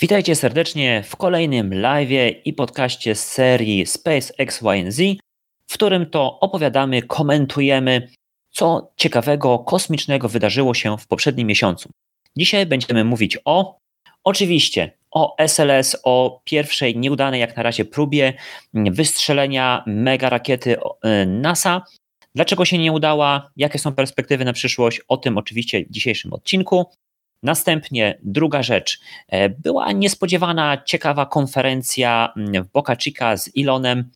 Witajcie serdecznie w kolejnym live i podcaście z serii Space X, Y, Z, w którym to opowiadamy, komentujemy, co ciekawego, kosmicznego wydarzyło się w poprzednim miesiącu. Dzisiaj będziemy mówić o, oczywiście, o SLS, o pierwszej nieudanej jak na razie próbie wystrzelenia mega rakiety e, NASA. Dlaczego się nie udała? Jakie są perspektywy na przyszłość? O tym oczywiście w dzisiejszym odcinku. Następnie druga rzecz. E, była niespodziewana, ciekawa konferencja mm, w Boca Chica z Elonem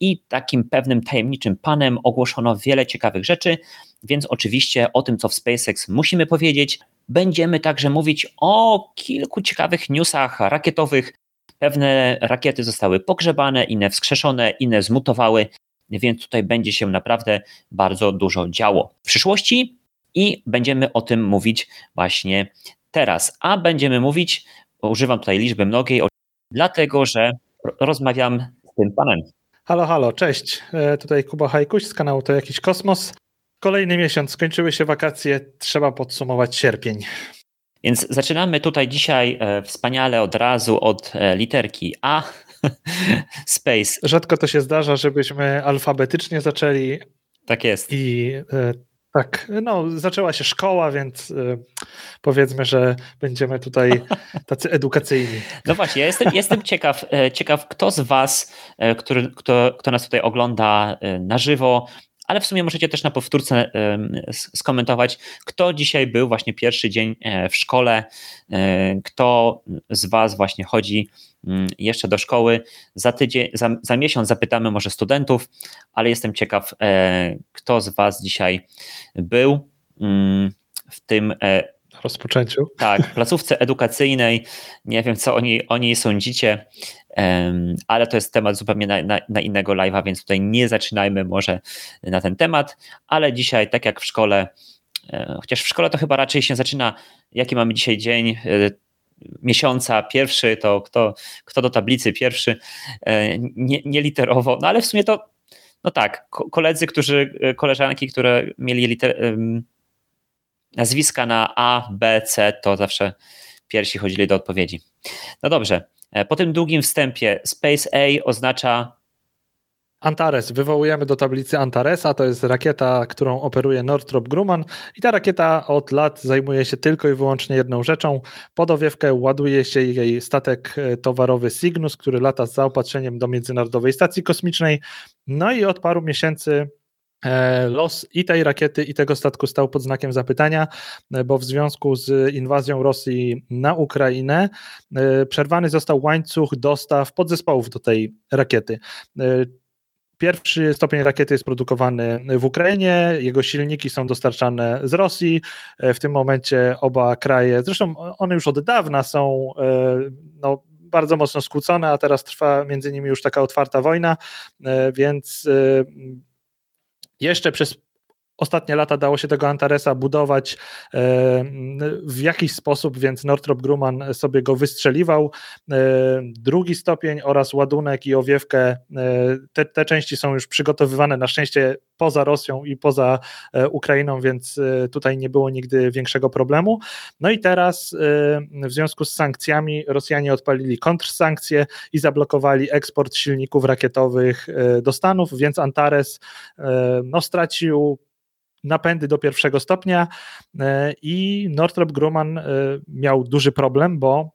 i takim pewnym tajemniczym panem ogłoszono wiele ciekawych rzeczy, więc oczywiście o tym, co w SpaceX musimy powiedzieć. Będziemy także mówić o kilku ciekawych newsach rakietowych. Pewne rakiety zostały pogrzebane, inne wskrzeszone, inne zmutowały, więc tutaj będzie się naprawdę bardzo dużo działo. W przyszłości i będziemy o tym mówić właśnie teraz. A będziemy mówić, używam tutaj liczby mnogiej, dlatego że rozmawiam z tym panem. Halo, halo, cześć. E, tutaj Kuba Hajkuś z kanału To Jakiś Kosmos. Kolejny miesiąc, skończyły się wakacje, trzeba podsumować sierpień. Więc zaczynamy tutaj dzisiaj e, wspaniale od razu od e, literki A. Space. Rzadko to się zdarza, żebyśmy alfabetycznie zaczęli. Tak jest. I tak, no zaczęła się szkoła, więc y, powiedzmy, że będziemy tutaj tacy edukacyjni. No właśnie, ja jestem, jestem ciekaw, e, ciekaw, kto z Was, e, który, kto, kto nas tutaj ogląda e, na żywo, ale w sumie możecie też na powtórce skomentować, kto dzisiaj był właśnie pierwszy dzień w szkole, kto z Was właśnie chodzi jeszcze do szkoły. Za, tydzień, za, za miesiąc zapytamy może studentów, ale jestem ciekaw, kto z Was dzisiaj był mm, w tym e, rozpoczęciu. Tak, placówce edukacyjnej. Nie wiem, co o niej, o niej sądzicie, ale to jest temat zupełnie na, na, na innego live'a, więc tutaj nie zaczynajmy może na ten temat, ale dzisiaj, tak jak w szkole, e, chociaż w szkole to chyba raczej się zaczyna, jaki mamy dzisiaj dzień, e, miesiąca pierwszy, to kto, kto do tablicy pierwszy, nie, nie literowo, no ale w sumie to no tak, koledzy, którzy, e, koleżanki, które mieli liter, nazwiska na A, B, C, to zawsze pierwsi chodzili do odpowiedzi. No dobrze, e, po tym długim wstępie Space A oznacza Antares. Wywołujemy do tablicy Antaresa. To jest rakieta, którą operuje Northrop Grumman. I ta rakieta od lat zajmuje się tylko i wyłącznie jedną rzeczą. Pod owiewkę ładuje się jej statek e, towarowy Cygnus, który lata z zaopatrzeniem do Międzynarodowej Stacji Kosmicznej. No i od paru miesięcy e, Los i tej rakiety, i tego statku stał pod znakiem zapytania, e, bo w związku z inwazją Rosji na Ukrainę przerwany został łańcuch dostaw podzespołów do tej rakiety. Pierwszy stopień rakiety jest produkowany w Ukrainie, jego silniki są dostarczane z Rosji. E, w tym momencie oba kraje, zresztą one już od dawna są e, no, bardzo mocno skłócone, a teraz trwa między nimi już taka otwarta wojna, e, więc jeszcze przez ostatnie lata dało się tego Antaresa budować e, w jakiś sposób, więc Northrop Grumman sobie go wystrzeliwał. E, drugi stopień oraz ładunek i owiewkę, e, te, te części są już przygotowywane na szczęście poza Rosją i poza Ukrainą, więc tutaj nie było nigdy większego problemu. No i teraz w związku z sankcjami Rosjanie odpalili kontrsankcje i zablokowali eksport silników rakietowych do Stanów, więc Antares no, stracił napędy do pierwszego stopnia e, i Northrop Grumman e, miał duży problem, bo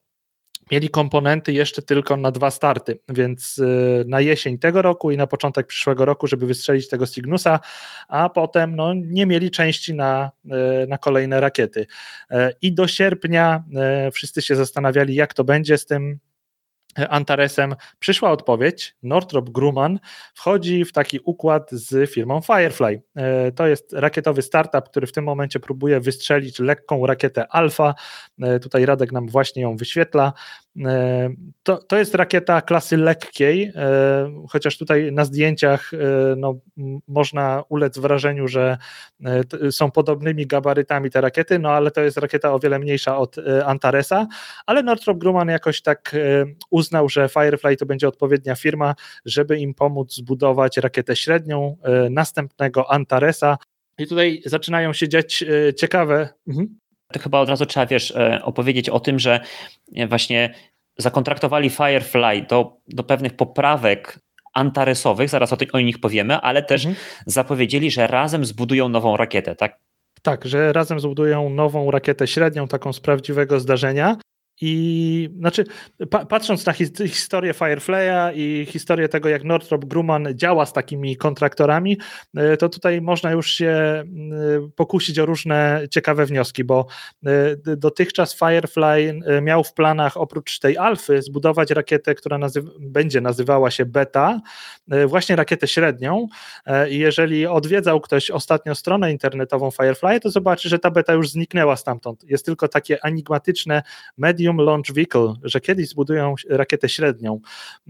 mieli komponenty jeszcze tylko na dwa starty, więc e, na jesień tego roku i na początek przyszłego roku, żeby wystrzelić tego Cygnusa, a potem no, nie mieli części na, na kolejne rakiety. I do sierpnia wszyscy się zastanawiali, jak to będzie z tym Antaresem przyszła odpowiedź. Northrop Grumman wchodzi w taki układ z firmą Firefly. E, to jest rakietowy startup, który w tym momencie próbuje wystrzelić lekką rakietę Alpha. E, tutaj Radek nam właśnie ją wyświetla. E, to, to jest rakieta klasy lekkiej, chociaż tutaj na zdjęciach no, można ulec wrażeniu, że są podobnymi gabarytami te rakiety, no ale to jest rakieta o wiele mniejsza od Antaresa, ale Northrop Grumman jakoś tak uznał, że Firefly to będzie odpowiednia firma, żeby im pomóc zbudować rakietę średnią e, następnego Antaresa. I tutaj zaczynają się dziać e, ciekawe. Mhm. To chyba od razu trzeba, wiesz, opowiedzieć o tym, że właśnie zakontraktowali Firefly do, do pewnych poprawek antaresowych, zaraz o, tych, o nich powiemy, ale też mhm. zapowiedzieli, że razem zbudują nową rakietę, tak? Tak, że razem zbudują nową rakietę średnią, taką z prawdziwego zdarzenia. I znaczy, pa, patrząc na his, historię Firefly'a i historię tego, jak Northrop Grumman działa z takimi kontraktorami, e, to tutaj można już się e, pokusić o różne ciekawe wnioski, bo e, dotychczas Firefly miał w planach oprócz tej alfy zbudować rakietę, która będzie nazywała się Beta, właśnie rakietę średnią. I jeżeli odwiedzał ktoś ostatnio stronę internetową Firefly, to zobaczy, że ta beta już zniknęła stamtąd. Jest tylko takie enigmatyczne medium Medium Launch Vehicle, że kiedyś zbudują rakietę średnią.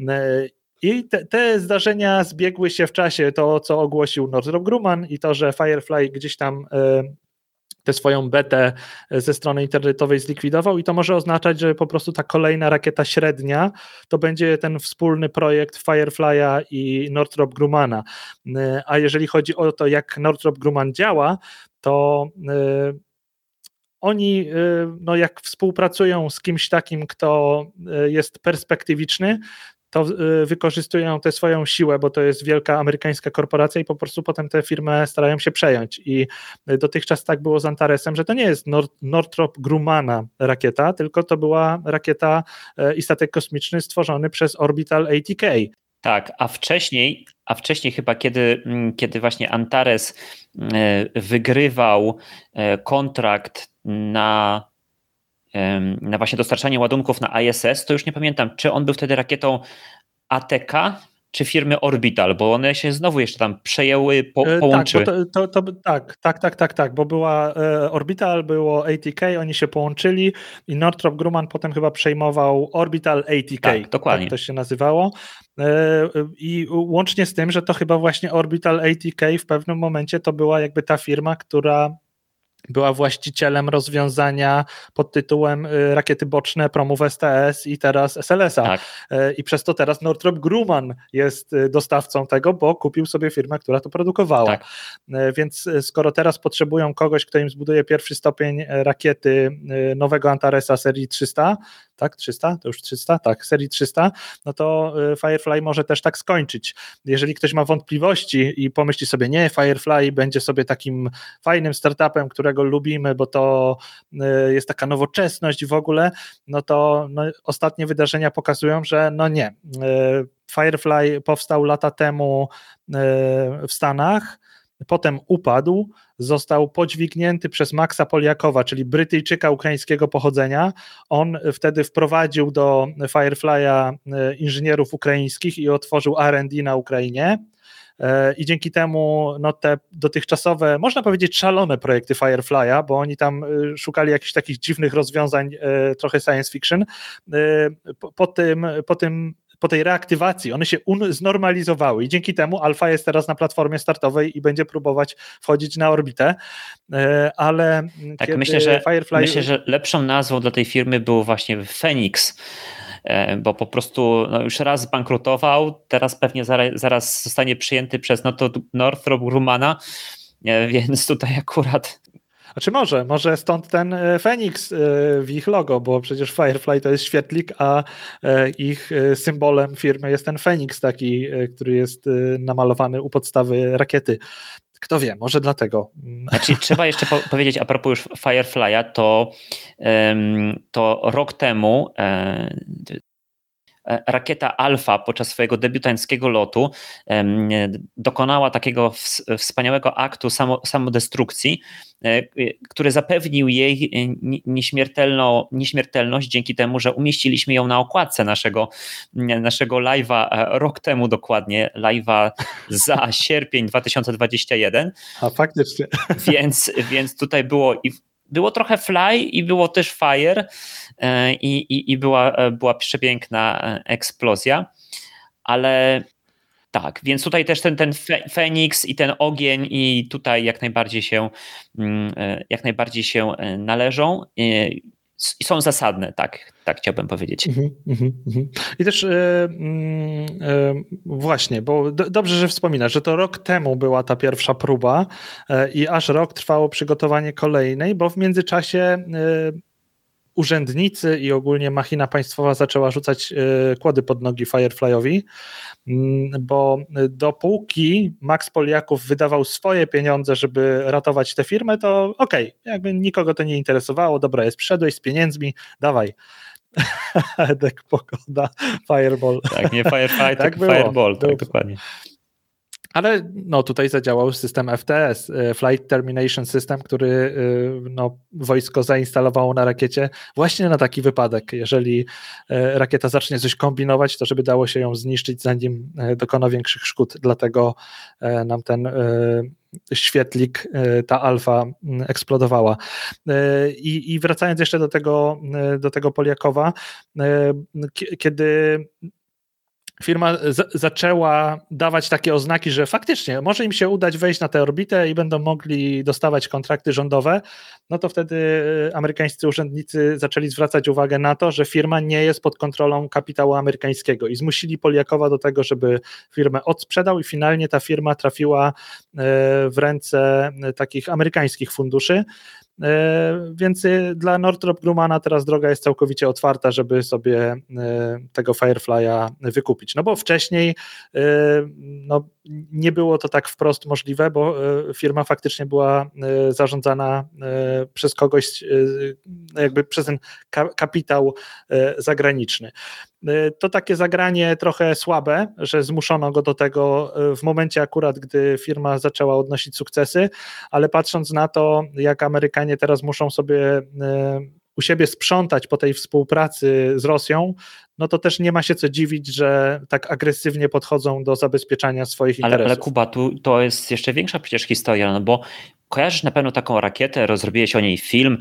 E, I te, te, zdarzenia zbiegły się w czasie, to co ogłosił Northrop Grumman i to, że Firefly gdzieś tam e, tę swoją betę ze strony internetowej zlikwidował i to może oznaczać, że po prostu ta kolejna rakieta średnia to będzie ten wspólny projekt Firefly'a i Northrop Grummana. E, a jeżeli chodzi o to, jak Northrop Grumman działa, to oni, y, no jak współpracują z kimś takim, kto y, jest perspektywiczny, to y, wykorzystują tę swoją siłę, bo to jest wielka amerykańska korporacja i po prostu potem tę firmę starają się przejąć. I dotychczas tak było z Antaresem, że to nie jest Nord, Northrop Grumana rakieta, tylko to była rakieta i statek kosmiczny stworzony przez Orbital ATK. Tak, a wcześniej, a wcześniej chyba kiedy, mm, kiedy właśnie Antares wygrywał kontrakt na, na właśnie dostarczanie ładunków na ISS, to już nie pamiętam, czy on był wtedy rakietą ATK, czy firmy Orbital, bo one się znowu jeszcze tam przejęły, po, e, połączyły. Tak, to, to, to, tak, tak, tak, tak, tak, bo była e, Orbital, było ATK, oni się połączyli i Northrop Grumman potem chyba przejmował Orbital ATK. Tak, dokładnie. Tak to się nazywało. E, I łącznie z tym, że to chyba właśnie Orbital ATK w pewnym momencie to była jakby ta firma, która była właścicielem rozwiązania pod tytułem y, rakiety boczne promów STS i teraz SLS-a. Tak. Y, I przez to teraz Northrop Grumman jest y, dostawcą tego, bo kupił sobie firmę, która to produkowała. Tak. Więc skoro teraz potrzebują kogoś, kto im zbuduje pierwszy stopień rakiety nowego Antaresa serii 300, tak? 300? To już 300? Tak, serii 300, no to Firefly może też tak skończyć. Jeżeli ktoś ma wątpliwości i pomyśli sobie, nie, Firefly będzie sobie takim fajnym startupem, którego lubimy, bo to y, jest taka nowoczesność w ogóle, no to no, ostatnie wydarzenia pokazują, że no nie. Y, Firefly powstał lata temu y, w Stanach, potem upadł, został podźwignięty przez Maxa Poliakowa, czyli Brytyjczyka ukraińskiego pochodzenia. On wtedy wprowadził do Firefly'a inżynierów ukraińskich i otworzył R&D na Ukrainie. E, i dzięki temu no, te dotychczasowe, można powiedzieć szalone projekty Firefly'a, bo oni tam e, szukali jakichś takich dziwnych rozwiązań, e, trochę science fiction, po tym, po tym po tej reaktywacji. One się znormalizowały i dzięki temu Alfa jest teraz na platformie startowej i będzie próbować wchodzić na orbitę, ale tak, myślę, że, Firefly... myślę, że lepszą nazwą dla tej firmy był właśnie Phoenix, E, bo po prostu no, już raz zbankrutował, teraz pewnie zaraz, zaraz zostanie przyjęty przez no to Northrop Grumana, e, więc tutaj akurat a czy może, może stąd ten e, Feniks w ich logo, bo przecież Firefly to jest świetlik, a ich symbolem firmy jest ten Feniks taki, który jest namalowany u podstawy rakiety. Kto wie, może dlatego. Znaczy, trzeba jeszcze po powiedzieć a propos już Firefly'a, to, to rok temu E, rakieta Alfa podczas swojego debiutanckiego lotu dokonała takiego wspaniałego aktu samo, samodestrukcji, e, który zapewnił jej nieśmiertelną, nieśmiertelność dzięki temu, że umieściliśmy ją na okładce naszego, naszego live'a e, rok temu dokładnie, live'a za sierpień 2021. A faktycznie. Więc, więc tutaj było i było trochę fly i było też fire e, i, i, i była, e, była przepiękna e, eksplozja, ale tak, więc tutaj też ten, ten Feniks i ten ogień i tutaj jak najbardziej się, mm, jak najbardziej się należą. są zasadne, tak, tak chciałbym powiedzieć. Mm -hmm, I też yy, właśnie, bo do, dobrze, że wspominasz, że to rok temu była ta pierwsza próba i aż rok trwało przygotowanie kolejnej, bo w międzyczasie urzędnicy i ogólnie machina państwowa zaczęła rzucać kłody pod nogi Fireflyowi, mm, bo dopóki Max Poliaków wydawał swoje pieniądze, żeby ratować tę firmę, to okej, okay, jakby nikogo to nie interesowało, dobra, jest, przyszedłeś z pieniędzmi, dawaj. Edek, pogoda, Fireball. Tak, nie Firefight, tak Fireball, tak dokładnie. Ale no, tutaj zadziałał system FTS, y, Flight Termination System, który y, no, wojsko zainstalowało na rakiecie właśnie na taki wypadek. Jeżeli y, rakieta zacznie coś kombinować, to żeby dało się ją zniszczyć, zanim dokona większych szkód. Dlatego nam ten świetlik, ta alfa mm, eksplodowała. I, I, wracając jeszcze do tego, do tego Poliakowa, kiedy firma zaczęła dawać takie oznaki, że faktycznie może im się udać wejść na tę orbitę i będą mogli dostawać kontrakty rządowe, no to wtedy e, amerykańscy urzędnicy zaczęli zwracać uwagę na to, że firma nie jest pod kontrolą kapitału amerykańskiego i zmusili Poliakowa do tego, żeby firmę odsprzedał i finalnie ta firma trafiła e, w ręce e, takich amerykańskich funduszy. E, więc y, dla Northrop Grumana teraz droga jest całkowicie otwarta, żeby sobie y, tego Firefly'a wykupić. No bo wcześniej y, no, nie było to tak wprost możliwe, bo firma faktycznie była zarządzana przez kogoś, jakby przez ten kapitał zagraniczny. To takie zagranie trochę słabe, że zmuszono go do tego w momencie akurat, gdy firma zaczęła odnosić sukcesy, ale patrząc na to, jak Amerykanie teraz muszą sobie e, u siebie sprzątać po tej współpracy z Rosją, no to też nie ma się co dziwić, że tak agresywnie podchodzą do zabezpieczania swoich ale, interesów. Ale Kuba, tu to jest jeszcze większa przecież historia, no bo kojarzysz na pewno taką rakietę, rozrobiłeś o niej film,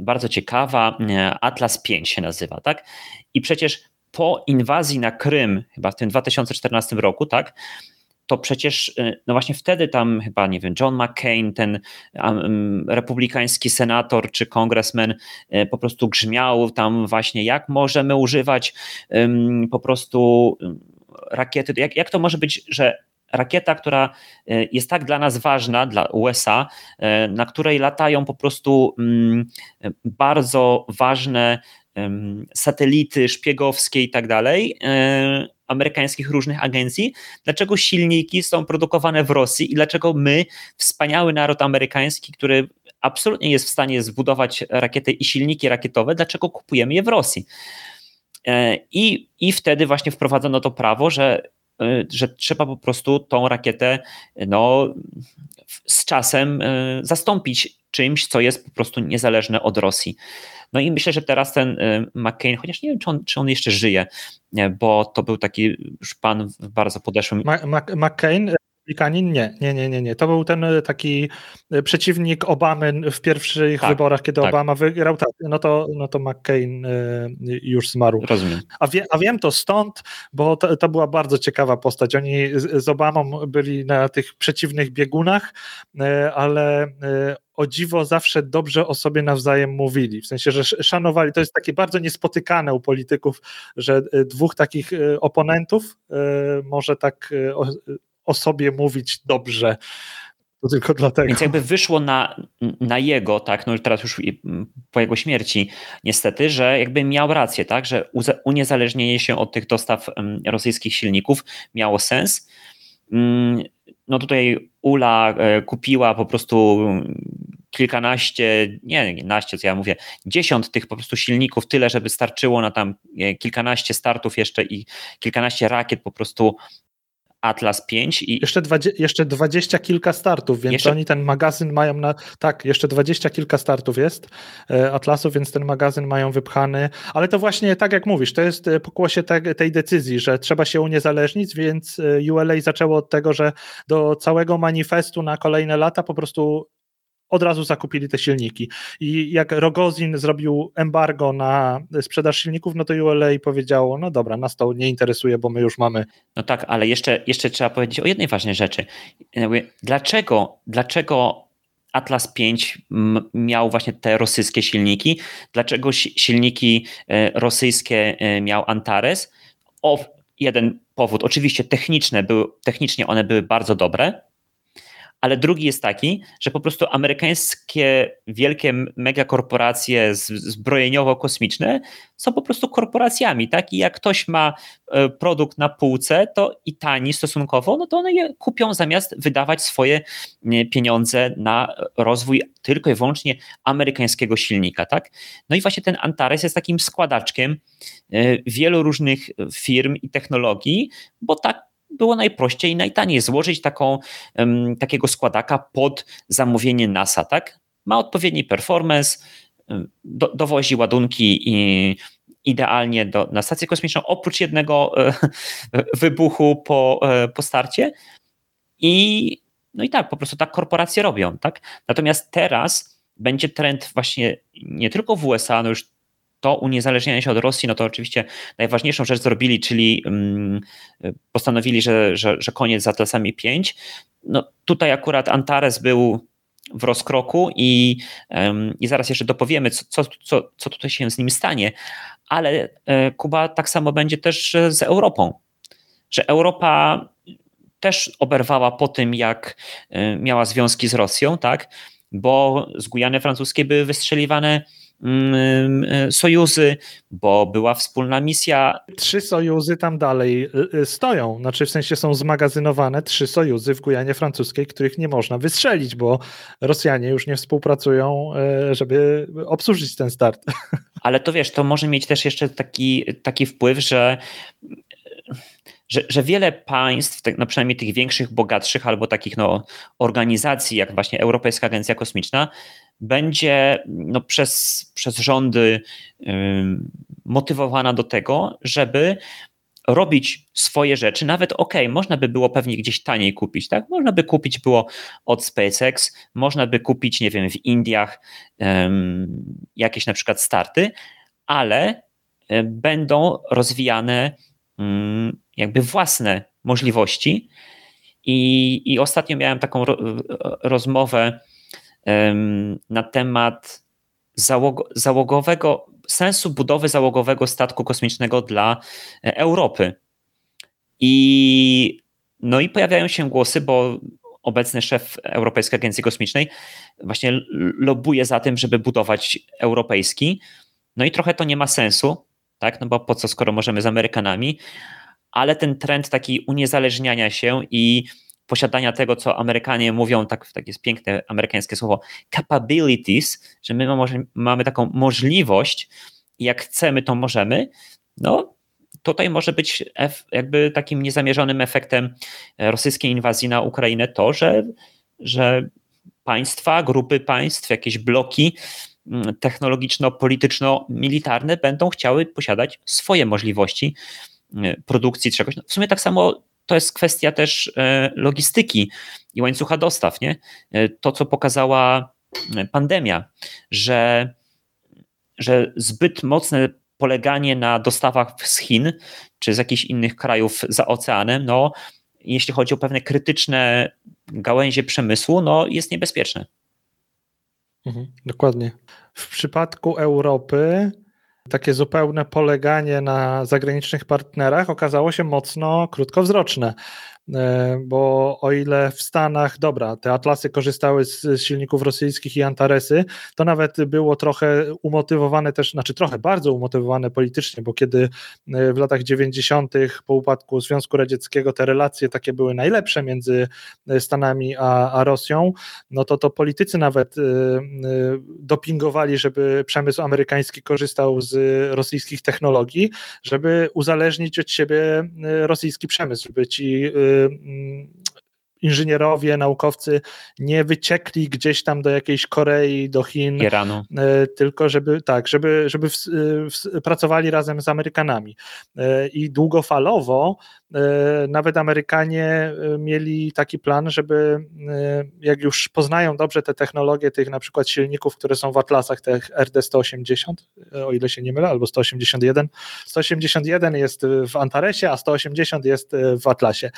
bardzo ciekawa, e, Atlas 5 się nazywa, tak? I przecież po inwazji na Krym, chyba w tym 2014 roku, tak, to przecież, y, no właśnie wtedy tam chyba, nie wiem, John McCain, ten um, republikański senator czy kongresmen y, po prostu grzmiał tam właśnie, jak możemy używać um, po prostu rakiety, jak, jak to może być, że rakieta, która y, jest tak dla nas ważna, dla USA, na której latają po prostu bardzo ważne satelity szpiegowskie i tak dalej, e, amerykańskich różnych agencji, dlaczego silniki są produkowane w Rosji i dlaczego my, wspaniały naród amerykański, który absolutnie jest w stanie zbudować rakiety i silniki rakietowe, dlaczego kupujemy je w Rosji? E, I, i wtedy właśnie wprowadzono to prawo, że, e, że trzeba po prostu tą rakietę no, z czasem zastąpić czymś, co jest po prostu niezależne od Rosji. No i myślę, że teraz ten y, McCain, chociaż nie wiem, czy on, czy on jeszcze żyje, bo to był taki już pan w bardzo podeszłym. McCain Republikanin? Nie, nie, nie, nie, nie. To był ten e, taki e, przeciwnik Obamy w pierwszych tak, wyborach, kiedy tak. Obama wygrał. Tak, no to, no to McCain e, już zmarł. Rozumiem. A, wie, a wiem to stąd, bo to, to, była bardzo ciekawa postać. Oni z, z Obamą byli na tych przeciwnych biegunach, ale o dziwo zawsze dobrze o sobie nawzajem mówili, w sensie, że szanowali, to jest takie bardzo niespotykane u polityków, że dwóch takich oponentów może tak o sobie mówić dobrze. To tylko dlatego. Więc jakby wyszło na, na jego, tak, no teraz już po jego śmierci, niestety, że jakby miał rację, tak, że uniezależnienie się od tych dostaw rosyjskich silników miało sens. Mm, no tutaj Ula e, kupiła po prostu kilkanaście, nie, nie naście, co ja mówię, dziesiąt tych po prostu silników, tyle, żeby starczyło na tam e, kilkanaście startów jeszcze i kilkanaście rakiet po prostu Atlas 5 i. Jeszcze, dwadzie, jeszcze dwadzieścia kilka startów, więc jeszcze... oni ten magazyn mają na. Tak, jeszcze dwadzieścia kilka startów jest e, Atlasu, więc ten magazyn mają wypchany. Ale to właśnie tak jak mówisz, to jest e, pokłosie te, tej decyzji, że trzeba się uniezależnić, więc e, ULA zaczęło od tego, że do całego manifestu na kolejne lata po prostu od razu zakupili te silniki. I jak Rogozin zrobił embargo na sprzedaż silników, no to ULA powiedziało, no dobra, nas to nie interesuje, bo my już mamy. No tak, ale jeszcze, jeszcze trzeba powiedzieć o jednej ważnej rzeczy. Dlaczego, dlaczego Atlas 5 miał właśnie te rosyjskie silniki, dlaczego silniki rosyjskie miał Antares. O, jeden powód, oczywiście techniczne były, technicznie one były bardzo dobre, ale drugi jest taki, że po prostu amerykańskie wielkie megakorporacje zbrojeniowo-kosmiczne są po prostu korporacjami, tak? I jak ktoś ma e, produkt na półce, to i tani stosunkowo, no to one je kupią zamiast wydawać swoje pieniądze na rozwój tylko i wyłącznie amerykańskiego silnika, tak? No i właśnie ten Antares jest takim składaczkiem e, wielu różnych firm i technologii, bo tak było najprościej i najtaniej złożyć taką, takiego składaka pod zamówienie NASA, tak? Ma odpowiedni performance, do, dowozi ładunki i idealnie do, na stację kosmiczną, oprócz jednego e, wybuchu po, e, po starcie. I no i tak, po prostu tak korporacje robią, tak? Natomiast teraz będzie trend właśnie nie tylko w USA, no już to uniezależnianie się od Rosji, no to oczywiście najważniejszą rzecz zrobili, czyli um, postanowili, że, że, że koniec z Atlasami 5. No tutaj akurat Antares był w rozkroku i, i zaraz jeszcze dopowiemy, co, co, co tutaj się z nim stanie, ale e, Kuba tak samo będzie też z Europą, że Europa też oberwała po tym, jak e, miała związki z Rosją, tak? bo z Gujany francuskiej były wystrzeliwane Mm, sojuzy, bo była wspólna misja. Trzy sojuzy tam dalej y, y, stoją, znaczy w sensie są zmagazynowane trzy sojuzy w Gujanie Francuskiej, których nie można wystrzelić, bo Rosjanie już nie współpracują, żeby obsłużyć ten start. Ale to wiesz, to może mieć też jeszcze taki, taki wpływ, że że, że wiele państw, no przynajmniej tych większych, bogatszych albo takich no, organizacji, jak właśnie Europejska Agencja Kosmiczna, będzie no, przez, przez rządy motywowana do tego, żeby robić swoje rzeczy, nawet ok, można by było pewnie gdzieś taniej kupić, tak? Można by kupić było od SpaceX, można by kupić, nie wiem, w Indiach um, jakieś na przykład starty, ale będą rozwijane um, jakby własne możliwości. I, i ostatnio miałem taką ro, rozmowę na temat załog załogowego, sensu budowy załogowego statku kosmicznego dla e, Europy. I, no i pojawiają się głosy, bo obecny szef Europejskiej Agencji Kosmicznej właśnie lobuje za tym, żeby budować europejski. No i trochę to nie ma sensu, tak? No bo po co, skoro możemy z Amerykanami, ale ten trend taki uniezależniania się i posiadania tego, co Amerykanie mówią, tak, tak jest piękne amerykańskie słowo, capabilities, że my mamy taką możliwość jak chcemy, to możemy, no tutaj może być jakby takim niezamierzonym efektem rosyjskiej inwazji na Ukrainę to, że, że państwa, grupy państw, jakieś bloki mm, technologiczno-polityczno-militarne będą chciały posiadać swoje możliwości mm, produkcji czegoś. No, w sumie tak samo to jest kwestia też e, logistyki i łańcucha dostaw. Nie? E, to, co pokazała e, pandemia, że, że zbyt mocne poleganie na dostawach z Chin czy z jakichś innych krajów za oceanem, no, jeśli chodzi o pewne krytyczne gałęzie przemysłu, no, jest niebezpieczne. Mhm, dokładnie. W przypadku Europy takie zupełne poleganie na zagranicznych partnerach okazało się mocno krótkowzroczne. E, bo o ile w Stanach, dobra, te Atlasy korzystały z silników rosyjskich i Antaresy, to nawet było trochę umotywowane też, znaczy trochę bardzo umotywowane politycznie, bo kiedy e, w latach 90. po upadku Związku Radzieckiego te relacje takie były najlepsze między e, Stanami a, a Rosją, no to to politycy nawet dopingowali, żeby przemysł amerykański korzystał z rosyjskich technologii, żeby uzależnić od siebie rosyjski przemysł, żeby ci inżynierowie, naukowcy nie wyciekli gdzieś tam do jakiejś Korei, do Chin, Iranu. E, tylko żeby tak, żeby, żeby w, w, pracowali razem z Amerykanami. I długofalowo nawet Amerykanie mieli taki plan, żeby jak już poznają dobrze te technologie tych na przykład silników, które są w Atlasach, tych RD180, o ile się nie mylę, albo 181. 181 jest w Antaresie, a 180 jest w Atlasie.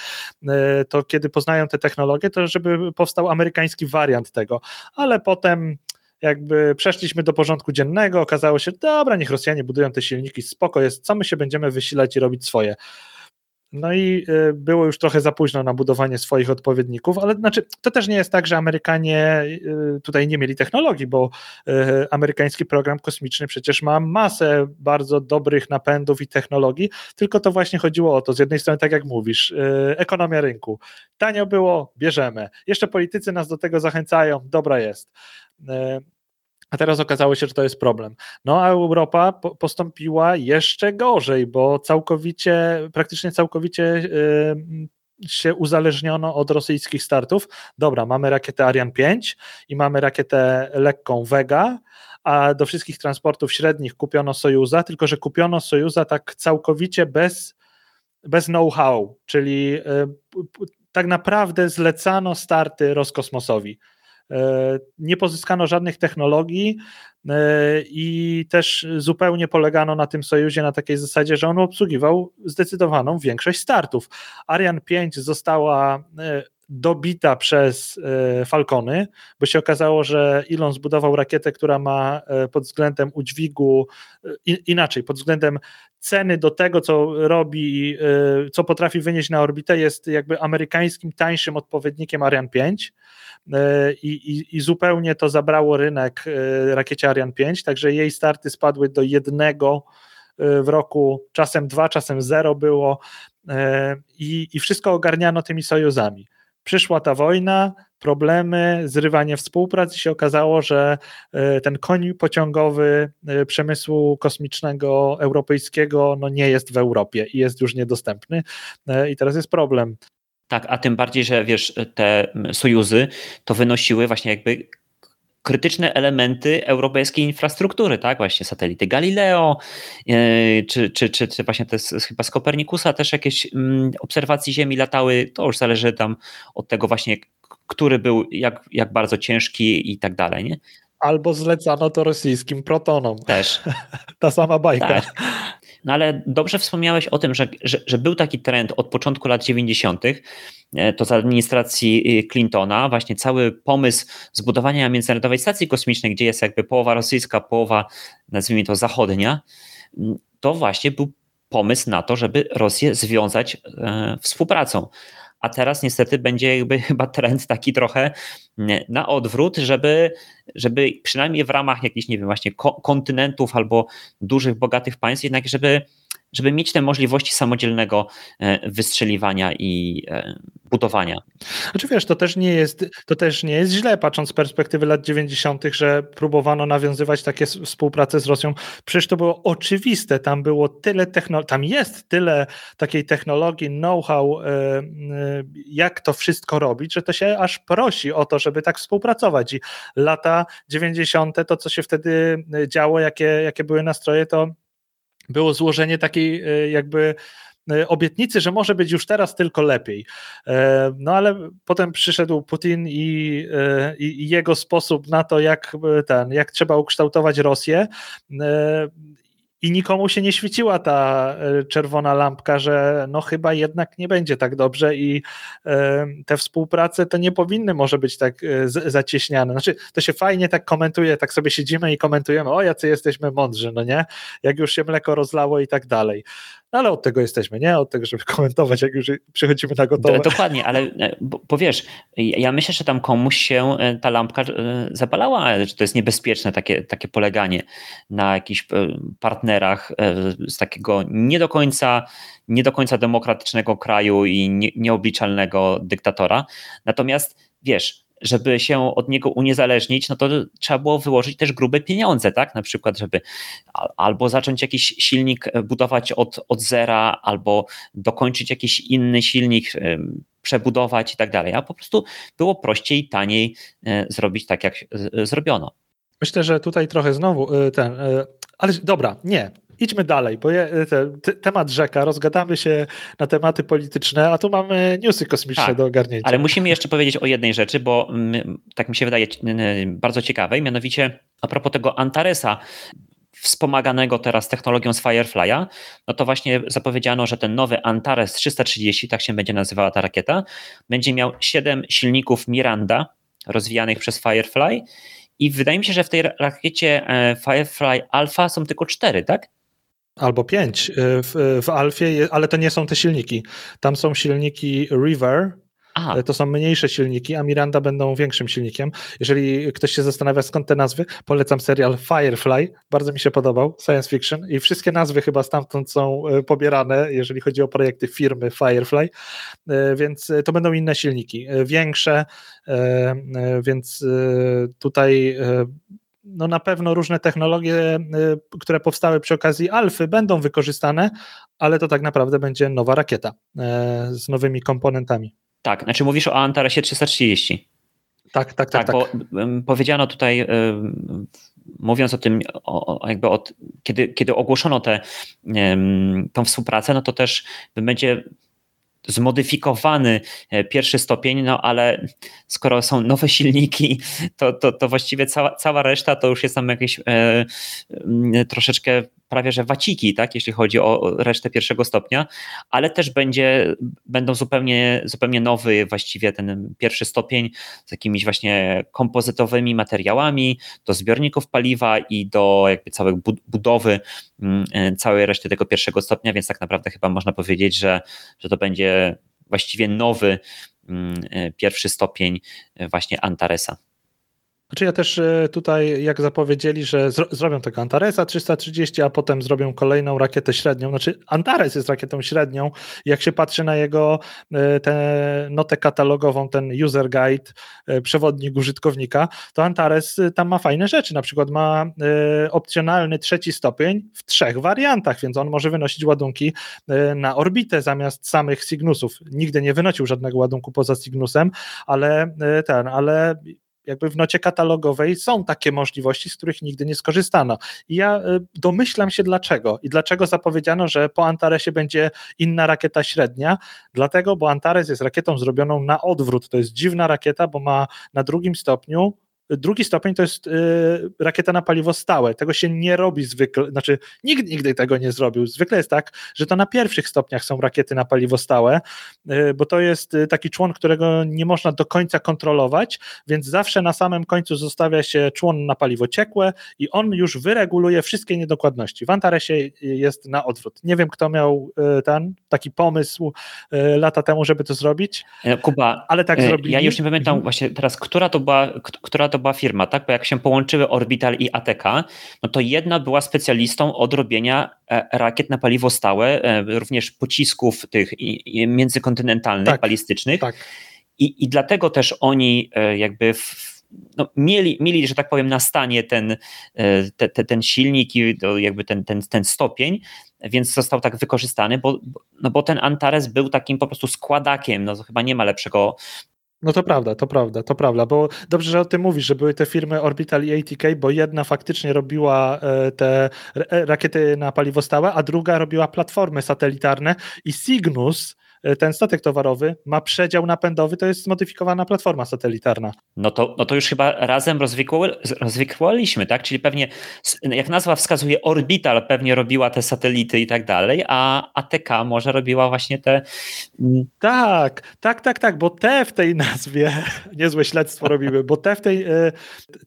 To kiedy poznają te technologie, to żeby powstał amerykański wariant tego, ale potem jakby przeszliśmy do porządku dziennego, okazało się, dobra, niech Rosjanie budują te silniki, spoko jest, co my się będziemy wysilać i robić swoje. No i y, było już trochę za późno na budowanie swoich odpowiedników, ale znaczy, to też nie jest tak, że Amerykanie y, tutaj nie mieli technologii, bo y, amerykański program kosmiczny przecież ma masę bardzo dobrych napędów i technologii, tylko to właśnie chodziło o to, z jednej strony, tak jak mówisz, ekonomia rynku. Tanio było, bierzemy. Jeszcze politycy nas do tego zachęcają, dobra jest. A teraz okazało się, że to jest problem. No a Europa postąpiła jeszcze gorzej, bo całkowicie, praktycznie całkowicie yy, się uzależniono od rosyjskich startów. Dobra, mamy rakietę Ariane 5 i mamy rakietę lekką Vega, a do wszystkich transportów średnich kupiono Sojuza, tylko że kupiono Sojuza tak całkowicie bez, bez know-how, czyli yy, tak naprawdę zlecano starty Roskosmosowi. E, nie pozyskano żadnych technologii e, i też zupełnie polegano na tym sojuzie na takiej zasadzie, że on obsługiwał zdecydowaną większość startów. Ariane 5 została e, dobita przez Falcony, bo się okazało, że Elon zbudował rakietę, która ma pod względem udźwigu, inaczej, pod względem ceny do tego, co robi, co potrafi wynieść na orbitę, jest jakby amerykańskim tańszym odpowiednikiem Ariane 5 E, i, i, i zupełnie to zabrało rynek e, rakiecie Ariane 5, także jej starty spadły do jednego e, w roku, czasem dwa, czasem zero było i, i wszystko ogarniano tymi sojuzami. Przyszła ta wojna, problemy, zrywanie współpracy się okazało, że ten koń pociągowy przemysłu kosmicznego europejskiego no nie jest w Europie i jest już niedostępny i teraz jest problem. Tak, a tym bardziej, że wiesz, te sojuzy to wynosiły właśnie jakby krytyczne elementy europejskiej infrastruktury, tak? Właśnie satelity Galileo, yy, czy, czy, czy, czy właśnie te chyba z Kopernikusa też jakieś mm, obserwacje Ziemi latały. To już zależy tam od tego właśnie, który był jak, jak bardzo ciężki i tak dalej, nie? Albo zlecano to rosyjskim protonom. Też. Ta sama bajka. Tak. No ale dobrze wspomniałeś o tym, że, że, że był taki trend od początku lat 90., e, to z administracji y, Clintona, właśnie cały pomysł zbudowania międzynarodowej stacji kosmicznej, gdzie jest jakby połowa rosyjska, połowa, nazwijmy to, zachodnia, to właśnie był pomysł na to, żeby Rosję związać e, współpracą. A teraz niestety będzie jakby chyba trend taki trochę na odwrót, żeby, żeby przynajmniej w ramach jakichś, nie wiem, właśnie kontynentów albo dużych, bogatych państw, jednak żeby żeby mieć te możliwości samodzielnego e, wystrzeliwania i e, budowania. Znaczy wiesz, to też nie jest, to też nie jest źle, patrząc z perspektywy lat 90., że próbowano nawiązywać takie współpracę z Rosją. Przecież to było oczywiste, tam było tyle technologii, tam jest tyle takiej technologii, know-how, e, jak to wszystko robić, że to się aż prosi o to, żeby tak współpracować. I lata 90., to co się wtedy działo, jakie, jakie były nastroje, to było złożenie takiej e, jakby e, obietnicy, że może być już teraz tylko lepiej. E, no ale potem przyszedł Putin i, i, jego sposób na to, jak ten, jak trzeba ukształtować Rosję i nikomu się nie świeciła ta e, czerwona lampka, że no chyba jednak nie będzie tak dobrze i e, te współprace to nie powinny może być tak e, zacieśniane. Znaczy, to się fajnie tak komentuje, tak sobie siedzimy i komentujemy, o jacy jesteśmy mądrzy, no nie? Jak już się mleko rozlało i tak dalej. No ale od tego jesteśmy, nie? Od tego, żeby komentować, jak już przychodzimy na gotowe. Dokładnie, ale bo, bo wiesz, ja myślę, że tam komuś się ta lampka zapalała, że to jest niebezpieczne takie, takie poleganie na jakichś partnerach e, z takiego nie do końca, nie do końca demokratycznego kraju i nie, nieobliczalnego dyktatora. Natomiast wiesz, żeby się od niego uniezależnić, no to trzeba było wyłożyć też grube pieniądze, tak? Na przykład, żeby albo zacząć jakiś silnik e, budować od, od zera, albo dokończyć jakiś inny silnik, e, przebudować i tak dalej. A po prostu było prościej, taniej zrobić tak, jak zrobiono. Myślę, że tutaj trochę znowu ten ale dobra, nie. Idźmy dalej, bo je, te, te, temat rzeka, rozgadamy się na tematy polityczne, a tu mamy newsy kosmiczne tak, do ogarnięcia. Ale musimy jeszcze powiedzieć o jednej rzeczy, bo tak mi się wydaje bardzo ciekawej, mianowicie a propos tego Antaresa, wspomaganego teraz technologią z Firefly'a, no to właśnie zapowiedziano, że ten nowy Antares 330, tak się będzie nazywała ta rakieta, będzie miał 7 silników Miranda rozwijanych przez Firefly i wydaje mi się, że w tej rakiecie e, Firefly Alpha są tylko 4, tak? Albo 5 e, w, w Alfie, ale to nie są te silniki. Tam są silniki River, Aha. E, to są mniejsze silniki, a Miranda będą większym silnikiem. Jeżeli ktoś się zastanawia skąd te nazwy, polecam serial Firefly, bardzo mi się podobał, science fiction i wszystkie nazwy chyba stamtąd są pobierane, jeżeli chodzi o projekty firmy Firefly, więc to będą inne silniki, większe, więc tutaj no na pewno różne technologie, które powstały przy okazji Alfy będą wykorzystane, ale to tak naprawdę będzie nowa rakieta z nowymi komponentami. Tak, znaczy mówisz o Antaresie 330. Tak, tak, tak. tak, tak. Bo powiedziano tutaj, mówiąc o tym, o, jakby od, kiedy, kiedy ogłoszono tę współpracę, no to też będzie zmodyfikowany e, pierwszy stopień, no ale skoro są nowe silniki, to, to, to właściwie cała, cała reszta to już jest tam jakieś e, troszeczkę prawie że waciki, tak, jeśli chodzi o resztę pierwszego stopnia, ale też będzie, będą zupełnie, zupełnie nowy właściwie ten pierwszy stopień z jakimiś właśnie kompozytowymi materiałami do zbiorników paliwa i do jakby całej budowy mm, e, całej reszty tego pierwszego stopnia, więc tak naprawdę chyba można powiedzieć, że, że to będzie właściwie nowy mm, e, pierwszy stopień e, właśnie Antaresa. Znaczy ja też e, tutaj, jak zapowiedzieli, że zro zrobią tego Antaresa 330, a potem zrobią kolejną rakietę średnią. Znaczy Antares jest rakietą średnią. Jak się patrzy na jego e, tę notę katalogową, ten user guide, e, przewodnik użytkownika, to Antares tam ma fajne rzeczy. Na przykład ma opcjonalny trzeci stopień w trzech wariantach, więc on może wynosić ładunki na orbitę zamiast samych Cygnusów. Nigdy nie wynosił żadnego ładunku poza Cygnusem, ale ten, ale jakby w nocie katalogowej są takie możliwości, z których nigdy nie skorzystano. I ja y, domyślam się dlaczego. I dlaczego zapowiedziano, że po Antaresie będzie inna rakieta średnia, dlatego, bo Antares jest rakietą zrobioną na odwrót, to jest dziwna rakieta, bo ma na drugim stopniu Drugi stopień to jest y, rakieta na paliwo stałe. Tego się nie robi zwykle, znaczy nikt nigdy tego nie zrobił. Zwykle jest tak, że to na pierwszych stopniach są rakiety na paliwo stałe, y, bo to jest y, taki człon, którego nie można do końca kontrolować, więc zawsze na samym końcu zostawia się człon na paliwo ciekłe i on już wyreguluje wszystkie niedokładności. W Antaresie jest na odwrót. Nie wiem, kto miał ten taki pomysł lata temu, żeby to zrobić. E, Kuba, ale tak zrobili. Ja już nie pamiętam mhm. właśnie teraz, która to była, która to to była firma, tak? Bo jak się połączyły Orbital i ATK, no to jedna była specjalistą od robienia e, rakiet na paliwo stałe, e, również pocisków tych międzykontynentalnych, tak, balistycznych. Tak. I, I dlatego też oni e, jakby w, no, mieli, mieli, że tak powiem, na stanie ten, te, te, ten silnik i jakby ten, ten, ten stopień, więc został tak wykorzystany, bo, no bo ten Antares był takim po prostu składakiem, no chyba nie ma lepszego no to prawda, to prawda, to prawda, bo dobrze, że o tym mówisz, że były te firmy Orbital i ATK, bo jedna faktycznie robiła e, te e, rakiety na paliwo stałe, a druga robiła platformy satelitarne i Cygnus ten statek towarowy ma przedział napędowy, to jest zmodyfikowana platforma satelitarna. No to, no to już chyba razem rozwikłaliśmy, tak? Czyli pewnie, jak nazwa wskazuje, Orbital pewnie robiła te satelity i tak dalej, a ATK może robiła właśnie te. Mm, tak, tak, tak, tak, bo te w tej nazwie, niezłe śledztwo robimy, bo te w tej, e,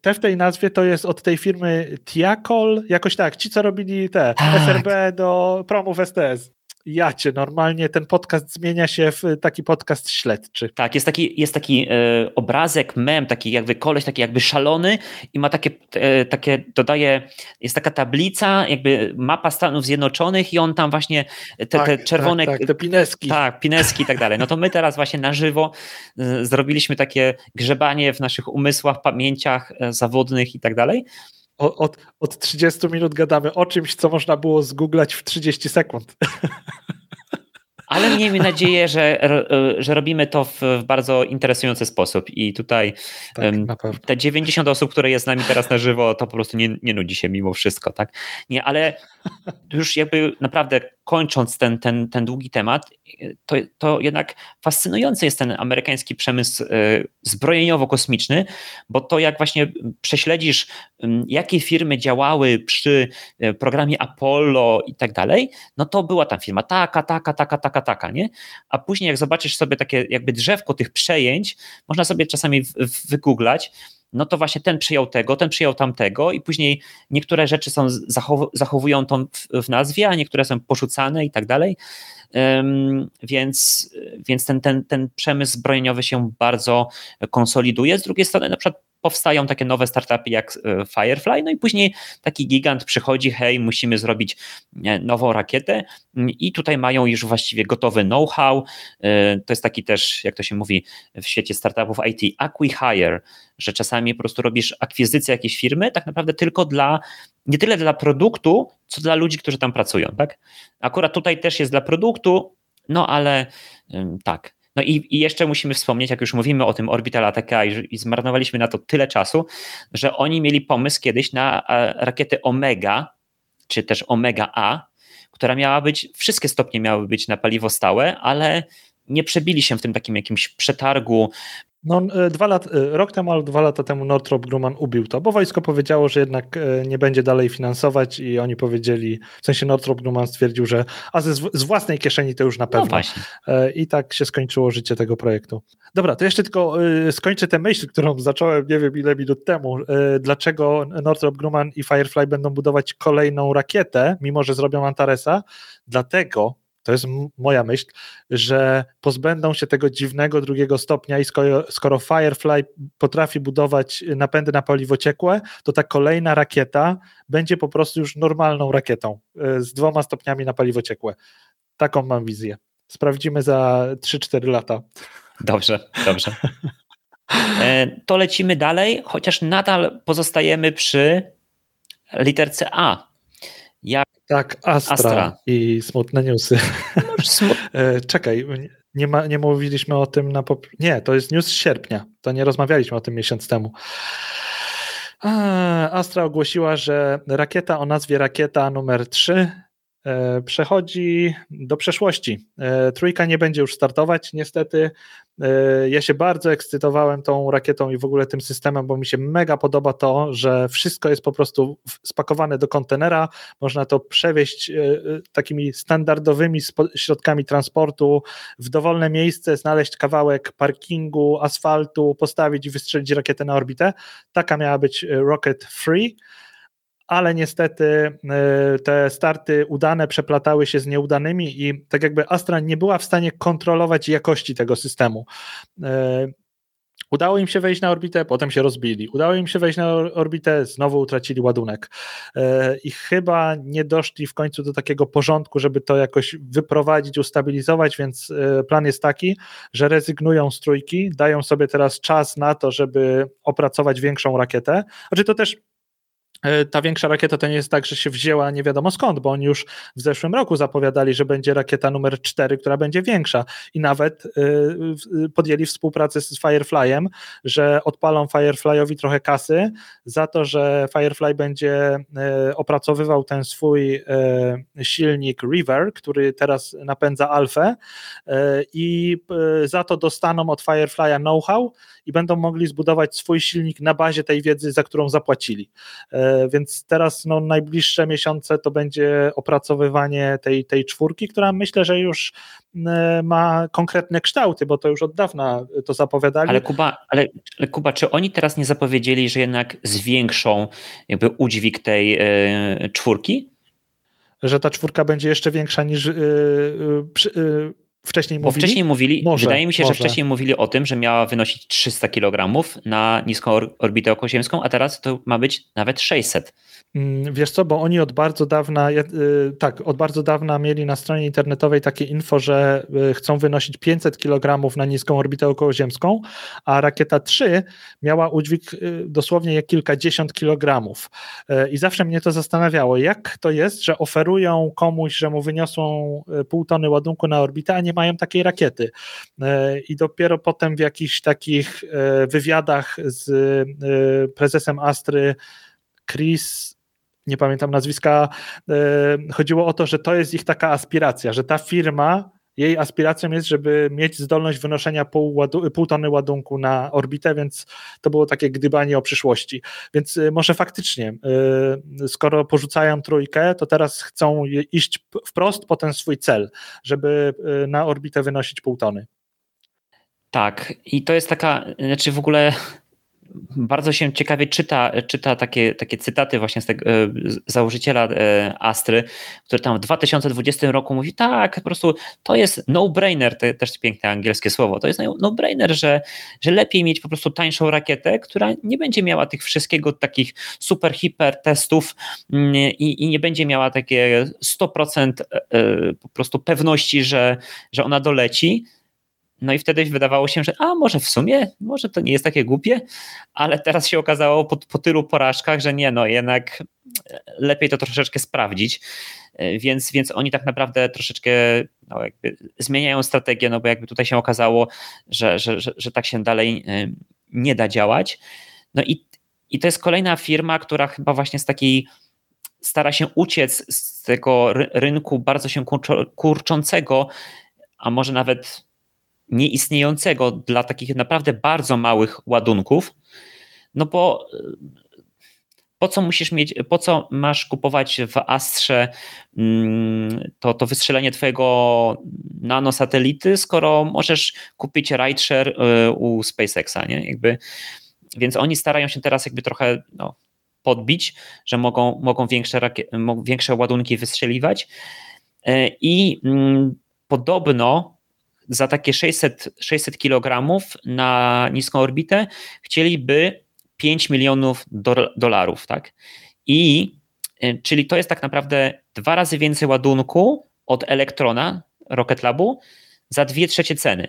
te w tej nazwie to jest od tej firmy Tiakol, jakoś tak, ci co robili te tak. SRB do promów STS jacie, normalnie ten podcast zmienia się w taki podcast śledczy. Tak, jest taki, jest taki e, obrazek, mem, taki jakby koleś, taki jakby szalony i ma takie, e, takie, dodaje, jest taka tablica, jakby mapa Stanów Zjednoczonych i on tam właśnie te, tak, te czerwone... Tak, tak, te pineski. Tak, pineski i tak dalej. No to my teraz właśnie na żywo e, zrobiliśmy takie grzebanie w naszych umysłach, pamięciach e, zawodnych i tak dalej od, od 30 minut gadamy o czymś, co można było zgooglać w 30 sekund. ale miejmy nadzieję, że, że robimy to w, bardzo interesujący sposób i tutaj tak, te 90 osób, które jest z nami teraz na żywo, to po prostu nie, nie nudzi się mimo wszystko, tak? Nie, ale już jakby naprawdę kończąc ten, ten, ten długi temat, to, to jednak fascynujący jest ten amerykański przemysł e, zbrojeniowo-kosmiczny, bo to jak właśnie prześledzisz, jakie firmy działały przy e, programie Apollo i tak dalej, no to była tam firma taka, taka, taka, taka, taka, nie? A później jak zobaczysz sobie takie jakby drzewko tych przejęć, można sobie czasami wygooglać, no to właśnie ten przyjął tego, ten przyjął tamtego i później niektóre rzeczy są zachow zachowują to w, w, nazwie, a niektóre są porzucane i tak dalej. Um, więc więc ten, ten, ten przemysł zbrojeniowy się bardzo konsoliduje. Z drugiej strony na przykład powstają takie nowe startupy jak e, Firefly, no i później taki gigant przychodzi, hej, musimy zrobić nową rakietę mm, i tutaj mają już właściwie gotowy know-how. E, to jest taki też, jak to się mówi w świecie startupów IT, acquihire, że czasami po prostu robisz akwizycję jakiejś firmy, tak naprawdę tylko dla, nie tyle dla produktu, co dla ludzi, którzy tam pracują, tak? Akurat tutaj też jest dla produktu, no ale tak, no i, i, jeszcze musimy wspomnieć, jak już mówimy o tym Orbital ATK i, i zmarnowaliśmy na to tyle czasu, że oni mieli pomysł kiedyś na rakietę Omega, czy też Omega A, która miała być, wszystkie stopnie miały być na paliwo stałe, ale nie przebili się w tym takim jakimś przetargu no, e, dwa lat, e, rok temu albo dwa lata temu Northrop Grumman ubił to, bo wojsko powiedziało, że jednak e, nie będzie dalej finansować i oni powiedzieli, w sensie Northrop Grumman stwierdził, że a ze, z własnej kieszeni to już na no pewno. No I tak się skończyło życie tego projektu. Dobra, to jeszcze tylko skończę tę myśl, którą zacząłem nie wiem ile minut temu. Dlaczego Northrop Grumman i Firefly będą budować kolejną rakietę, mimo że zrobią Antaresa? Dlatego, to jest moja myśl, że pozbędą się tego dziwnego drugiego stopnia i skoro, skoro Firefly potrafi budować napędy na paliwo ciekłe, to ta kolejna rakieta będzie po prostu już normalną rakietą e, z dwoma stopniami na paliwo ciekłe. Taką mam wizję. Sprawdzimy za 3-4 lata. Dobrze, dobrze. E, to lecimy dalej, chociaż nadal pozostajemy przy literce A. Tak, Astra, Astra. i smutne newsy. Smut... E, czekaj, nie, ma, nie mówiliśmy o tym na. Pop... Nie, to jest news z sierpnia. To nie rozmawialiśmy o tym miesiąc temu. Astra ogłosiła, że rakieta o nazwie Rakieta numer 3 E, przechodzi do przeszłości. E, trójka nie będzie już startować, niestety. E, ja się bardzo ekscytowałem tą rakietą i w ogóle tym systemem, bo mi się mega podoba to, że wszystko jest po prostu spakowane do kontenera. Można to przewieźć takimi standardowymi środkami transportu w dowolne miejsce, znaleźć kawałek parkingu, asfaltu, postawić i wystrzelić rakietę na orbitę. Taka miała być Rocket Free ale niestety e, te starty udane przeplatały się z nieudanymi i tak jakby Astra nie była w stanie kontrolować jakości tego systemu. E, udało im się wejść na orbitę, potem się rozbili. Udało im się wejść na orbitę, znowu utracili ładunek. E, I chyba nie doszli w końcu do takiego porządku, żeby to jakoś wyprowadzić, ustabilizować, więc plan jest taki, że rezygnują z trójki, dają sobie teraz czas na to, żeby opracować większą rakietę. Znaczy to też ta większa rakieta to nie jest tak, że się wzięła nie wiadomo skąd, bo oni już w zeszłym roku zapowiadali, że będzie rakieta numer 4, która będzie większa i nawet e, podjęli współpracę z Fireflyem, że odpalą Fireflyowi trochę kasy za to, że Firefly będzie e, opracowywał ten swój silnik River, który teraz napędza Alfę i za to dostaną od Firefly'a know-how i będą mogli zbudować swój silnik na bazie tej wiedzy, za którą zapłacili. E, więc teraz no, najbliższe miesiące to będzie opracowywanie tej, tej czwórki, która myślę, że już e, ma konkretne kształty, bo to już od dawna to zapowiadali. Ale Kuba, ale, ale Kuba, czy oni teraz nie zapowiedzieli, że jednak zwiększą jakby udźwig tej e, czwórki? Że ta czwórka będzie jeszcze większa niż yy, yy, wcześniej Bo mówili? wcześniej mówili, Może, wydaje mi się, może. że wcześniej mówili o tym, że miała wynosić 300 kg na niską or- orbitę okołoziemską, a teraz to ma być nawet 600. Mm, Wiesz co, bo oni od bardzo dawna, y, tak, od bardzo dawna mieli na stronie internetowej takie info, że y, chcą wynosić 500 kg na niską orbitę okołoziemską, a rakieta 3 miała udźwig y, dosłownie kilkadziesiąt kilogramów. I zawsze mnie to zastanawiało, jak to jest, że oferują komuś, że mu wyniosą pół tony ładunku na orbitę, a nie mają takiej rakiety. I dopiero potem w jakichś takich wywiadach z prezesem Astry Chris, nie pamiętam nazwiska, e, chodziło o to, że to jest ich taka aspiracja, że ta firma, jej aspiracją jest, żeby mieć zdolność wynoszenia pół, ładu, pół tony ładunku na orbitę, więc to było takie gdybanie o przyszłości. Więc e, może faktycznie, e, skoro porzucają trójkę, to teraz chcą iść wprost po ten swój cel, żeby na orbitę wynosić pół tony. Tak, i to jest taka, znaczy w ogóle bardzo się ciekawie czyta, czyta takie, takie cytaty właśnie z tego e, założyciela e, Astry, który tam w 2020 roku mówi, tak, po prostu to jest no-brainer, to też piękne angielskie słowo, to jest no- no-brainer, że, że lepiej mieć po prostu tańszą rakietę, która nie będzie miała tych wszystkiego takich super, hiper testów mm, i, i nie będzie miała takie 100% e, e, po prostu pewności, że, że ona doleci, no i wtedy wydawało się, że a może w sumie, może to nie jest takie głupie, ale teraz się okazało po, po tylu porażkach, że nie, no jednak lepiej to troszeczkę sprawdzić. E, Więc, więc oni tak naprawdę troszeczkę no zmieniają strategię, no bo jakby tutaj się okazało, że, że, że, że tak się dalej e, nie da działać. No i, i to jest kolejna firma, która chyba właśnie z takiej stara się uciec z tego ry- rynku bardzo się kurczącego, a może nawet nieistniejącego dla takich naprawdę bardzo małych ładunków, no bo y, po co musisz mieć, po co masz kupować w Astrze mm, to, to wystrzelenie twojego nanosatelity, skoro możesz kupić rideshare y, u SpaceXa, nie? Jakby, więc oni starają się teraz jakby trochę no, podbić, że mogą, mogą większe, większe ładunki wystrzeliwać Y, i mm, podobno za takie 600, 600 kg na niską orbitę chcieliby 5 milionów do, dolarów, tak? I y, czyli to jest tak naprawdę dwa razy więcej ładunku od elektrona Rocket Labu za dwie trzecie ceny.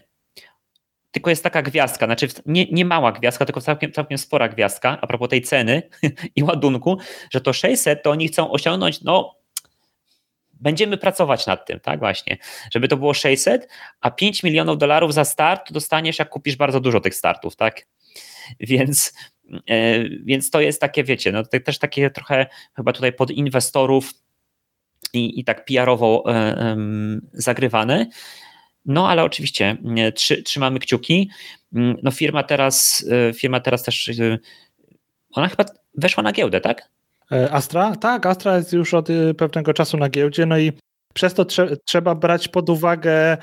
Tylko jest taka gwiazdka, znaczy nie, nie mała gwiazdka, tylko całkiem, całkiem spora gwiazdka a propos tej ceny i ładunku, że to 600 to oni chcą osiągnąć, no będziemy pracować nad tym, tak właśnie, żeby to było 600, a 5 milionów dolarów za start dostaniesz, jak kupisz bardzo dużo tych startów, tak? Więc, e, więc to jest takie, wiecie, no też takie trochę chyba tutaj pod inwestorów i, i tak PR-owo e, zagrywane. No ale oczywiście trzy, trzymamy kciuki. Mm, No firma teraz, e, firma teraz też, ona chyba weszła na giełdę, tak? E, Astra? Tak, Astra jest już od y, pewnego czasu na giełdzie, no i przez to trze trzeba brać pod uwagę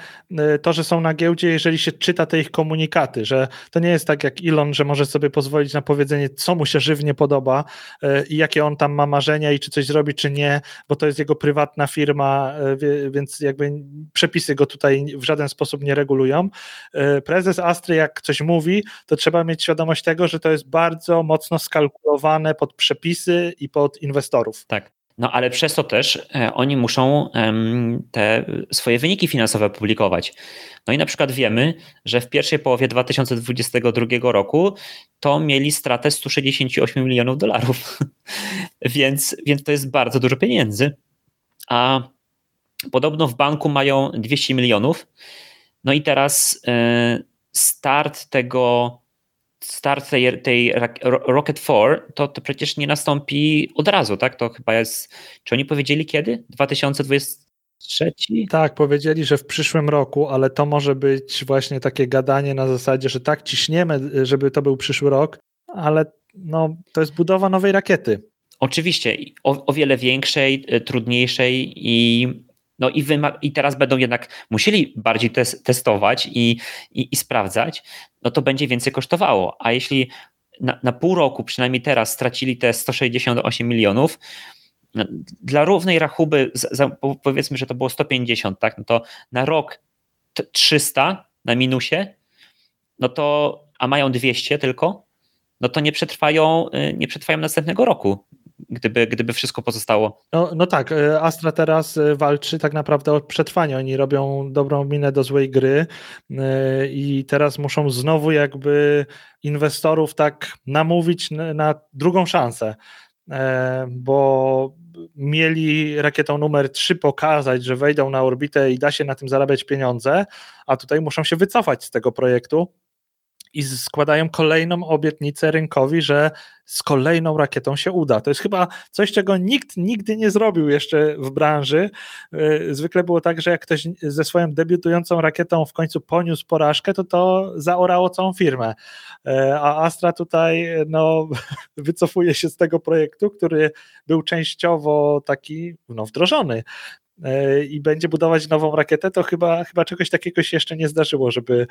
y, to, że są na giełdzie, jeżeli się czyta te ich komunikaty, że to nie jest tak jak Elon, że może sobie pozwolić na powiedzenie, co mu się żywnie podoba y, i jakie on tam ma marzenia i czy coś zrobi, czy nie, bo to jest jego prywatna firma, y, więc jakby przepisy go tutaj w żaden sposób nie regulują. Prezes Astry, jak coś mówi, to trzeba mieć świadomość tego, że to jest bardzo mocno skalkulowane pod przepisy i pod inwestorów. Tak. No ale przez to też e, oni muszą te swoje wyniki finansowe publikować. No i na przykład wiemy, że w pierwszej połowie 2022 roku to mieli stratę 168 milionów dolarów. więc, więc to jest bardzo dużo pieniędzy. A podobno w banku mają 200 milionów. No i teraz e, start tego start tej, tej Rocket 4 to, to przecież nie nastąpi od razu, tak? To chyba jest. Czy oni powiedzieli kiedy? 2023? Tak, powiedzieli, że w przyszłym roku, ale to może być właśnie takie gadanie na zasadzie, że tak ciśniemy, żeby to był przyszły rok, ale no, to jest budowa nowej rakiety. Oczywiście, o, o wiele większej, y, trudniejszej i. No i, i teraz będą jednak musieli bardziej tes- testować i, i, i sprawdzać, no to będzie więcej kosztowało. A jeśli na, na pół roku, przynajmniej teraz, stracili te 168 milionów, no, dla równej rachuby, za, za, po- powiedzmy, że to było 150, tak, no to na rok 300 na minusie, no to, a mają 200 tylko, no to nie przetrwają, y, nie przetrwają następnego roku gdyby, gdyby wszystko pozostało. No, no tak, y, Astra teraz y, walczy tak naprawdę o przetrwanie. Oni robią dobrą minę do złej gry i teraz muszą znowu jakby inwestorów tak namówić na drugą szansę, bo mieli rakietą numer 3 pokazać, że wejdą na orbitę i da się na tym zarabiać pieniądze, a tutaj muszą się wycofać z tego projektu i składają kolejną obietnicę rynkowi, że z kolejną rakietą się uda. To jest chyba coś, czego nikt nigdy nie zrobił jeszcze w branży. Y, zwykle było tak, że jak ktoś ze swoją debiutującą rakietą w końcu poniósł porażkę, to to zaorało całą firmę. Y, a Astra tutaj no, wycofuje się z tego projektu, który był częściowo taki no, wdrożony E, i będzie budować nową rakietę, to chyba, chyba czegoś takiego się jeszcze nie zdarzyło, żeby.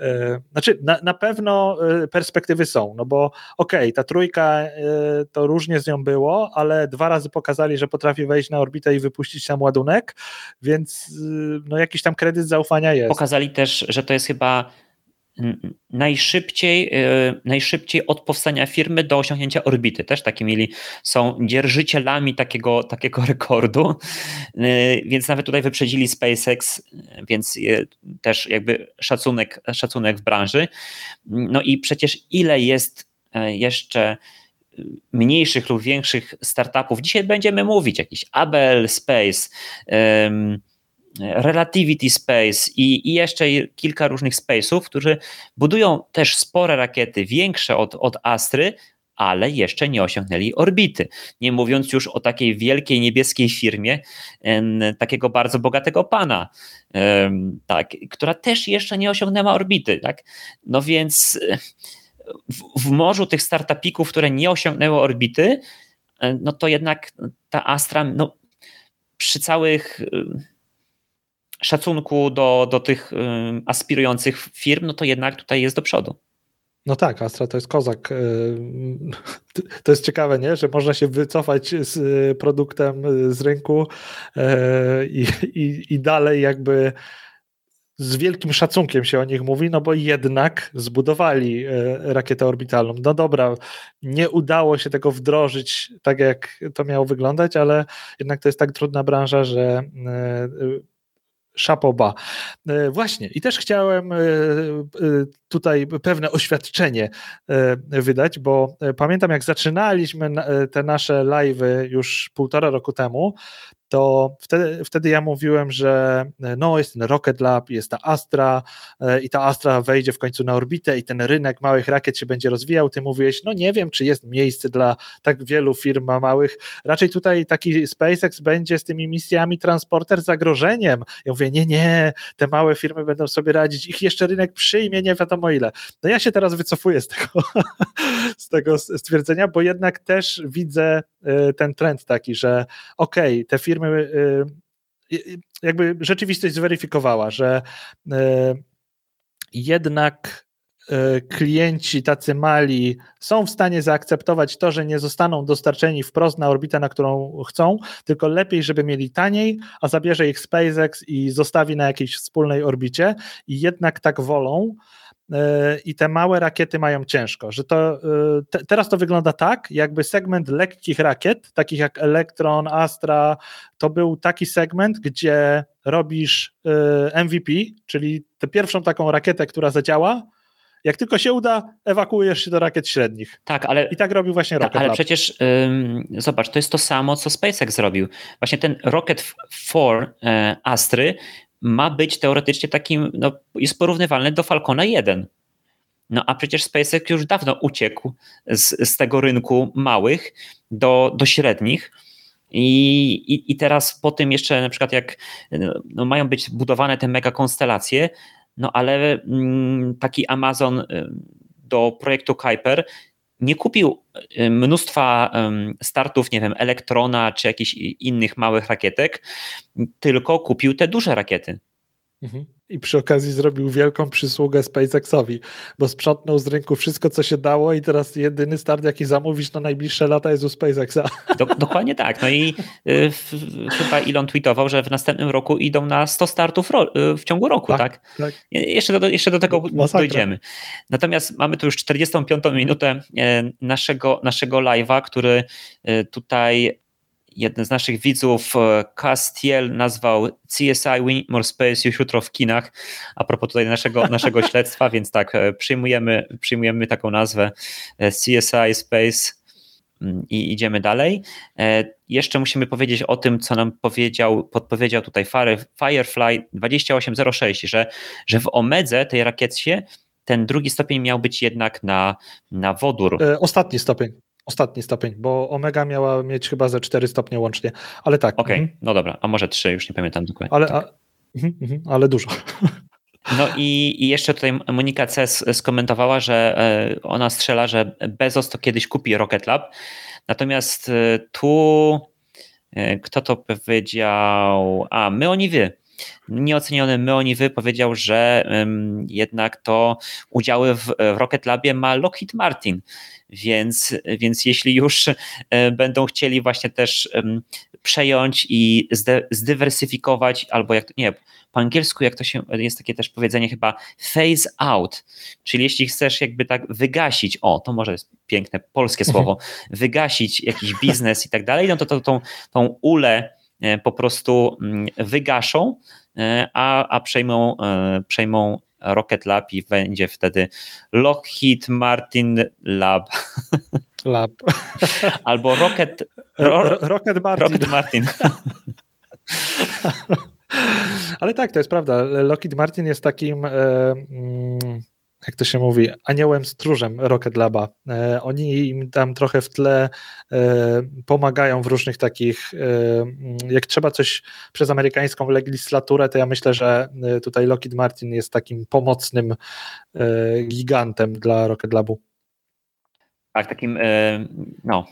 E, znaczy, na, na pewno e, perspektywy są, no bo okej, okay, ta trójka to różnie z nią było, ale dwa razy pokazali, że potrafi wejść na orbitę i wypuścić tam ładunek, więc no jakiś tam kredyt zaufania jest. Pokazali też, że to jest chyba najszybciej, e, najszybciej od powstania firmy do osiągnięcia orbity. Też takie mieli, są dzierżycielami takiego, takiego rekordu, e, więc nawet tutaj wyprzedzili SpaceX, więc też jakby szacunek, szacunek w branży. No i przecież ile jest e, jeszcze mniejszych lub większych startupów. Dzisiaj będziemy mówić jakiś Abel Space, Relativity Space i, i jeszcze kilka różnych space'ów, którzy budują też spore rakiety, większe od, od Astry, ale jeszcze nie osiągnęli orbity. Nie mówiąc już o takiej wielkiej niebieskiej firmie, takiego bardzo bogatego pana, tak, która też jeszcze nie osiągnęła orbity. Tak? No więc w, w morzu tych startupików, które nie osiągnęły orbity, no to jednak ta Astra no, przy całych szacunku do, do tych aspirujących firm, no to jednak tutaj jest do przodu. No tak, Astra to jest kozak. To jest ciekawe, nie? że można się wycofać z y, produktem y, z rynku e, i, i, i dalej jakby z wielkim szacunkiem się o nich mówi, no bo jednak zbudowali e, rakietę orbitalną. No dobra, nie udało się tego wdrożyć tak, jak to miało wyglądać, ale jednak to jest tak trudna branża, że e, Szapoba. E, właśnie, i też chciałem e, e, tutaj pewne oświadczenie wydać, bo pamiętam jak zaczynaliśmy te nasze live'y już półtora roku temu, to wtedy, wtedy ja mówiłem, że no jest ten Rocket Lab, jest ta Astra e, i ta Astra wejdzie w końcu na orbitę i ten rynek małych rakiet się będzie rozwijał. Ty mówiłeś, no nie wiem, czy jest miejsce dla tak wielu firm małych. Raczej tutaj taki SpaceX będzie z tymi misjami transporter zagrożeniem. Ja mówię, nie, nie, te małe firmy będą sobie radzić, ich jeszcze rynek przyjmie, nie wiadomo ile. No ja się teraz wycofuję z tego, z tego stwierdzenia, bo jednak też widzę e, ten trend taki, że okej, okay, te firmy firmy y, y, jakby rzeczywistość zweryfikowała, że y, jednak klienci tacy mali są w stanie zaakceptować to, że nie zostaną dostarczeni wprost na orbitę, na którą chcą, tylko lepiej, żeby mieli taniej, a zabierze ich SpaceX i zostawi na jakiejś wspólnej orbicie i jednak tak wolą, E, i te małe rakiety mają ciężko, że to e, te, teraz to wygląda tak, jakby segment lekkich rakiet, takich jak Electron, Astra, to był taki segment, gdzie robisz e, MVP, czyli tę pierwszą taką rakietę, która zadziała, jak tylko się uda, ewakuujesz się do rakiet średnich. Tak, ale. I tak robił właśnie Rocket. ale Lab. przecież ym, zobacz, to jest to samo, co SpaceX zrobił. Właśnie ten Rocket 4 y, Astry ma być teoretycznie takim, no, jest porównywalny do Falcona 1. No a przecież SpaceX już dawno uciekł z, z tego rynku małych do, do średnich. I, i, I teraz po tym jeszcze na przykład jak no, mają być budowane te mega konstelacje, no ale mm, taki Amazon y, do projektu Kuiper nie kupił y, mnóstwa startów, nie wiem, Elektrona czy jakichś innych małych rakietek, tylko kupił te duże rakiety. Mhm. I przy okazji zrobił wielką przysługę SpaceXowi, bo sprzątnął z rynku wszystko, co się dało i teraz jedyny start, jaki zamówić na najbliższe lata jest u SpaceXa. Do, dokładnie tak. No i y, chyba Elon tweetował, że w następnym roku idą na 100 startów ro, y, w ciągu roku, tak? tak? tak. Jeszcze, do, jeszcze do tego Masakra. dojdziemy. Natomiast mamy tu już 45 minutę e, naszego, naszego live'a, który e, tutaj jeden z naszych widzów, e, Castiel, nazwał CSI We More Space już jutro w kinach, a propos tutaj naszego, naszego śledztwa, więc tak, e, przyjmujemy, przyjmujemy taką nazwę e, CSI Space mm, i idziemy dalej. Jeszcze musimy powiedzieć o tym, co nam powiedział, podpowiedział tutaj Firefly 2806, że, że w Omedze, tej rakiecie, ten drugi stopień miał być jednak na, na wodór. Ostatni stopień. Ostatni stopień, bo Omega miała mieć chyba ze 4 stopnie łącznie, ale tak. Okej, okay, mhm. no dobra, a może 3, już nie pamiętam dokładnie. Ale, tak. a, mhm, mhm, ale dużo. No i, i, jeszcze tutaj Monika C. skomentowała, że e, ona strzela, że Bezos to kiedyś kupi Rocket Lab. Natomiast e, tu e, kto to powiedział? A, my oni wy. Nieoceniony my oni wy powiedział, że um, jednak to udziały w, w Rocket Labie ma Lockheed Martin. Więc, więc jeśli już e, będą chcieli właśnie też przejąć i zdywersyfikować, albo jak nie, po angielsku, jak to się jest takie też powiedzenie chyba phase out, czyli jeśli chcesz jakby tak wygasić, o, to może jest piękne polskie mhm. słowo, wygasić jakiś biznes i tak dalej, no to, to tą, tą ulę po prostu mm, wygaszą, e, a, a przejmą, przejmą Rocket Lab i będzie wtedy Lockheed Martin Lab. Lab. Albo Rocket, ro, Rocket Martin. Rocket Martin. Ale tak, to jest prawda. Lockheed Martin jest takim e, mm, jak to się mówi, aniołem stróżem Rocket Laba. E, oni im tam trochę w tle e, pomagają w różnych takich, e, jak trzeba coś przez amerykańską legislaturę, to ja myślę, że tutaj Lockheed Martin jest takim pomocnym gigantem dla Rocket Labu. Tak, takim, no,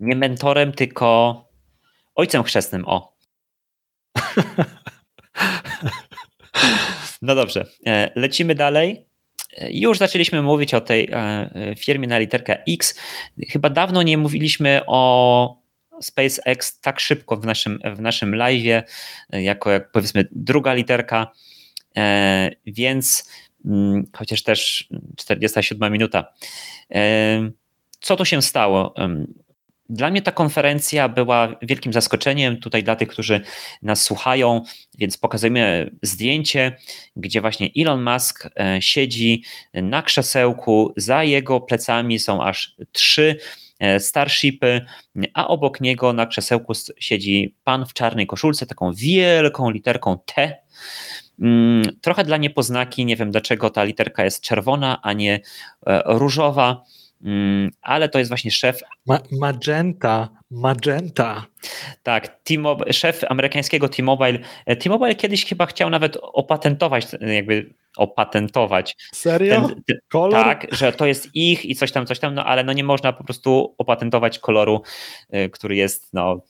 nie mentorem, tylko ojcem chrzestnym, o. No dobrze, lecimy dalej. Już zaczęliśmy mówić o tej e, firmie na literkę X. Chyba dawno nie mówiliśmy o SpaceX tak szybko w naszym, w naszym live, jako jak powiedzmy druga literka, e, więc mm, chociaż też 47 minuta. E, co tu się stało? Dla mnie ta konferencja była wielkim zaskoczeniem tutaj dla tych, którzy nas słuchają, więc pokazujemy zdjęcie, gdzie właśnie Elon Musk e, siedzi na krzesełku, za jego plecami są aż trzy e, Starshipy, a obok niego na krzesełku siedzi pan w czarnej koszulce, taką wielką literką T. Mm, trochę dla niepoznaki, nie wiem dlaczego ta literka jest czerwona, a nie e, różowa. Mm, ale to jest właśnie szef. Ma magenta, Magenta. Tak, szef amerykańskiego T-Mobile. E, T-Mobile kiedyś chyba chciał nawet opatentować, jakby opatentować. Serio? Ten, ten, Kolor? Tak, że to jest ich i coś tam, coś tam, no ale no nie można po prostu opatentować koloru, e, który jest, no,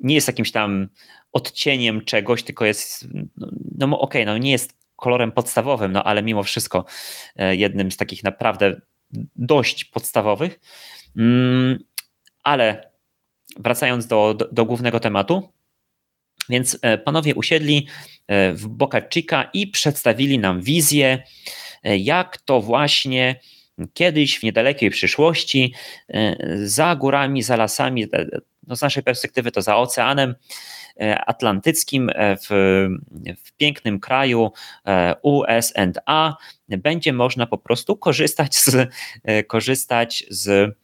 nie jest jakimś tam odcieniem czegoś, tylko jest, no, no okej, okay, no nie jest kolorem podstawowym, no ale mimo wszystko e, jednym z takich naprawdę dość podstawowych. Mm, ale wracając do, do, do głównego tematu, więc e, panowie usiedli e, w Boca Chica i przedstawili nam wizję, e, jak to właśnie kiedyś w niedalekiej przyszłości za górami, za lasami, no z naszej perspektywy to za oceanem atlantyckim w, w pięknym kraju USA będzie można po prostu korzystać z, korzystać z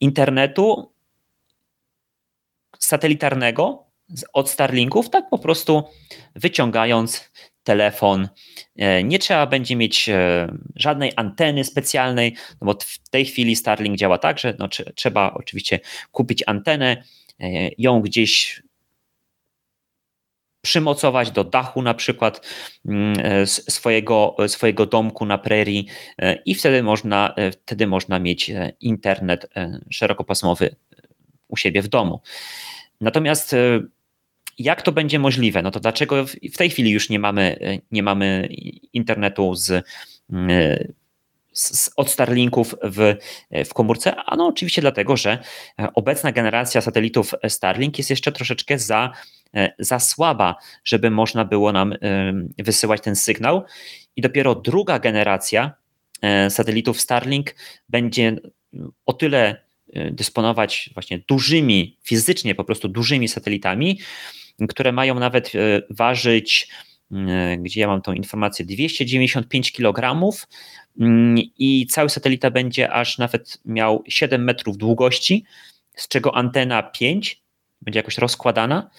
internetu satelitarnego od Starlinków, tak po prostu wyciągając telefon. E, nie trzeba będzie mieć e, żadnej anteny specjalnej, no bo w tej chwili Starlink działa tak, że no, trzeba oczywiście kupić antenę, e, ją gdzieś przymocować do dachu na przykład mm, swojego, swojego domku na prerii i wtedy można, wtedy można mieć internet szerokopasmowy u siebie w domu. Natomiast jak to będzie możliwe? No to dlaczego w tej chwili już nie mamy, nie mamy internetu z, z, od Starlinków w, w komórce? A no oczywiście dlatego, że obecna generacja satelitów Starlink jest jeszcze troszeczkę za, za słaba, żeby można było nam wysyłać ten sygnał. I dopiero druga generacja satelitów Starlink będzie o tyle dysponować właśnie dużymi, fizycznie po prostu dużymi satelitami, które mają nawet e, ważyć, e, gdzie ja mam tą informację, 295 kg i cały satelita będzie aż nawet miał 7 metrów długości, z czego antena 5 będzie jakoś rozkładana,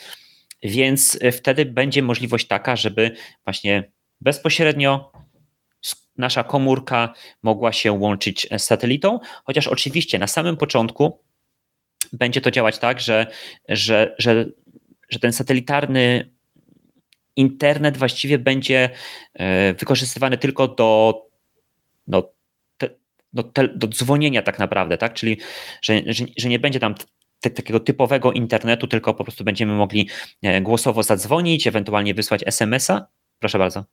więc e, wtedy będzie możliwość taka, żeby właśnie bezpośrednio nasza komórka mogła się łączyć z satelitą, chociaż oczywiście na samym początku będzie to działać tak, że, że, że że ten satelitarny internet właściwie będzie e, wykorzystywany tylko do, no, te, do, te, do dzwonienia tak naprawdę, tak? Czyli że, że, że nie będzie tam te, takiego typowego internetu, tylko po prostu będziemy mogli e, głosowo zadzwonić, ewentualnie wysłać SMS-a. Proszę bardzo.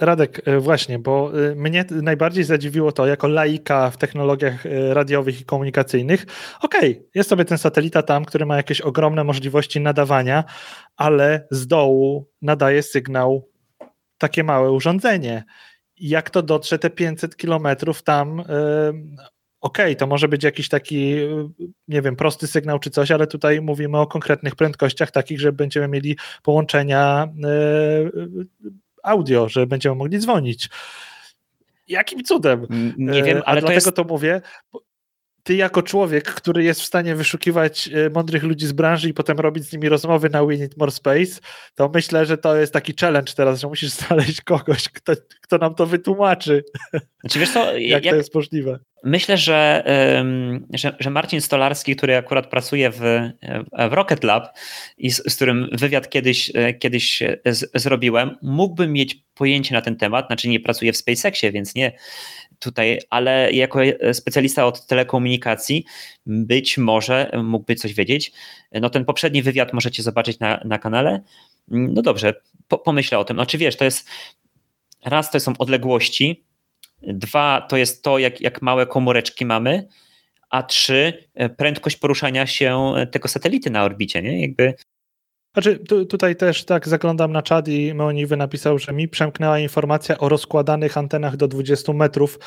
Radek, e, właśnie, bo e, mnie najbardziej zadziwiło to, jako laika w technologiach radiowych i komunikacyjnych, okej, okay, jest sobie ten satelita tam, który ma jakieś ogromne możliwości nadawania, ale z dołu nadaje sygnał takie małe urządzenie. Jak to dotrze te 500 kilometrów tam, okej, okay, to może być jakiś taki, nie wiem, prosty sygnał czy coś, ale tutaj mówimy o konkretnych prędkościach takich, że będziemy mieli połączenia audio, że będziemy mogli dzwonić. Jakim cudem? Nie wiem, ale A to dlatego jest... to mówię, ty jako człowiek, który jest w stanie wyszukiwać e, mądrych ludzi z branży i potem robić z nimi rozmowy na We Need More Space, to myślę, że to jest taki challenge teraz, że musisz znaleźć kogoś, kto, kto nam to wytłumaczy. Znaczy, wiesz co, jak, to jest możliwe. Myślę, że, że, że, Marcin Stolarski, który akurat pracuje w, w Rocket Lab i z, z którym wywiad kiedyś, e, kiedyś z, zrobiłem, mógłby mieć pojęcie na ten temat, znaczy nie pracuje w SpaceXie, więc nie tutaj, ale jako specjalista od telekomunikacji być może mógłby coś wiedzieć. No ten poprzedni wywiad możecie zobaczyć na, na kanale. No dobrze, po, pomyślę o tym. No czy wiesz, to jest raz to są odległości, dwa to jest to, jak, jak małe komóreczki mamy, a trzy prędkość poruszania się tego satelity na orbicie, nie? Jakby znaczy, tu, tutaj też tak zaglądam na czat i Moniwy napisał, że mi przemknęła informacja o rozkładanych antenach do 20 metrów,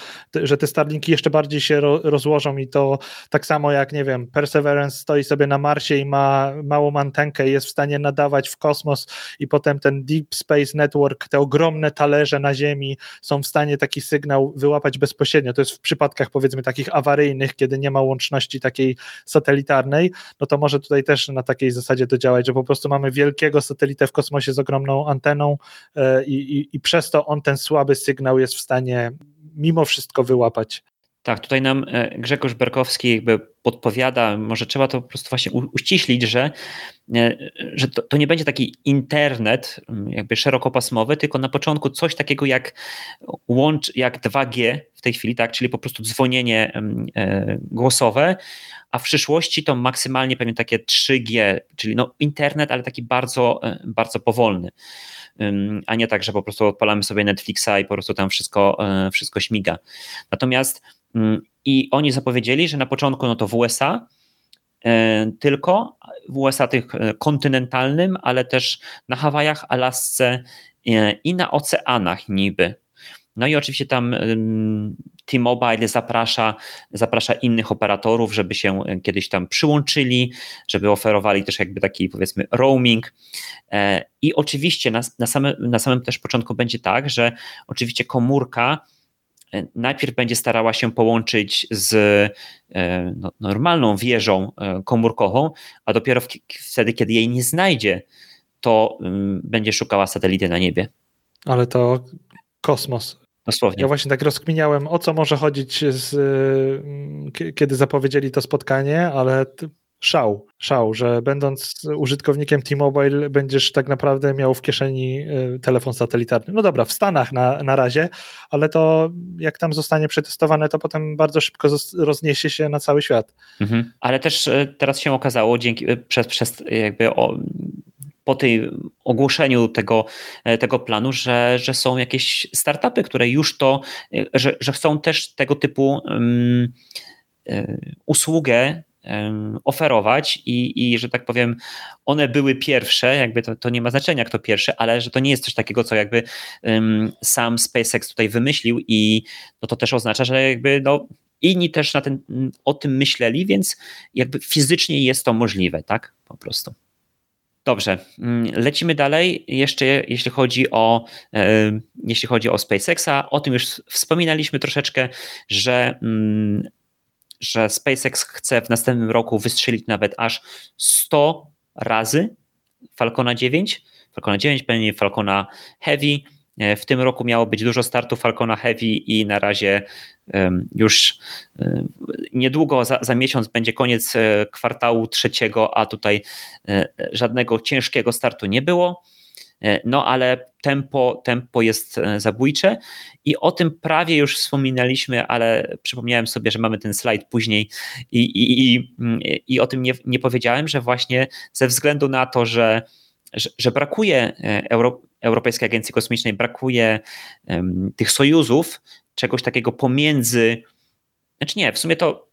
że te Starlinki jeszcze bardziej się ro, rozłożą i to tak samo jak, nie wiem, Perseverance stoi sobie na Marsie i ma małą antenkę i jest w stanie nadawać w kosmos i potem ten Deep Space Network, te ogromne talerze na Ziemi są w stanie taki sygnał wyłapać bezpośrednio. To jest w przypadkach powiedzmy takich awaryjnych, kiedy nie ma łączności takiej satelitarnej, no to może tutaj też na takiej zasadzie to działać, że po prostu mamy wielkiego satelitę w kosmosie z ogromną anteną e, i, i, i przez to on ten słaby sygnał jest w stanie mimo wszystko wyłapać. Tak, tutaj nam e, Grzegorz Berkowski jakby podpowiada, może trzeba to po prostu właśnie uściślić, że, e, że to, to, nie będzie taki internet jakby szerokopasmowy, tylko na początku coś takiego jak łącz, jak 2G w tej chwili, tak, czyli po prostu dzwonienie głosowe, a w przyszłości to maksymalnie pewnie takie 3G, czyli no internet, ale taki bardzo, e, bardzo powolny. A nie tak, że po prostu odpalamy sobie Netflixa i po prostu tam wszystko, e, wszystko śmiga. Natomiast i oni zapowiedzieli, że na początku no to w USA, e, tylko w USA tych kontynentalnym, ale też na Hawajach, Alasce i na oceanach niby. No i oczywiście tam T-Mobile zaprasza, zaprasza innych operatorów, żeby się kiedyś tam przyłączyli, żeby oferowali też jakby taki powiedzmy roaming. E, I oczywiście na, na, samym, na samym też początku będzie tak, że oczywiście komórka e, najpierw będzie starała się połączyć z e, no, normalną wieżą komórkową, a dopiero wtedy, kiedy jej nie znajdzie, to mm, będzie szukała satelity na niebie. Ale to kosmos. Dosłownie. Ja właśnie tak rozkminiałem, o co może chodzić, z, y, kiedy zapowiedzieli to spotkanie, ale szał, szał, że będąc użytkownikiem T-Mobile będziesz tak naprawdę miał w kieszeni y, telefon satelitarny. No dobra, w Stanach na, na razie, ale to jak tam zostanie przetestowane, to potem bardzo szybko rozniesie się na cały świat. Mhm. Ale też y, teraz się okazało, dzięki przez, przez jakby o, po tym ogłoszeniu tego, tego planu, że, że są jakieś startupy, które już to, że, że chcą też tego typu um, usługę oferować i, i, że tak powiem, one były pierwsze, jakby to, to nie ma znaczenia, kto pierwszy, ale że to nie jest coś takiego, co jakby um, sam SpaceX tutaj wymyślił i no to też oznacza, że jakby no, inni też na ten, o tym myśleli, więc jakby fizycznie jest to możliwe, tak? Po prostu. Dobrze, mm, lecimy dalej. Jeszcze jeśli chodzi o, jeśli chodzi o SpaceXa, o tym już wspominaliśmy troszeczkę, że mm, że SpaceX chce w następnym roku wystrzelić nawet aż 100 razy Falcona 9, Falcona 9, pewnie Falcona Heavy. E, w tym roku miało być dużo startów Falcona Heavy i na razie już niedługo, za, za miesiąc będzie koniec e, kwartału trzeciego, a tutaj e, żadnego ciężkiego startu nie było. E, no ale tempo, tempo jest e, zabójcze i o tym prawie już wspominaliśmy, ale przypomniałem sobie, że mamy ten slajd później i, i, i, i o tym nie, nie powiedziałem, że właśnie ze względu na to, że, że, że brakuje e, Euro, Europejskiej Agencji Kosmicznej, brakuje tych sojuzów, czegoś takiego pomiędzy, znaczy nie, w sumie to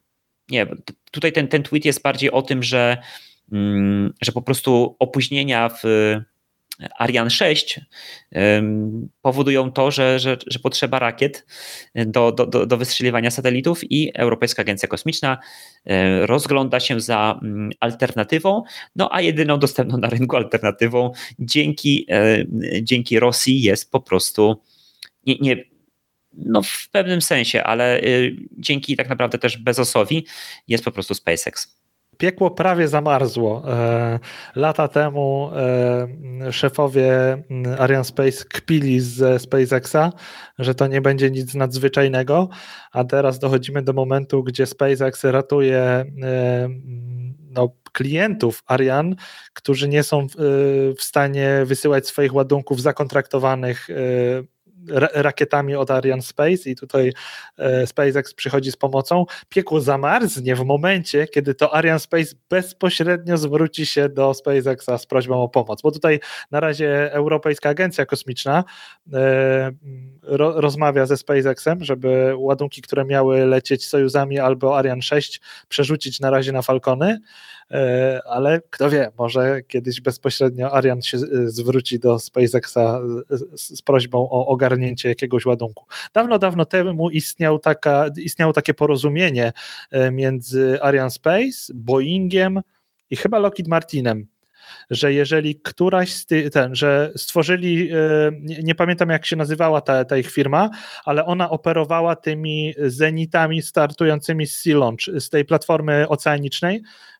nie, tutaj ten, ten tweet jest bardziej o tym, że, um, że po prostu opóźnienia w Ariane 6 powodują to, że, że, że potrzeba rakiet do, do, do wystrzeliwania satelitów i Europejska Agencja Kosmiczna e, rozgląda się za mm, alternatywą, no a jedyną dostępną na rynku alternatywą dzięki, e, dzięki Rosji jest po prostu nie, nie, no w pewnym sensie, ale y, dzięki tak naprawdę też Bezosowi jest po prostu SpaceX piekło prawie zamarzło. E, lata temu e, szefowie mm, Ariane Space kpili ze SpaceXa, że to nie będzie nic nadzwyczajnego, a teraz dochodzimy do momentu, gdzie SpaceX ratuje e, no, klientów Ariane, którzy nie są w stanie wysyłać swoich ładunków zakontraktowanych rakietami od Ariane Space i tutaj e, SpaceX przychodzi z pomocą. Piekło zamarznie w momencie, kiedy to Ariane Space bezpośrednio zwróci się do SpaceXa z prośbą o pomoc, bo tutaj na razie Europejska Agencja Kosmiczna e, rozmawia ze SpaceXem, żeby ładunki, które miały lecieć Sojuzami albo Ariane 6 przerzucić na razie na Falcony, ale kto wie, może kiedyś bezpośrednio Ariane się zwróci do SpaceXa z prośbą o ogarnięcie jakiegoś ładunku. Dawno, dawno temu istniał taka, istniało takie porozumienie e, między Ariane Space, Boeingiem i chyba Lockheed Martinem że jeżeli któraś z tych, ten, że stworzyli, e, nie, nie, pamiętam jak się nazywała ta, ta ich firma, ale ona operowała tymi zenitami startującymi z Sea Launch, z tej platformy oceanicznej, E, e,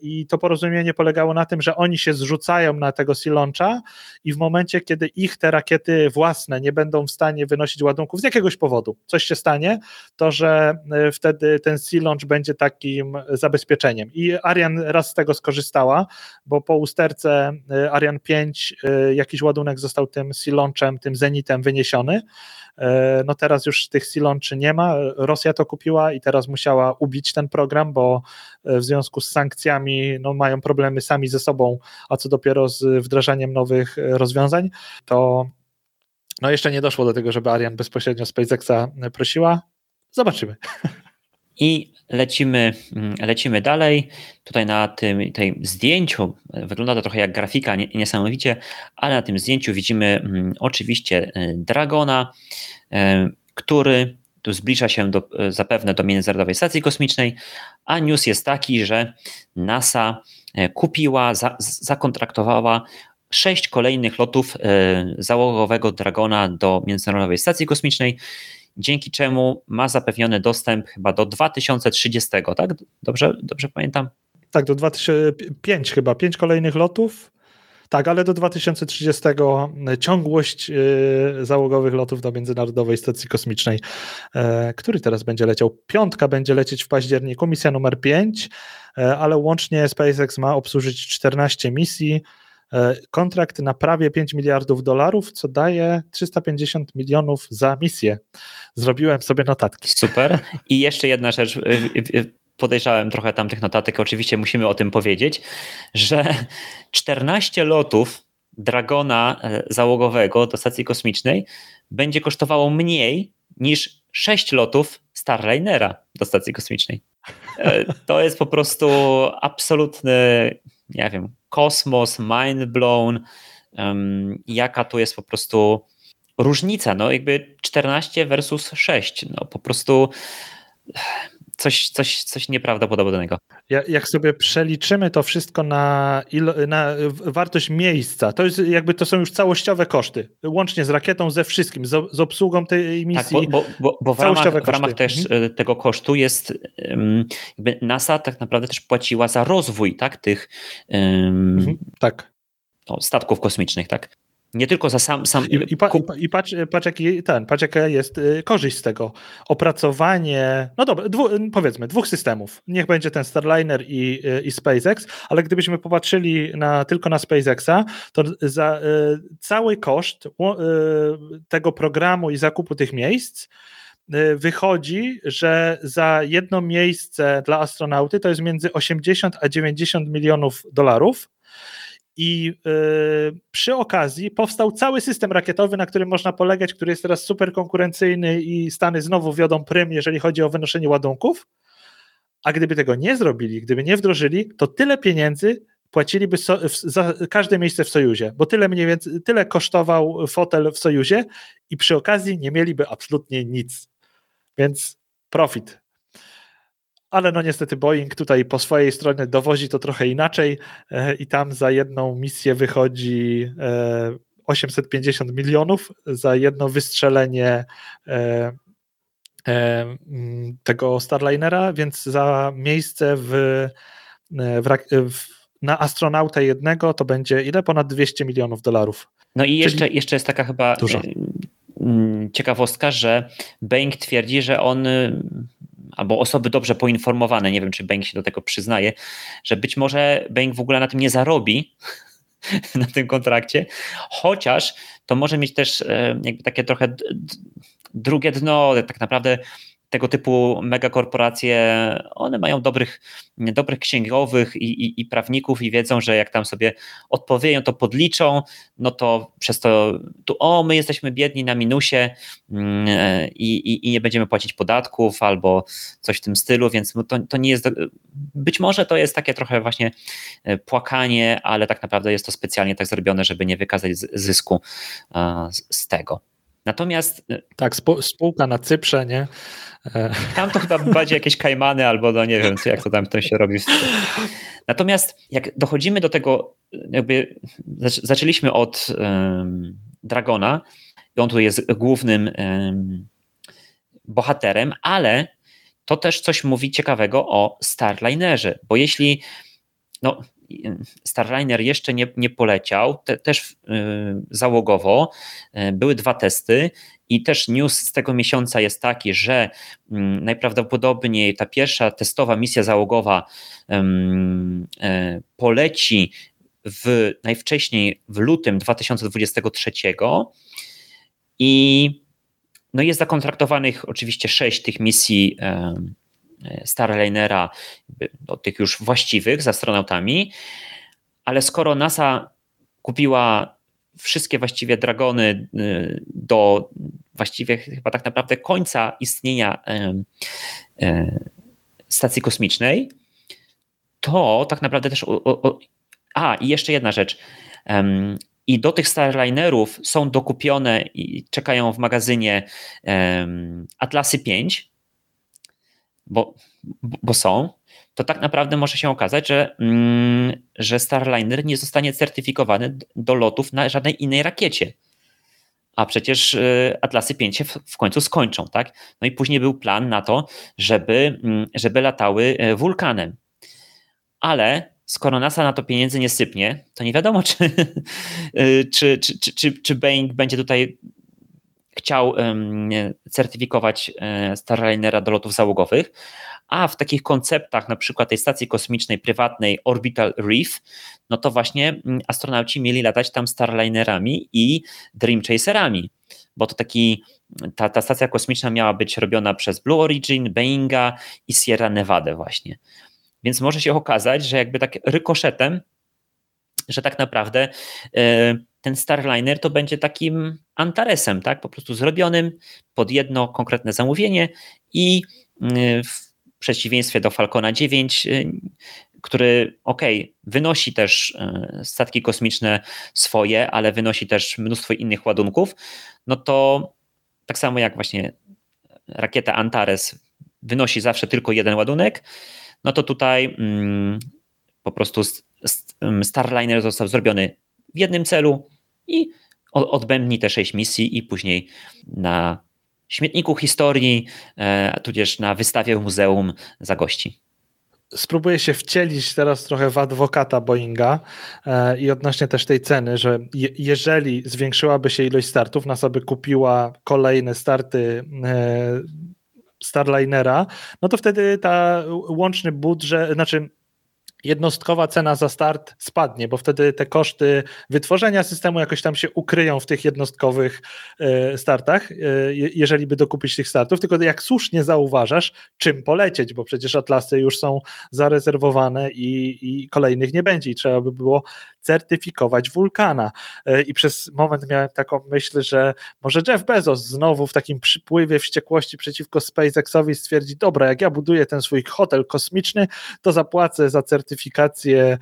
I to porozumienie polegało na tym, że oni się zrzucają na tego Siloncha i w momencie, kiedy ich te rakiety własne nie będą w stanie wynosić ładunków z jakiegoś powodu, coś się stanie, to że e, wtedy ten Silonch będzie takim zabezpieczeniem. I Ariane raz z tego skorzystała, bo po usterce Ariane 5 jakiś ładunek został tym Silonchem, tym Zenitem wyniesiony. No teraz już tych Silonczy nie ma. Rosja to kupiła i teraz musiała ubić ten program, bo w związku z sankcjami no, mają problemy sami ze sobą, a co dopiero z wdrażaniem nowych e, rozwiązań, to no jeszcze nie doszło do tego, żeby Arian bezpośrednio SpaceXa prosiła. Zobaczymy. I lecimy, mm, lecimy dalej. Tutaj na tym tej zdjęciu wygląda to trochę jak grafika, niesamowicie, ale na tym zdjęciu widzimy mm, oczywiście e, Dragona, e, który tu zbliża się do, e, zapewne do Międzynarodowej Stacji Kosmicznej, a news jest taki, że NASA kupiła, za, zakontraktowała sześć kolejnych lotów załogowego Dragona do Międzynarodowej Stacji Kosmicznej, dzięki czemu ma zapewniony dostęp chyba do 2030, tak? Dobrze, dobrze pamiętam? Tak, do 2005 chyba, pięć kolejnych lotów tak, ale do 2030 ciągłość e, załogowych lotów do Międzynarodowej Stacji Kosmicznej, e, który teraz będzie leciał. Piątka będzie lecieć w październiku, misja numer 5, e, ale łącznie SpaceX ma obsłużyć 14 misji. Kontrakt na prawie 5 miliardów dolarów, co daje 350 milionów za misję. Zrobiłem sobie notatki. Super. I jeszcze jedna rzecz podejrzałem trochę tam tych notatek, oczywiście musimy o tym powiedzieć, że 14 lotów Dragona e, załogowego do stacji kosmicznej będzie kosztowało mniej niż 6 lotów Starlinera do stacji kosmicznej. E, to jest po prostu absolutny, nie wiem, kosmos, mind blown. Jaka to jest po prostu różnica, no jakby 14 versus 6, no po prostu coś, coś, coś nieprawdopodobnego. Jak sobie przeliczymy to wszystko na, ilo, na wartość miejsca, to jest jakby to są już całościowe koszty, łącznie z rakietą, ze wszystkim, z, z obsługą tej misji. Tak, bo, bo, bo w, ramach, w ramach też mhm. E, tego kosztu jest jakby NASA tak naprawdę też płaciła za rozwój tak, tych um, tak. No, statków kosmicznych, tak. Nie tylko za sam. sam I, i, pa, i patrz, patrz, jaki, ten, patrz, jaka jest y, korzyść z tego. Opracowanie, no dobra, dwu, powiedzmy, dwóch systemów. Niech będzie ten Starliner i, y, i SpaceX, ale gdybyśmy popatrzyli na, tylko na SpaceXa, to za y, cały koszt y, tego programu i zakupu tych miejsc y, wychodzi, że za jedno miejsce dla astronauty to jest między 80 a 90 milionów dolarów i yy, przy okazji powstał cały system rakietowy, na którym można polegać, który jest teraz super konkurencyjny i Stany znowu wiodą prym, jeżeli chodzi o wynoszenie ładunków. A gdyby tego nie zrobili, gdyby nie wdrożyli, to tyle pieniędzy płaciliby so, za każde miejsce w Sojuzie, bo tyle mniej więcej, tyle kosztował fotel w Sojuzie i przy okazji nie mieliby absolutnie nic. Więc profit ale no niestety Boeing tutaj po swojej stronie dowozi to trochę inaczej e, i tam za jedną misję wychodzi 850 e, milionów za jedno wystrzelenie e, mm, tego Starlinera, więc za miejsce w, w, w, na astronauta jednego to będzie ile? Ponad 200 milionów dolarów. No i jeszcze, jeszcze jest taka chyba dużo. Mm, ciekawostka, że Boeing twierdzi, że on albo osoby dobrze poinformowane, nie wiem czy bank się do tego przyznaje, że być może bank w ogóle na tym nie zarobi, na tym kontrakcie, chociaż to może mieć też e, jakby takie trochę drugie dno, tak naprawdę tego typu megakorporacje, one mają dobrych, dobrych księgowych i, i, i, prawników i wiedzą, że jak tam sobie odpowieją, to podliczą, no to przez to tu o, my jesteśmy biedni na minusie mm, i, i nie będziemy płacić podatków albo coś w tym stylu, więc to, to nie jest, być może to jest takie trochę właśnie e, płakanie, ale tak naprawdę jest to specjalnie tak zrobione, żeby nie wykazać zysku z tego. Natomiast. E, tak, spółka na Cyprze, nie? Tam to chyba bardziej jakieś kajmany albo no nie wiem, jak to tam to się robi. Natomiast jak dochodzimy do tego, jakby zaczęliśmy od um, Dragona i on tu jest głównym um, bohaterem, ale to też coś mówi ciekawego o Starlinerze, bo jeśli no, Starliner jeszcze nie, nie poleciał, te, też y, załogowo. Y, były dwa testy i też news z tego miesiąca jest taki, że y, najprawdopodobniej ta pierwsza testowa misja załogowa y, poleci w, najwcześniej w lutym 2023 i no jest zakontraktowanych oczywiście sześć tych misji Starlinera, do tych już właściwych z astronautami, ale skoro NASA kupiła wszystkie właściwie dragony y, do właściwie chyba tak naprawdę końca istnienia stacji kosmicznej, to tak naprawdę też. O, o, a, i jeszcze jedna rzecz. I do tych Starlinerów są dokupione i czekają w magazynie Atlasy 5, bo, bo są, to tak naprawdę może się okazać, że, mm, że Starliner nie zostanie certyfikowany do lotów na żadnej innej rakiecie. A przecież y, Atlasy 5 się w, końcu skończą, tak? No i później był plan na to, żeby, mm, żeby latały y, wulkanem. Ale skoro NASA na to pieniędzy nie sypnie, to nie wiadomo, czy, y, czy, czy, czy Boeing będzie tutaj chciał certyfikować e, Starlinera do lotów załogowych, a w takich konceptach, na przykład tej stacji kosmicznej prywatnej Orbital Reef, no to właśnie mm, astronauci mieli latać tam Starlinerami i Dream Chaserami, bo to taki ta, ta stacja kosmiczna miała być robiona przez Blue Origin, Boeinga i Sierra Nevada właśnie. Więc może się okazać, że jakby tak rykoszetem, że tak naprawdę e, ten Starliner to będzie takim Antaresem, tak? Po prostu zrobionym pod jedno konkretne zamówienie i w przeciwieństwie do Falcona 9, który ok, wynosi też statki kosmiczne swoje, ale wynosi też mnóstwo innych ładunków, no to tak samo jak właśnie rakieta Antares wynosi zawsze tylko jeden ładunek, no to tutaj mm, po prostu Starliner został zrobiony w jednym celu i odbędni te sześć misji i później na śmietniku historii, e, tudzież na wystawie w muzeum zagości spróbuję się wcielić teraz trochę w adwokata Boeinga e, i odnośnie też tej ceny, że je, jeżeli zwiększyłaby się ilość startów, NASA by kupiła kolejne starty e, Starlinera, no to wtedy ta łączny budżet, znaczy jednostkowa cena za start spadnie, bo wtedy te koszty wytworzenia systemu jakoś tam się ukryją w tych jednostkowych e, startach, e, jeżeli by dokupić tych startów. Tylko jak słusznie zauważasz, czym polecieć, bo przecież atlasy już są zarezerwowane i, i kolejnych nie będzie i trzeba by było certyfikować wulkana. E, I przez moment miałem taką myśl, że może Jeff Bezos znowu w takim przypływie wściekłości przeciwko SpaceXowi stwierdzi: Dobra, jak ja buduję ten swój hotel kosmiczny, to zapłacę za certyfikację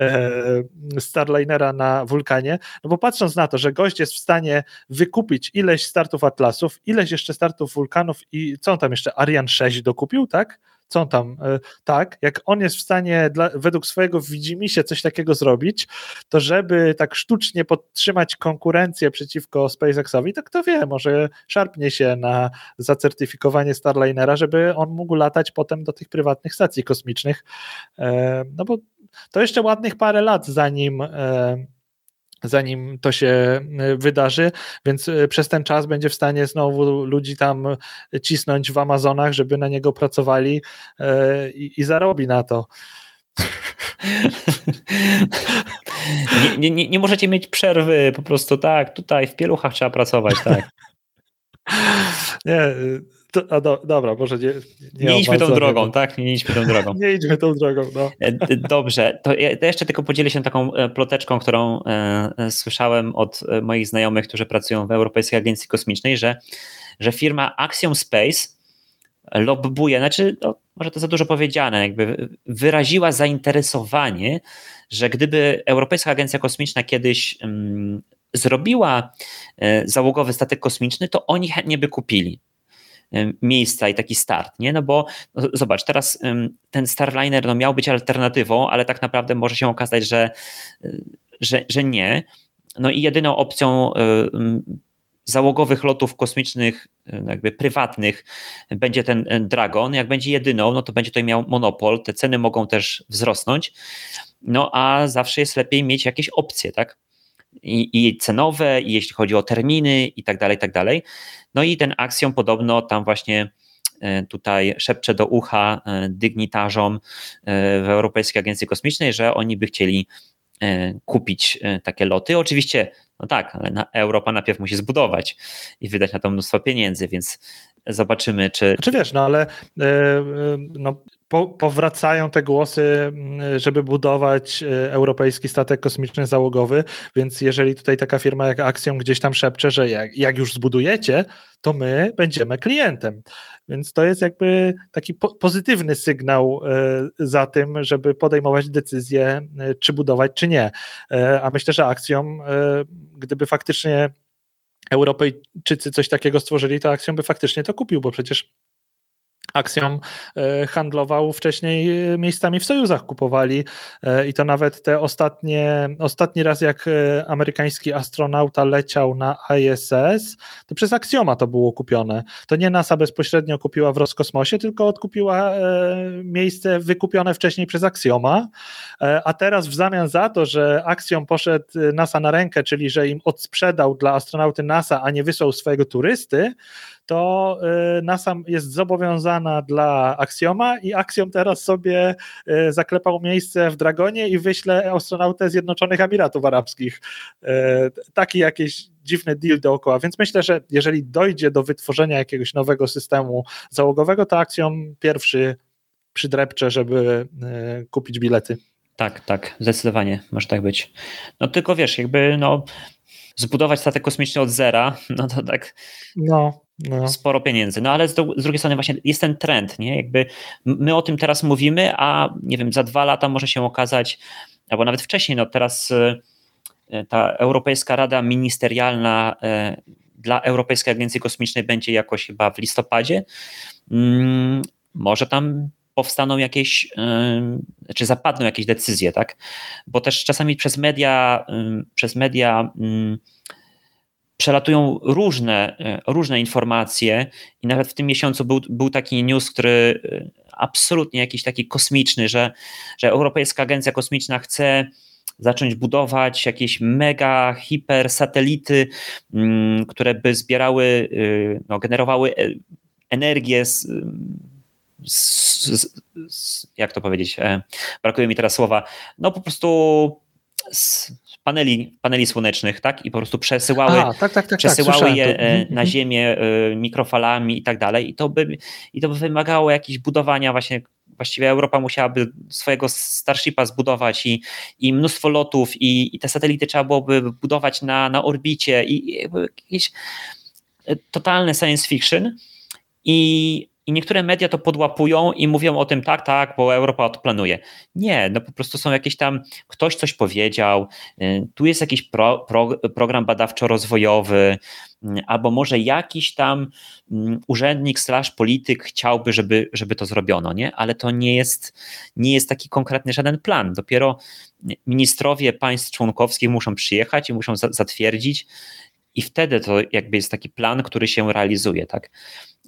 e, Starlinera na wulkanie, no bo patrząc na to, że gość jest w stanie wykupić ileś startów Atlasów, ileś jeszcze startów wulkanów i co on tam jeszcze, Ariane 6 dokupił, tak? Co tam, e, tak, jak on jest w stanie dla, według swojego widzimisię coś takiego zrobić, to żeby tak sztucznie podtrzymać konkurencję przeciwko SpaceXowi, to kto wie, może szarpnie się na zacertyfikowanie Starlinera, żeby on mógł latać potem do tych prywatnych stacji kosmicznych, e, no bo to jeszcze ładnych parę lat, zanim e, zanim to się e, wydarzy, więc e, przez ten czas będzie w stanie znowu ludzi tam cisnąć w Amazonach, żeby na niego pracowali e, i, i zarobi na to. Nie, nie, nie, możecie mieć przerwy, po prostu tak, tutaj w pieluchach trzeba pracować, tak. Nie, to, a do, dobra, może nie. Nie, nie idźmy tą drogą, tak? Nie idźmy tą drogą. nie idźmy tą drogą, no. E, dobrze, to ja jeszcze tylko podzielę się taką e, ploteczką, którą e, słyszałem od moich znajomych, którzy pracują w Europejskiej Agencji Kosmicznej, że, że firma Axiom Space lobbuje, znaczy, no, może to za dużo powiedziane, jakby wyraziła zainteresowanie, że gdyby Europejska Agencja Kosmiczna kiedyś um, zrobiła załogowy statek kosmiczny, to oni chętnie by kupili miejsca i taki start, nie? No bo no, zobacz, teraz ten Starliner no, miał być alternatywą, ale tak naprawdę może się okazać, że, y, że, że nie. No i jedyną opcją y, załogowych lotów kosmicznych, y, jakby prywatnych, będzie ten Dragon. Jak będzie jedyną, no to będzie tutaj miał monopol, te ceny mogą też wzrosnąć. No a zawsze jest lepiej mieć jakieś opcje, tak? I, i cenowe, i jeśli chodzi o terminy i tak dalej, i tak dalej. No i ten Axiom podobno tam właśnie e, tutaj szepcze do ucha e, dygnitarzom e, w Europejskiej Agencji Kosmicznej, że oni by chcieli kupić takie loty. Oczywiście, no tak, ale Europa najpierw musi zbudować i wydać na to mnóstwo pieniędzy, więc zobaczymy, czy. Czy wiesz, no ale no, po, powracają te głosy, mm, żeby budować e, europejski statek kosmiczny załogowy, więc jeżeli tutaj taka firma jak Axiom gdzieś tam szepcze, że jak, jak już zbudujecie, to my będziemy klientem. Więc to jest jakby taki po, pozytywny sygnał e, za tym, żeby podejmować decyzję, e, czy budować, czy nie. A myślę, że Axiom, gdyby faktycznie Europejczycy coś takiego stworzyli, to Axiom by faktycznie to kupił, bo przecież Axiom e, handlował wcześniej e, miejscami w sojuzach, kupowali e, i to nawet te ostatnie, ostatni raz jak amerykański astronauta leciał na ISS, to przez Axioma to było kupione. To nie NASA bezpośrednio kupiła w Roskosmosie, tylko odkupiła miejsce wykupione wcześniej przez Axioma, a teraz w zamian za to, że Axiom poszedł NASA na rękę, czyli że im odsprzedał dla astronauty NASA, a nie wysłał swojego turysty, to NASA jest zobowiązana dla Axioma i Axiom teraz sobie e, zaklepał miejsce w Dragonie i wyśle astronautę Zjednoczonych Emiratów Arabskich. E, taki jakiś dziwny deal dookoła, więc myślę, że jeżeli dojdzie do wytworzenia jakiegoś nowego systemu załogowego, to Axiom pierwszy przydrepcze, żeby kupić bilety. Tak, tak, zdecydowanie może tak być. No tylko wiesz, jakby no zbudować statek kosmiczny od zera, no to tak no, no. sporo pieniędzy. No ale z, z, drugiej strony właśnie jest ten trend, nie? Jakby my o tym teraz mówimy, a nie wiem, za dwa lata może się okazać, albo nawet wcześniej, no teraz e, ta Europejska Rada Ministerialna e, dla Europejskiej Agencji Kosmicznej będzie jakoś chyba w listopadzie. Mm, może tam powstaną jakieś, czy zapadną jakieś decyzje, tak? Bo też czasami przez media, przez media przelatują różne, e, różne informacje i nawet w tym miesiącu był, był taki news, który e, absolutnie jakiś taki kosmiczny, że, że Europejska Agencja Kosmiczna chce zacząć budować jakieś mega, hiper satelity, które by zbierały, e, no, generowały energię z, z, z, jak to powiedzieć, e, brakuje mi teraz słowa, no po prostu z paneli, paneli słonecznych, tak? I po prostu przesyłały, A, tak, tak, tak, tak przesyłały je to. E, mhm, na mhm. ziemię e, mikrofalami i tak dalej. I to by, i to by wymagało jakieś budowania właśnie właściwie Europa musiałaby swojego Starshipa zbudować i, i mnóstwo lotów i, i te satelity trzeba byłoby budować na, na orbicie i, i jakieś totalne science fiction i i niektóre media to podłapują i mówią o tym tak, tak, bo Europa to planuje. Nie, no po prostu są jakieś tam, ktoś coś powiedział, y, tu jest jakiś pro, pro, program badawczo-rozwojowy, y, albo może jakiś tam mm, urzędnik slash polityk chciałby, żeby, żeby to zrobiono, nie? Ale to nie jest, nie jest taki konkretny żaden plan. Dopiero ministrowie państw członkowskich muszą przyjechać i muszą zatwierdzić i wtedy to jakby jest taki plan, który się realizuje, tak?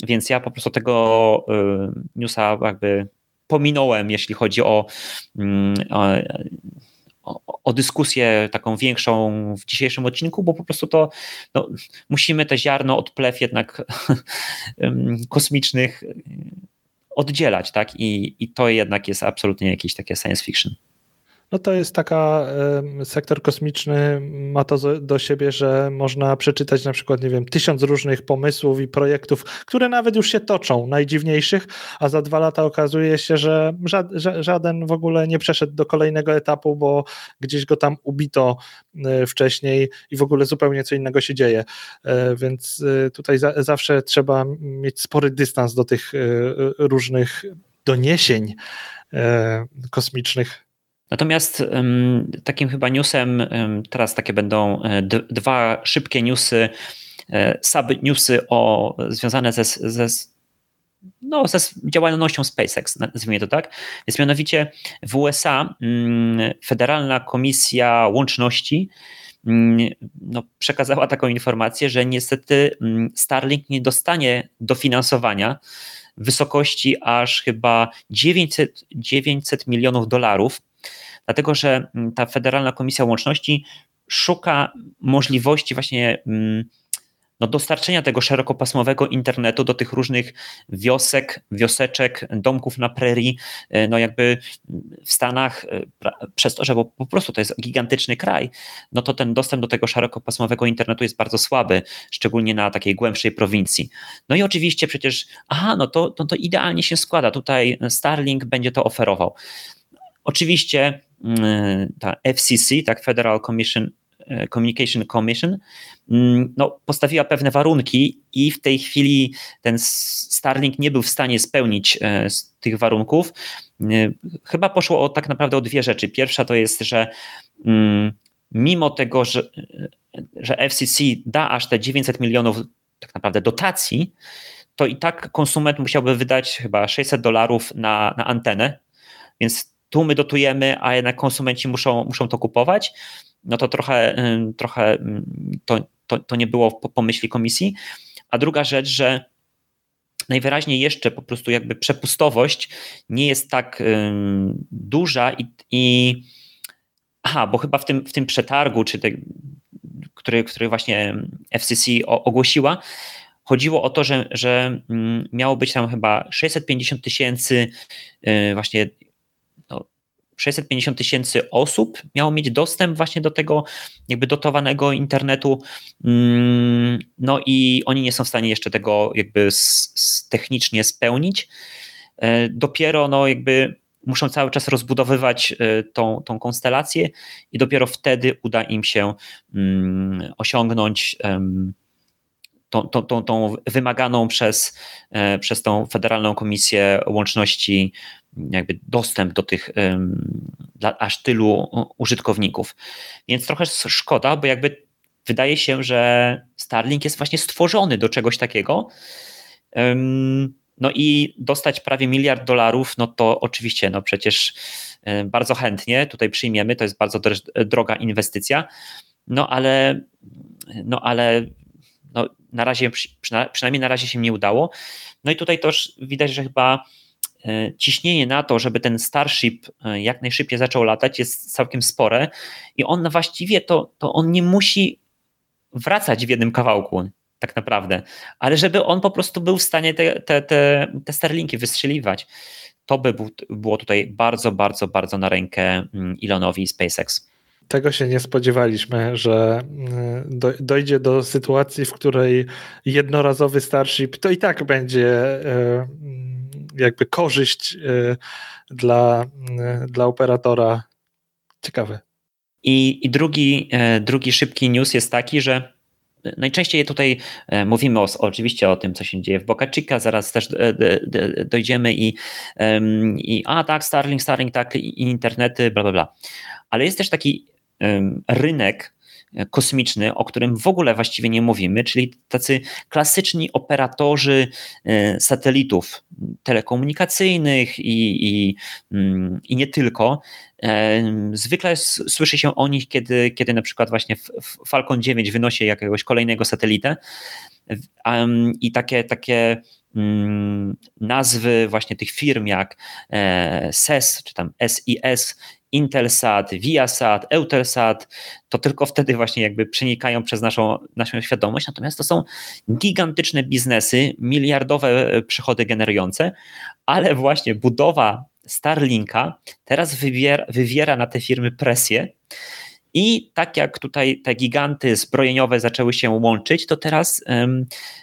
Więc ja po prostu tego y, newsa jakby pominąłem, jeśli chodzi o, mm, o, o, dyskusję taką większą w dzisiejszym odcinku, bo po prostu to no, musimy te ziarno od plew jednak kosmicznych oddzielać, tak? I, I to jednak jest absolutnie jakieś takie science fiction. No to jest taka, sektor kosmiczny ma to do siebie, że można przeczytać na przykład, nie wiem, tysiąc różnych pomysłów i projektów, które nawet już się toczą, najdziwniejszych, a za dwa lata okazuje się, że żaden w ogóle nie przeszedł do kolejnego etapu, bo gdzieś go tam ubito e, wcześniej i w ogóle zupełnie co innego się dzieje. E, więc e, tutaj zawsze trzeba mieć spory dystans do tych różnych doniesień kosmicznych Natomiast takim chyba newsem, teraz takie będą e, dwa szybkie newsy, e, sub-newsy o, związane ze, ze, no, ze działalnością SpaceX, nazwijmy to tak. Więc mianowicie w USA um, Federalna Komisja Łączności mm, no, przekazała taką informację, że niestety mm, Starlink nie dostanie dofinansowania w wysokości aż chyba 900, 900 milionów dolarów dlatego że mm, ta Federalna Komisja Łączności szuka możliwości właśnie mm, no, dostarczenia tego szerokopasmowego internetu do tych różnych wiosek, wioseczek, domków na prerii, e, no jakby w Stanach, e, przez to, że po prostu to jest gigantyczny kraj, no to ten dostęp do tego szerokopasmowego internetu jest bardzo słaby, szczególnie na takiej głębszej prowincji. No i oczywiście przecież, aha, no to, no to idealnie się składa, tutaj Starlink będzie to oferował. Oczywiście mm, ta FCC, tak Federal Commission, e, Communication Commission, mm, no, postawiła pewne warunki i w tej chwili ten Starlink nie był w stanie spełnić e, tych warunków. E, chyba poszło o tak naprawdę o dwie rzeczy. Pierwsza to jest, że mm, mimo tego, że, że FCC da aż te 900 milionów tak naprawdę dotacji, to i tak konsument musiałby wydać chyba 600 dolarów na, na antenę, więc tu my dotujemy, a jednak konsumenci muszą, muszą to kupować, no to trochę, trochę to, to, to nie było po pomyśli komisji. A druga rzecz, że najwyraźniej jeszcze po prostu jakby przepustowość nie jest tak duża i, i aha, bo chyba w tym, w tym przetargu, czy te, który, który właśnie FCC ogłosiła, chodziło o to, że, że miało być tam chyba 650 tysięcy właśnie 650 tysięcy osób miało mieć dostęp właśnie do tego jakby dotowanego internetu. Mm, no i oni nie są w stanie jeszcze tego jakby technicznie spełnić. E, dopiero no jakby muszą cały czas rozbudowywać e, tą, tą konstelację i dopiero wtedy uda im się mm, osiągnąć tą, tą, tą, tą wymaganą przez, e, przez tą Federalną Komisję Łączności jakby dostęp do tych dla aż tylu użytkowników. Więc trochę szkoda, bo jakby wydaje się, że Starlink jest właśnie stworzony do czegoś takiego. No i dostać prawie miliard dolarów, no to oczywiście, no przecież bardzo chętnie tutaj przyjmiemy, to jest bardzo droga inwestycja, no ale, no ale no na razie, przynajmniej na razie się nie udało. No i tutaj też widać, że chyba E, ciśnienie na to, żeby ten Starship e, jak najszybciej zaczął latać, jest całkiem spore i on właściwie to, to on nie musi wracać w jednym kawałku, tak naprawdę, ale żeby on po prostu był w stanie te, te, te, te Starlinki wystrzeliwać. To by było tutaj bardzo, bardzo, bardzo na rękę mm, Elonowi i SpaceX. Tego się nie spodziewaliśmy, że mm, dojdzie do sytuacji, w której jednorazowy Starship to i tak będzie e, jakby korzyść y, dla, y, dla operatora. Ciekawe. I, i drugi, e, drugi szybki news jest taki, że Najczęściej tutaj e, mówimy o, oczywiście o tym, co się dzieje w Boca Chica, zaraz też e, dojdziemy i, i a tak, Starlink, Starlink, tak, internety, bla, bla, bla. Ale jest też taki rynek kosmiczny, o którym w ogóle właściwie nie mówimy, czyli tacy klasyczni operatorzy e, satelitów telekomunikacyjnych i, i, mm, i nie tylko. Zwykle słyszy się o nich, kiedy, kiedy na przykład właśnie Falcon 9 wynosi jakiegoś kolejnego satelitę i takie, takie mm, nazwy właśnie tych firm jak SES e czy tam SIS Intelsat, Viasat, Eutelsat, to tylko wtedy właśnie jakby przenikają przez naszą, naszą świadomość, natomiast to są gigantyczne biznesy, miliardowe e, przychody generujące, ale właśnie budowa Starlinka teraz wywiera, wywiera na te firmy presję, i tak jak tutaj te giganty zbrojeniowe zaczęły się łączyć, to teraz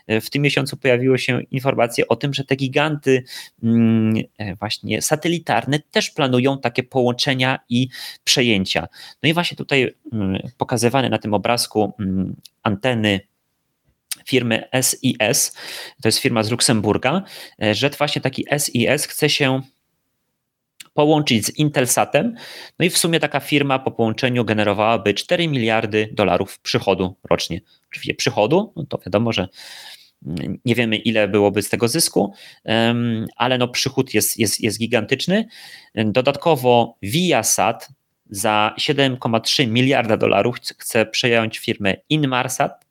w tym miesiącu pojawiły się informacje o tym, że te giganty mm, e, właśnie satelitarne też planują takie połączenia i przejęcia. No i właśnie tutaj mm, pokazywane na tym obrazku mm, anteny firmy SIS, to jest firma z Luksemburga, e, że właśnie taki SIS chce się połączyć z Intelsatem. No i w sumie taka firma po połączeniu generowałaby 4 miliardy dolarów przychodu rocznie. Oczywiście przychodu, no to wiadomo, że nie wiemy ile byłoby z tego zysku, ale no przychód jest, jest, jest gigantyczny. Dodatkowo Viasat za 7,3 miliarda dolarów chce przejąć firmę Inmarsat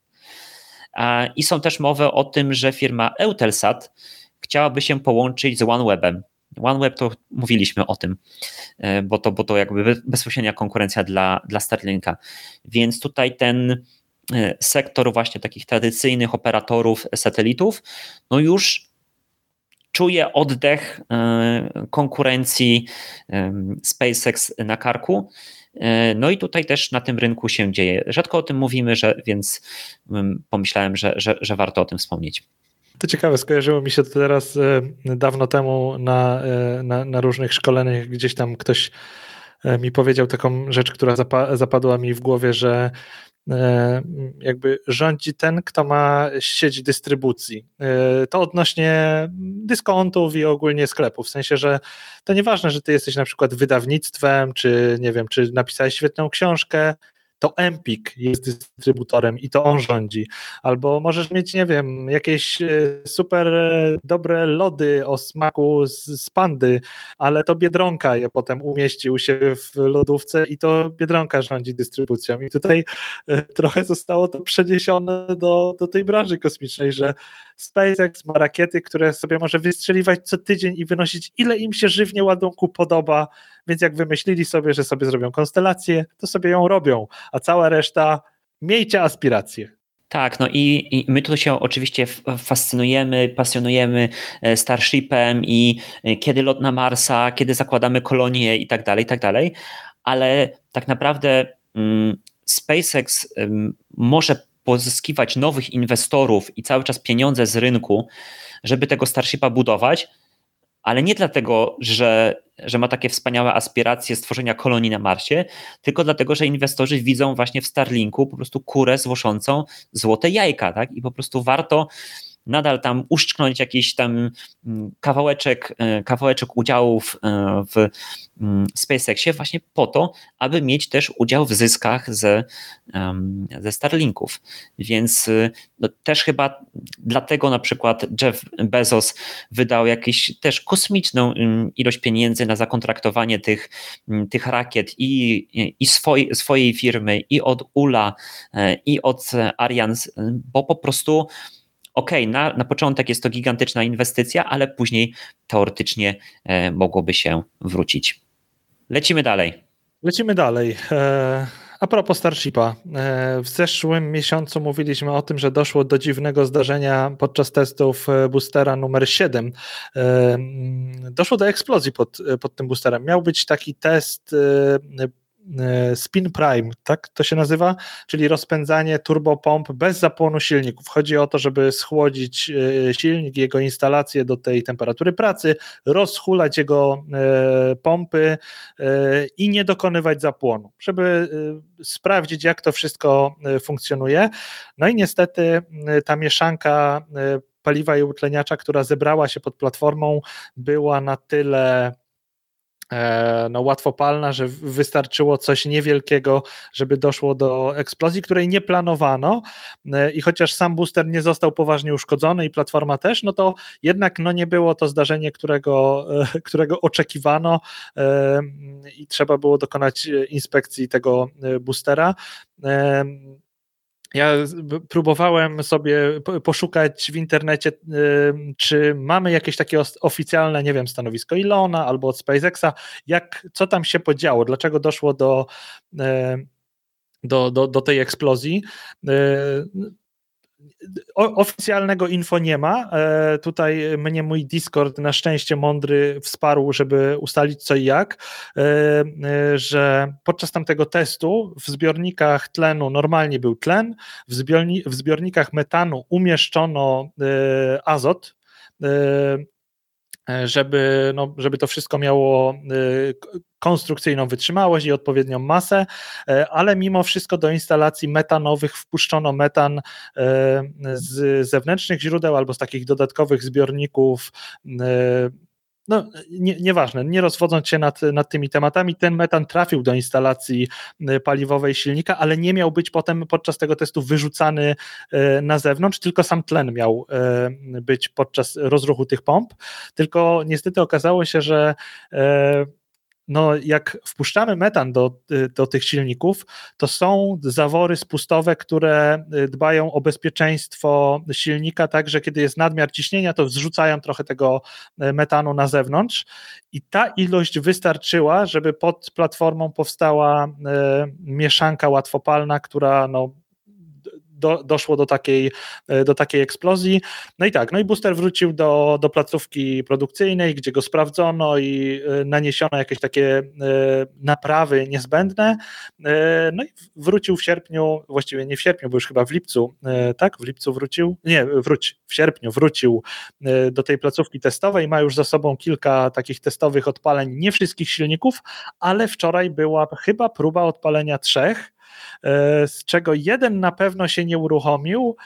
i są też mowy o tym, że firma Eutelsat chciałaby się połączyć z OneWebem. OneWeb to mówiliśmy o tym, e, bo to, bo to jakby bezpośrednia konkurencja dla, dla Starlinka. Więc tutaj ten e, sektor właśnie takich tradycyjnych operatorów satelitów, no już czuje oddech e, konkurencji SpaceX na karku. No i tutaj też na tym rynku się dzieje. Rzadko o tym mówimy, że, więc mm, pomyślałem, że, że, że warto o tym wspomnieć. To ciekawe, skojarzyło mi się to teraz e, dawno temu na, e, na, na różnych szkoleniach, gdzieś tam ktoś e, mi powiedział taką rzecz, która zapadła mi w głowie, że jakby rządzi ten, kto ma sieć dystrybucji. To odnośnie dyskontów i ogólnie sklepów, w sensie, że to nieważne, że ty jesteś na przykład wydawnictwem, czy nie wiem, czy napisałeś świetną książkę, to Empik jest dystrybutorem i to on rządzi. Albo możesz mieć, nie wiem, jakieś e, super e, dobre lody o smaku z, pandy, ale to Biedronka je potem umieści u siebie w lodówce i to Biedronka rządzi dystrybucją. I tutaj e, trochę zostało to przeniesione do, do tej branży kosmicznej, że SpaceX ma rakiety, które sobie może wystrzeliwać co tydzień i wynosić ile im się żywnie ładunku podoba, więc jak wymyślili sobie, że sobie zrobią konstelację, to sobie ją robią, a cała reszta miejcie aspiracje. Tak, no i, i, my tu się oczywiście fascynujemy, pasjonujemy e, Starshipem i e, kiedy lot na Marsa, kiedy zakładamy kolonię i tak dalej, i tak dalej, ale tak naprawdę um, SpaceX może pozyskiwać nowych inwestorów i cały czas pieniądze z rynku, żeby tego Starshipa budować, ale nie dlatego, że, że ma takie wspaniałe aspiracje stworzenia kolonii na Marsie, tylko dlatego, że inwestorzy widzą właśnie w Starlinku po prostu kurę złoszącą złote jajka, tak? I po prostu warto nadal tam uszczknąć jakiś tam mm, kawałeczek, e, kawałeczek udziałów e, w mm, SpaceXie właśnie po to, aby mieć też udział w zyskach ze, ze Starlinków. Więc e, no, też chyba dlatego na przykład Jeff Bezos wydał jakąś też kosmiczną mm, ilość pieniędzy na zakontraktowanie tych, tych rakiet i, i swoj, swojej firmy, i od ULA, i od Ariane, bo po prostu ok, na, na początek jest to gigantyczna inwestycja, ale później teoretycznie e, mogłoby się wrócić. Lecimy dalej. Lecimy dalej. E, a propos Starshipa. E, w zeszłym miesiącu mówiliśmy o tym, że doszło do dziwnego zdarzenia podczas testów boostera numer 7. Doszło do eksplozji pod, pod tym boosterem. Miał być taki test spin Prime, tak to się nazywa, czyli rozpędzanie turbopomp bez zapłonu silników. Chodzi o to, żeby schłodzić e, silnik, jego instalację do tej temperatury pracy, rozhulać jego e, pompy i nie dokonywać zapłonu, żeby sprawdzić, jak to wszystko funkcjonuje. No i niestety ta mieszanka paliwa i utleniacza, która zebrała się pod platformą, była na tyle E, no, łatwopalna, że wystarczyło coś niewielkiego, żeby doszło do eksplozji, której nie planowano e, i chociaż sam booster nie został poważnie uszkodzony i platforma też, no to jednak no, nie było to zdarzenie, którego, e, którego oczekiwano i trzeba było dokonać inspekcji tego boostera. Ja próbowałem sobie poszukać w internecie, czy mamy jakieś takie oficjalne, nie wiem, stanowisko Ilona albo od SpaceXa, jak, co tam się podziało, dlaczego doszło do, do, do, do tej eksplozji oficjalnego info nie ma. E, tutaj mnie mój Discord na szczęście mądry wsparł, żeby ustalić co i jak, e, e, że podczas tamtego testu w zbiornikach tlenu normalnie był tlen, w, zbiorni w zbiornikach metanu umieszczono azot, żeby, no, żeby to wszystko miało e, konstrukcyjną wytrzymałość i odpowiednią masę, e, ale mimo wszystko do instalacji metanowych wpuszczono metan z zewnętrznych źródeł albo z takich dodatkowych zbiorników no, nie, nieważne, nie rozwodząc się nad, nad tymi tematami, ten metan trafił do instalacji y, paliwowej silnika, ale nie miał być potem podczas tego testu wyrzucany y, na zewnątrz, tylko sam tlen miał y, być podczas rozruchu tych pomp. Tylko niestety okazało się, że no jak wpuszczamy metan do, y, do tych silników, to są zawory spustowe, które y, dbają o bezpieczeństwo silnika, tak, że kiedy jest nadmiar ciśnienia, to zrzucają trochę tego y, metanu na zewnątrz. I ta ilość wystarczyła, żeby pod platformą powstała mieszanka łatwopalna, która no, do, doszło do takiej, e, do takiej eksplozji. No i tak, no i booster wrócił do, do placówki produkcyjnej, gdzie go sprawdzono i e, naniesiono jakieś takie e, naprawy niezbędne. No i wrócił w sierpniu, właściwie nie w sierpniu, bo już chyba w lipcu, tak? W lipcu wrócił, nie, wróć, w sierpniu wrócił do tej placówki testowej, ma już za sobą kilka takich testowych odpaleń, nie wszystkich silników, ale wczoraj była chyba próba odpalenia trzech, z czego jeden na pewno się nie uruchomił.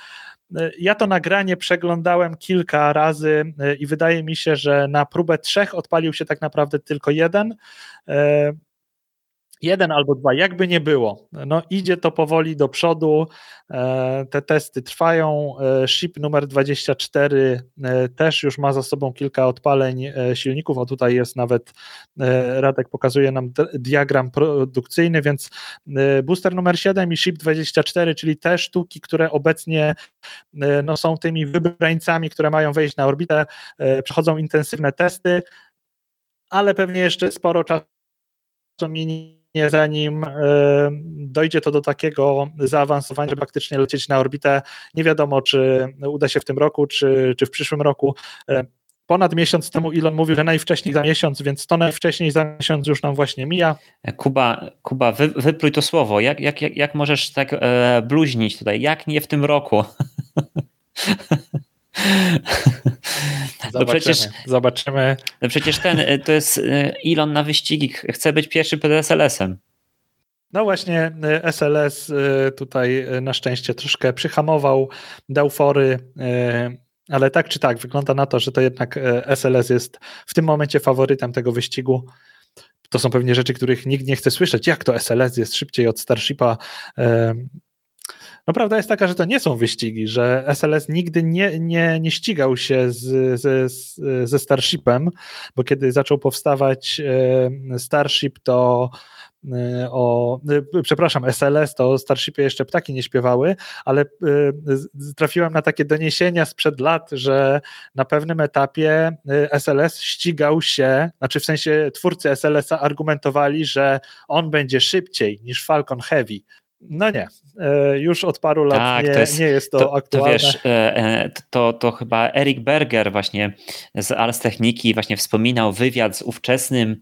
E, ja to nagranie przeglądałem kilka razy e, i wydaje mi się, że na próbę trzech odpalił się tak naprawdę tylko jeden jeden albo dwa, jakby nie było. No, idzie to powoli do przodu, e, te testy trwają. E, Ship numer 24 e, też już ma za sobą kilka odpaleń silników, o tutaj jest nawet, Radek pokazuje nam diagram produkcyjny, więc booster numer 7 i Ship 24, czyli te sztuki, które obecnie no, są tymi wybrańcami, które mają wejść na orbitę, przechodzą intensywne testy, ale pewnie jeszcze sporo czasu minie zanim dojdzie to do takiego zaawansowania, żeby faktycznie lecieć na orbitę. Nie wiadomo, czy uda się w tym roku, czy, czy w przyszłym roku ponad miesiąc temu Elon mówił, że najwcześniej za miesiąc, więc to najwcześniej za miesiąc już nam właśnie mija. Kuba, Kuba wy, wypluj to słowo. Jak, jak, jak, jak możesz tak e, bluźnić tutaj? Jak nie w tym roku? Zobaczymy, no przecież, zobaczymy. No przecież ten, e, to jest e, Elon na wyścigi, chce być pierwszy przed SLS-em. No właśnie, SLS e, tutaj na szczęście troszkę przyhamował, dał fory ale tak czy tak, wygląda na to, że to jednak SLS jest w tym momencie faworytem tego wyścigu. To są pewnie rzeczy, których nikt nie chce słyszeć. Jak to SLS jest szybciej od Starshipa? No prawda jest taka, że to nie są wyścigi, że SLS nigdy nie, nie, nie ścigał się z, z, ze Starshipem, bo kiedy zaczął powstawać Starship, to Y, o, y, przepraszam, SLS, to o Starshipie jeszcze ptaki nie śpiewały, ale trafiłem na takie doniesienia sprzed lat, że na pewnym etapie SLS ścigał się, znaczy w sensie twórcy SLS-a argumentowali, że on będzie szybciej niż Falcon Heavy. No nie, e, już od paru lat tak, nie, to jest, nie jest to, to aktualne. To wiesz, e, e, to, to chyba Eric Berger właśnie z Ars Techniki właśnie wspominał wywiad z ówczesnym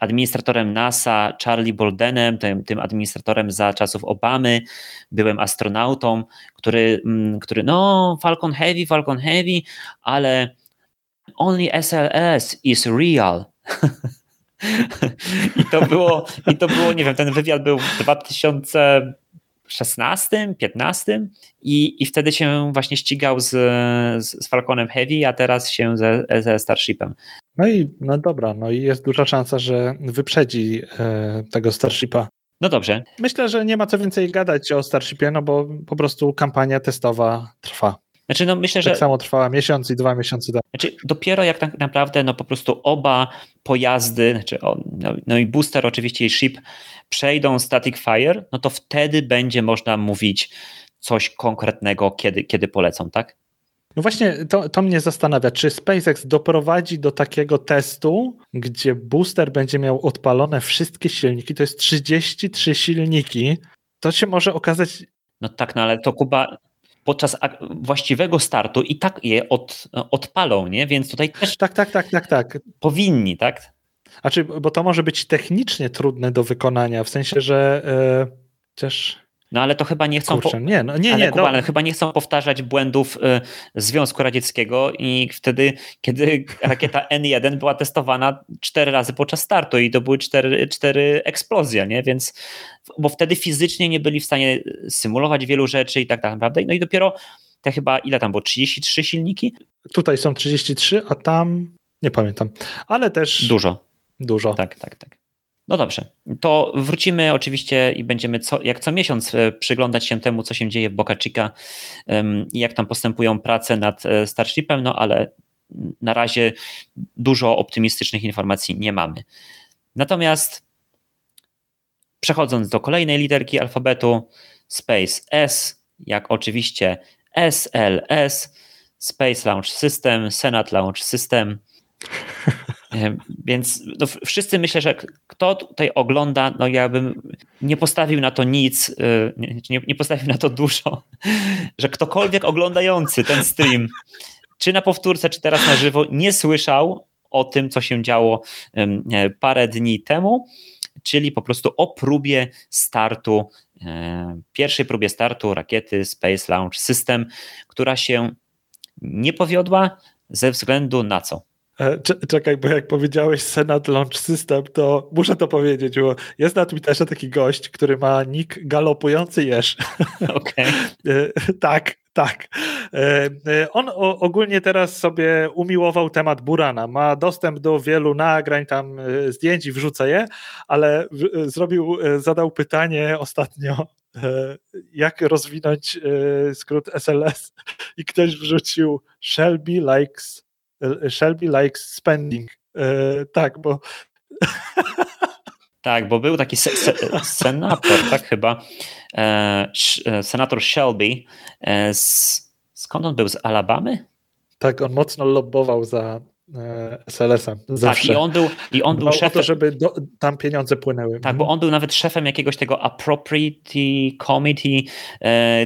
administratorem NASA, Charlie Boldenem, tym, tym administratorem za czasów Obamy, byłem astronautą, który, mm, który no Falcon Heavy, Falcon Heavy, ale only SLS is real. I to było, i to było, nie wiem, ten wywiad był w 2016, 15 i, i wtedy się właśnie ścigał z, z Falconem Heavy, a teraz się ze, ze Starshipem. No i no dobra, no i jest duża szansa, że wyprzedzi e, tego Starshipa. No dobrze. Myślę, że nie ma co więcej gadać o Starshipie, no bo po prostu kampania testowa trwa. Znaczy, no myślę, że. Tak samo trwała miesiąc i dwa miesiące. Znaczy, dopiero jak tak naprawdę, no po prostu oba pojazdy, znaczy, no, no i booster oczywiście i ship przejdą static fire, no to wtedy będzie można mówić coś konkretnego, kiedy, kiedy polecą, tak? No właśnie, to, to mnie zastanawia, czy SpaceX doprowadzi do takiego testu, gdzie booster będzie miał odpalone wszystkie silniki, to jest 33 silniki, to się może okazać. No tak, no ale to Kuba, podczas właściwego startu i tak je od, odpalą, nie? Więc tutaj też tak, tak, tak, tak, tak. powinni, tak? Znaczy, bo to może być technicznie trudne do wykonania, w sensie, że yy, też no ale to chyba nie chcą. Kurczę, nie, no, nie, ale, nie, Kuba, no. ale chyba nie chcą powtarzać błędów y, Związku Radzieckiego i wtedy, kiedy rakieta N1 była testowana cztery razy podczas startu i to były cztery, cztery eksplozje, nie? Więc bo wtedy fizycznie nie byli w stanie symulować wielu rzeczy i tak, tak naprawdę. No i dopiero te chyba ile tam było? 33 silniki? Tutaj są 33, a tam nie pamiętam. Ale też. Dużo. Dużo. Tak, tak, tak. No dobrze, to wrócimy oczywiście i będziemy co, jak co miesiąc e, przyglądać się temu, co się dzieje w Boca Chica i jak tam postępują prace nad e, Starshipem, no ale na razie dużo optymistycznych informacji nie mamy. Natomiast przechodząc do kolejnej literki alfabetu, Space S, jak oczywiście SLS, Space Launch System, Senate Launch System. Więc no, wszyscy myślę, że kto tutaj ogląda, no ja bym nie postawił na to nic, y, nie, nie postawił na to dużo, że ktokolwiek oglądający ten stream, czy na powtórce, czy teraz na żywo, nie słyszał o tym, co się działo parę dni temu, czyli po prostu o próbie startu, e, pierwszej próbie startu rakiety Space Launch System, która się nie powiodła ze względu na co? E, czekaj, bo jak powiedziałeś Senat Launch System, to muszę to powiedzieć, bo jest na Twitterze taki gość, który ma nick galopujący jeż. Okay. tak, tak. E, e, on ogólnie teraz sobie umiłował temat Burana. Ma dostęp do wielu nagrań, tam zdjęć i wrzuca je, ale zrobił, zadał pytanie ostatnio, jak rozwinąć skrót SLS i ktoś wrzucił Shelby likes Shelby likes spending. E, tak, bo. Tak, bo był taki se se senator, tak chyba, e, e senator Shelby. E, z, skąd on był? Z Alabamy? Tak, on mocno lobbował za SLS-a. Zawsze. Tak, i on był, i on był szefem. to, żeby do, tam pieniądze płynęły. Tak, bo on był nawet szefem jakiegoś tego appropriate committee,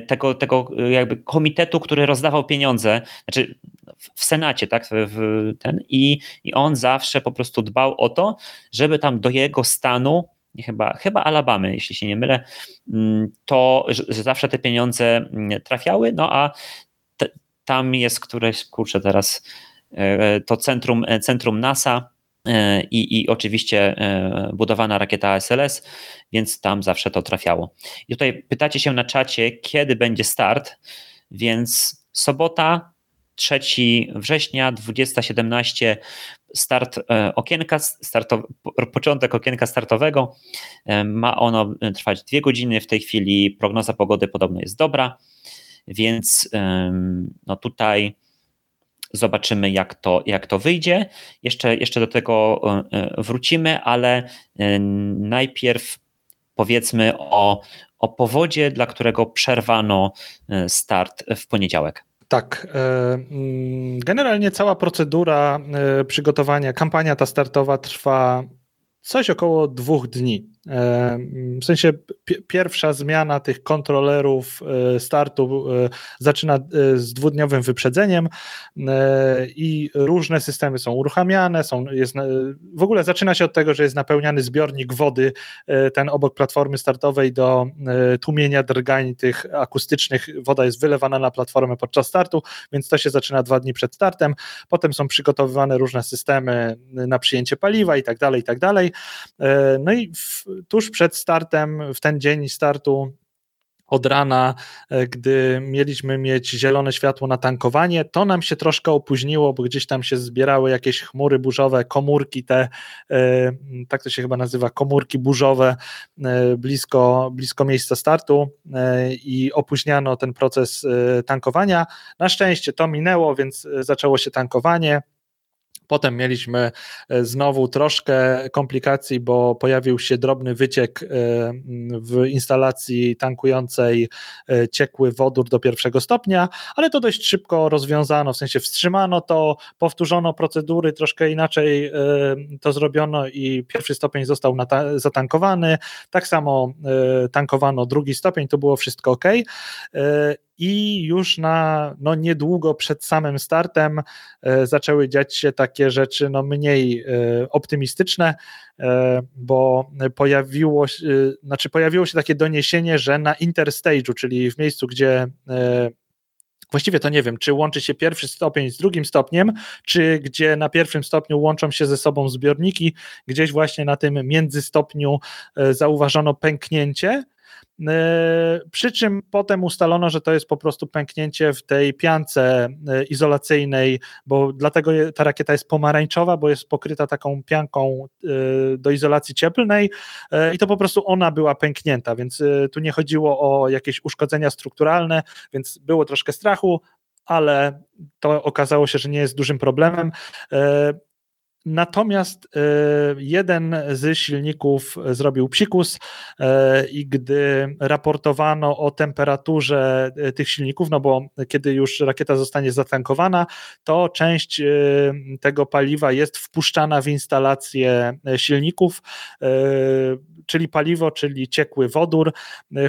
tego, tego jakby komitetu, który rozdawał pieniądze, znaczy w Senacie, tak, w ten, i, i on zawsze po prostu dbał o to, żeby tam do jego stanu chyba, chyba Alabamy, jeśli się nie mylę, mm, to że zawsze te pieniądze mm, trafiały, no a te, tam jest któreś, kurczę teraz, e, to centrum, e, centrum NASA e, i, i oczywiście budowana rakieta SLS, więc tam zawsze to trafiało. I tutaj pytacie się na czacie, kiedy będzie start, więc sobota, 3 września 2017 start e, okienka, startow, początek okienka startowego. E, ma ono trwać dwie godziny. W tej chwili prognoza pogody podobno jest dobra, więc no tutaj zobaczymy, jak to, jak to wyjdzie. Jeszcze, jeszcze do tego e, wrócimy, ale najpierw powiedzmy o, o powodzie, dla którego przerwano start w poniedziałek. Tak. E, mm, generalnie cała procedura e, przygotowania, kampania ta startowa trwa coś około dwóch dni. E, w sensie pierwsza zmiana tych kontrolerów e, startu e, zaczyna z dwudniowym wyprzedzeniem i różne systemy są uruchamiane, są, jest, w ogóle zaczyna się od tego, że jest napełniany zbiornik wody, ten obok platformy startowej do tłumienia drgań tych akustycznych, woda jest wylewana na platformę podczas startu, więc to się zaczyna dwa dni przed startem, potem są przygotowywane różne systemy na przyjęcie paliwa i tak dalej, i tak dalej. No i w, tuż przed startem, w ten dzień startu, od rana, e, gdy mieliśmy mieć zielone światło na tankowanie, to nam się troszkę opóźniło, bo gdzieś tam się zbierały jakieś chmury burzowe, komórki te, e, tak to się chyba nazywa, komórki burzowe e, blisko, blisko miejsca startu i opóźniano ten proces tankowania. Na szczęście to minęło, więc zaczęło się tankowanie. Potem mieliśmy e, znowu troszkę komplikacji, bo pojawił się drobny wyciek e, w instalacji tankującej e, ciekły wodór do pierwszego stopnia, ale to dość szybko rozwiązano, w sensie wstrzymano to, powtórzono procedury, troszkę inaczej to zrobiono i pierwszy stopień został zatankowany. Tak samo tankowano drugi stopień, to było wszystko ok i już na no, niedługo przed samym startem e, zaczęły dziać się takie rzeczy no, mniej e, optymistyczne, e, bo pojawiło się, znaczy pojawiło się takie doniesienie, że na interstage'u, czyli w miejscu, gdzie właściwie to nie wiem, czy łączy się pierwszy stopień z drugim stopniem, czy gdzie na pierwszym stopniu łączą się ze sobą zbiorniki, gdzieś właśnie na tym międzystopniu zauważono pęknięcie przy czym potem ustalono, że to jest po prostu pęknięcie w tej piance e, izolacyjnej, bo dlatego ta rakieta jest pomarańczowa, bo jest pokryta taką pianką e, do izolacji cieplnej i to po prostu ona była pęknięta, więc tu nie chodziło o jakieś uszkodzenia strukturalne, więc było troszkę strachu, ale to okazało się, że nie jest dużym problemem. Natomiast e, jeden z silników zrobił psikus e, i gdy raportowano o temperaturze e, tych silników, no bo kiedy już rakieta zostanie zatankowana, to część tego paliwa jest wpuszczana w instalację silników, czyli paliwo, czyli ciekły wodór.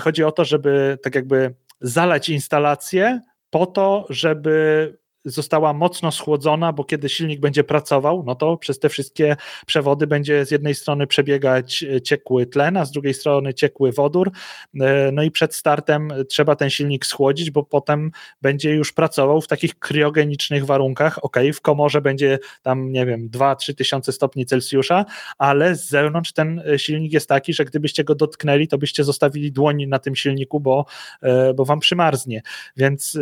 Chodzi o to, żeby tak jakby zalać instalację po to, żeby została mocno schłodzona, bo kiedy silnik będzie pracował, no to przez te wszystkie przewody będzie z jednej strony przebiegać e, ciekły tlen, a z drugiej strony ciekły wodór. E, no i przed startem trzeba ten silnik schłodzić, bo potem będzie już pracował w takich kriogenicznych warunkach. Ok, w komorze będzie tam, nie wiem, 2-3 tysiące stopni Celsjusza, ale z zewnątrz ten e, silnik jest taki, że gdybyście go dotknęli, to byście zostawili dłoń na tym silniku, bo, bo wam przymarznie. Więc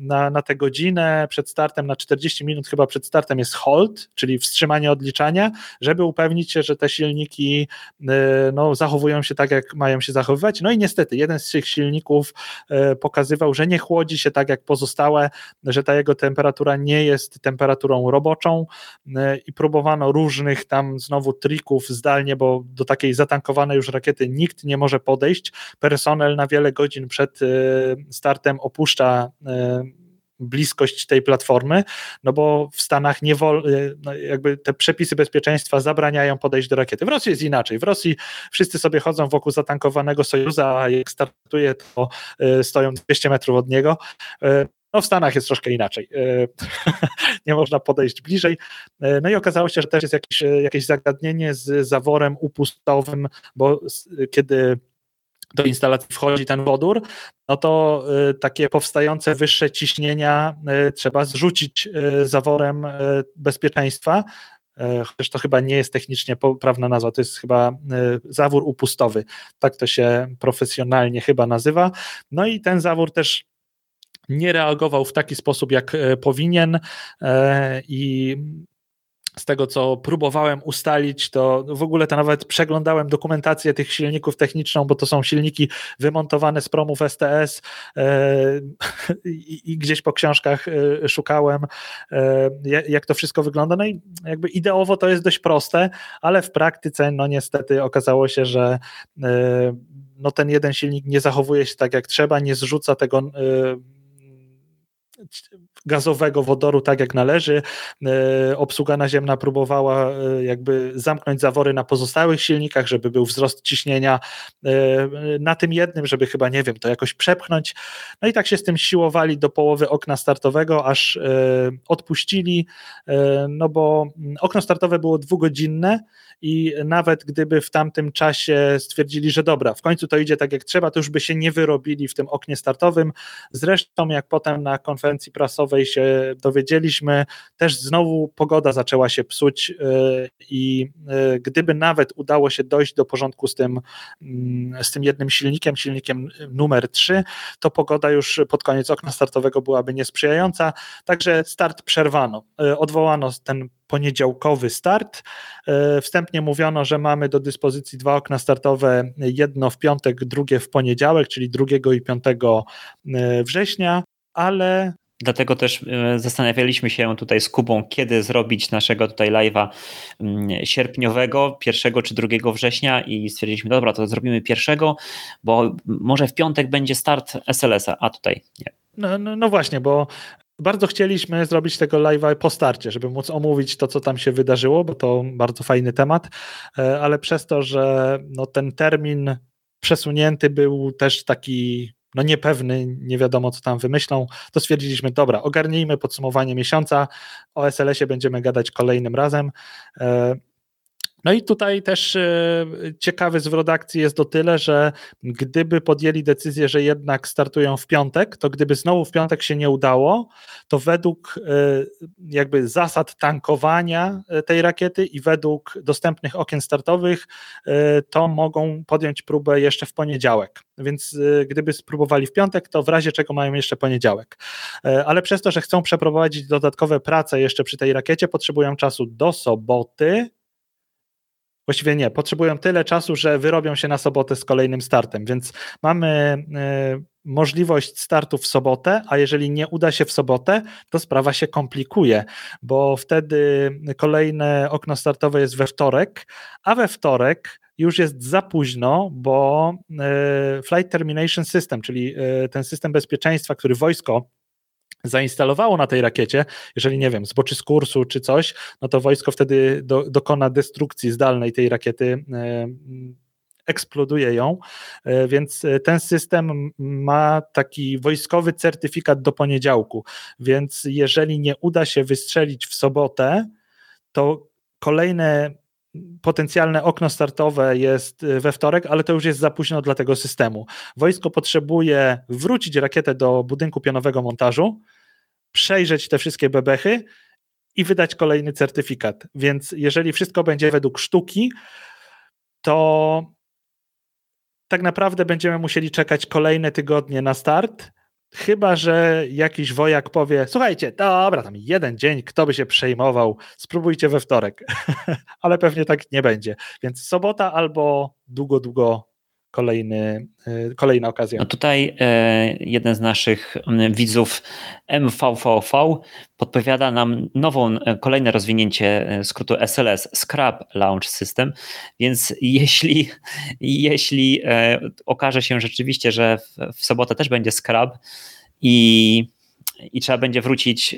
na, na tę godzinę przed startem, na 40 minut chyba przed startem jest hold, czyli wstrzymanie odliczania, żeby upewnić się, że te silniki y, no, zachowują się tak, jak mają się zachowywać. No i niestety, jeden z tych silników y, pokazywał, że nie chłodzi się tak jak pozostałe, że ta jego temperatura nie jest temperaturą roboczą y, i próbowano różnych tam znowu trików zdalnie, bo do takiej zatankowanej już rakiety nikt nie może podejść. Personel na wiele godzin przed startem opuszcza bliskość tej platformy, no bo w Stanach nie wol, no jakby te przepisy bezpieczeństwa zabraniają podejść do rakiety. W Rosji jest inaczej. W Rosji wszyscy sobie chodzą wokół zatankowanego Sojuza, a jak startuje, to stoją 200 metrów od niego. No w Stanach jest troszkę inaczej. E, nie można podejść bliżej. E, no i okazało się, że też jest jakieś, e, jakieś zagadnienie z zaworem upustowym, bo kiedy do instalacji wchodzi ten wodór, no to takie powstające wyższe ciśnienia trzeba zrzucić zaworem bezpieczeństwa, chociaż to chyba nie jest technicznie poprawna nazwa, to jest chyba zawór upustowy, tak to się profesjonalnie chyba nazywa. No i ten zawór też nie reagował w taki sposób, jak e, powinien. E, i z tego, co próbowałem ustalić, to w ogóle to nawet przeglądałem dokumentację tych silników techniczną, bo to są silniki wymontowane z promów STS e, i, gdzieś po książkach szukałem, jak to wszystko wygląda. No i jakby ideowo to jest dość proste, ale w praktyce, no niestety okazało się, że no ten jeden silnik nie zachowuje się tak jak trzeba, nie zrzuca tego gazowego wodoru tak jak należy. E, obsługa naziemna próbowała e, jakby zamknąć zawory na pozostałych silnikach, żeby był wzrost ciśnienia e, na tym jednym, żeby chyba, nie wiem, to jakoś przepchnąć. No i tak się z tym siłowali do połowy okna startowego, aż odpuścili, no bo okno startowe było dwugodzinne i nawet gdyby w tamtym czasie stwierdzili, że dobra, w końcu to idzie tak jak trzeba, to już by się nie wyrobili w tym oknie startowym. Zresztą jak potem na konferencji prasowej się dowiedzieliśmy, też znowu pogoda zaczęła się psuć y, i y, gdyby nawet udało się dojść do porządku z tym, mm, z tym jednym silnikiem, silnikiem numer 3, to pogoda już pod koniec okna startowego byłaby niesprzyjająca, także start przerwano. Y, odwołano ten poniedziałkowy start. Wstępnie mówiono, że mamy do dyspozycji dwa okna startowe, jedno w piątek, drugie w poniedziałek, czyli 2 i 5 e, września, ale Dlatego też e, zastanawialiśmy się tutaj z Kubą, kiedy zrobić naszego tutaj live'a mm, sierpniowego, 1 czy 2 września i stwierdziliśmy, dobra, to zrobimy pierwszego, bo może w piątek będzie start SLS-a, a tutaj nie. No, no, no, właśnie, bo bardzo chcieliśmy zrobić tego live'a po starcie, żeby móc omówić to, co tam się wydarzyło, bo to bardzo fajny temat, e, ale przez to, że no, ten termin przesunięty był też taki no niepewny, nie wiadomo co tam wymyślą, to stwierdziliśmy, dobra, ogarnijmy podsumowanie miesiąca, o SLS-ie będziemy gadać kolejnym razem. No i tutaj też e, ciekawy zwrot akcji jest o tyle, że gdyby podjęli decyzję, że jednak startują w piątek, to gdyby znowu w piątek się nie udało, to według e, jakby zasad tankowania e, tej rakiety i według dostępnych okien startowych, to mogą podjąć próbę jeszcze w poniedziałek. Więc gdyby spróbowali w piątek, to w razie czego mają jeszcze poniedziałek. Ale przez to, że chcą przeprowadzić dodatkowe prace jeszcze przy tej rakiecie, potrzebują czasu do soboty, Właściwie nie, potrzebują tyle czasu, że wyrobią się na sobotę z kolejnym startem, więc mamy e, możliwość startu w sobotę, a jeżeli nie uda się w sobotę, to sprawa się komplikuje, bo wtedy kolejne okno startowe jest we wtorek, a we wtorek już jest za późno, bo e, Flight Termination System, czyli e, ten system bezpieczeństwa, który wojsko zainstalowało na tej rakiecie, jeżeli nie wiem, zboczy z kursu czy coś, no to wojsko wtedy do, dokona destrukcji zdalnej tej rakiety, e, eksploduje ją, e, więc e, ten system ma taki wojskowy certyfikat do poniedziałku, więc jeżeli nie uda się wystrzelić w sobotę, to kolejne potencjalne okno startowe jest we wtorek, ale to już jest za późno dla tego systemu. Wojsko potrzebuje wrócić rakietę do budynku pionowego montażu, przejrzeć te wszystkie bebechy i wydać kolejny certyfikat. Więc jeżeli wszystko będzie według sztuki, to tak naprawdę będziemy musieli czekać kolejne tygodnie na start. Chyba, że jakiś wojak powie: Słuchajcie, dobra, tam jeden dzień, kto by się przejmował, spróbujcie we wtorek. Ale pewnie tak nie będzie. Więc sobota albo długo, długo kolejny, e, kolejna okazja. No tutaj e, jeden z naszych widzów MVVV podpowiada nam nową, e, kolejne rozwinięcie skrótu SLS, Scrap Launch System, więc jeśli, jeśli okaże się rzeczywiście, że w, sobotę też będzie Scrap i i trzeba będzie wrócić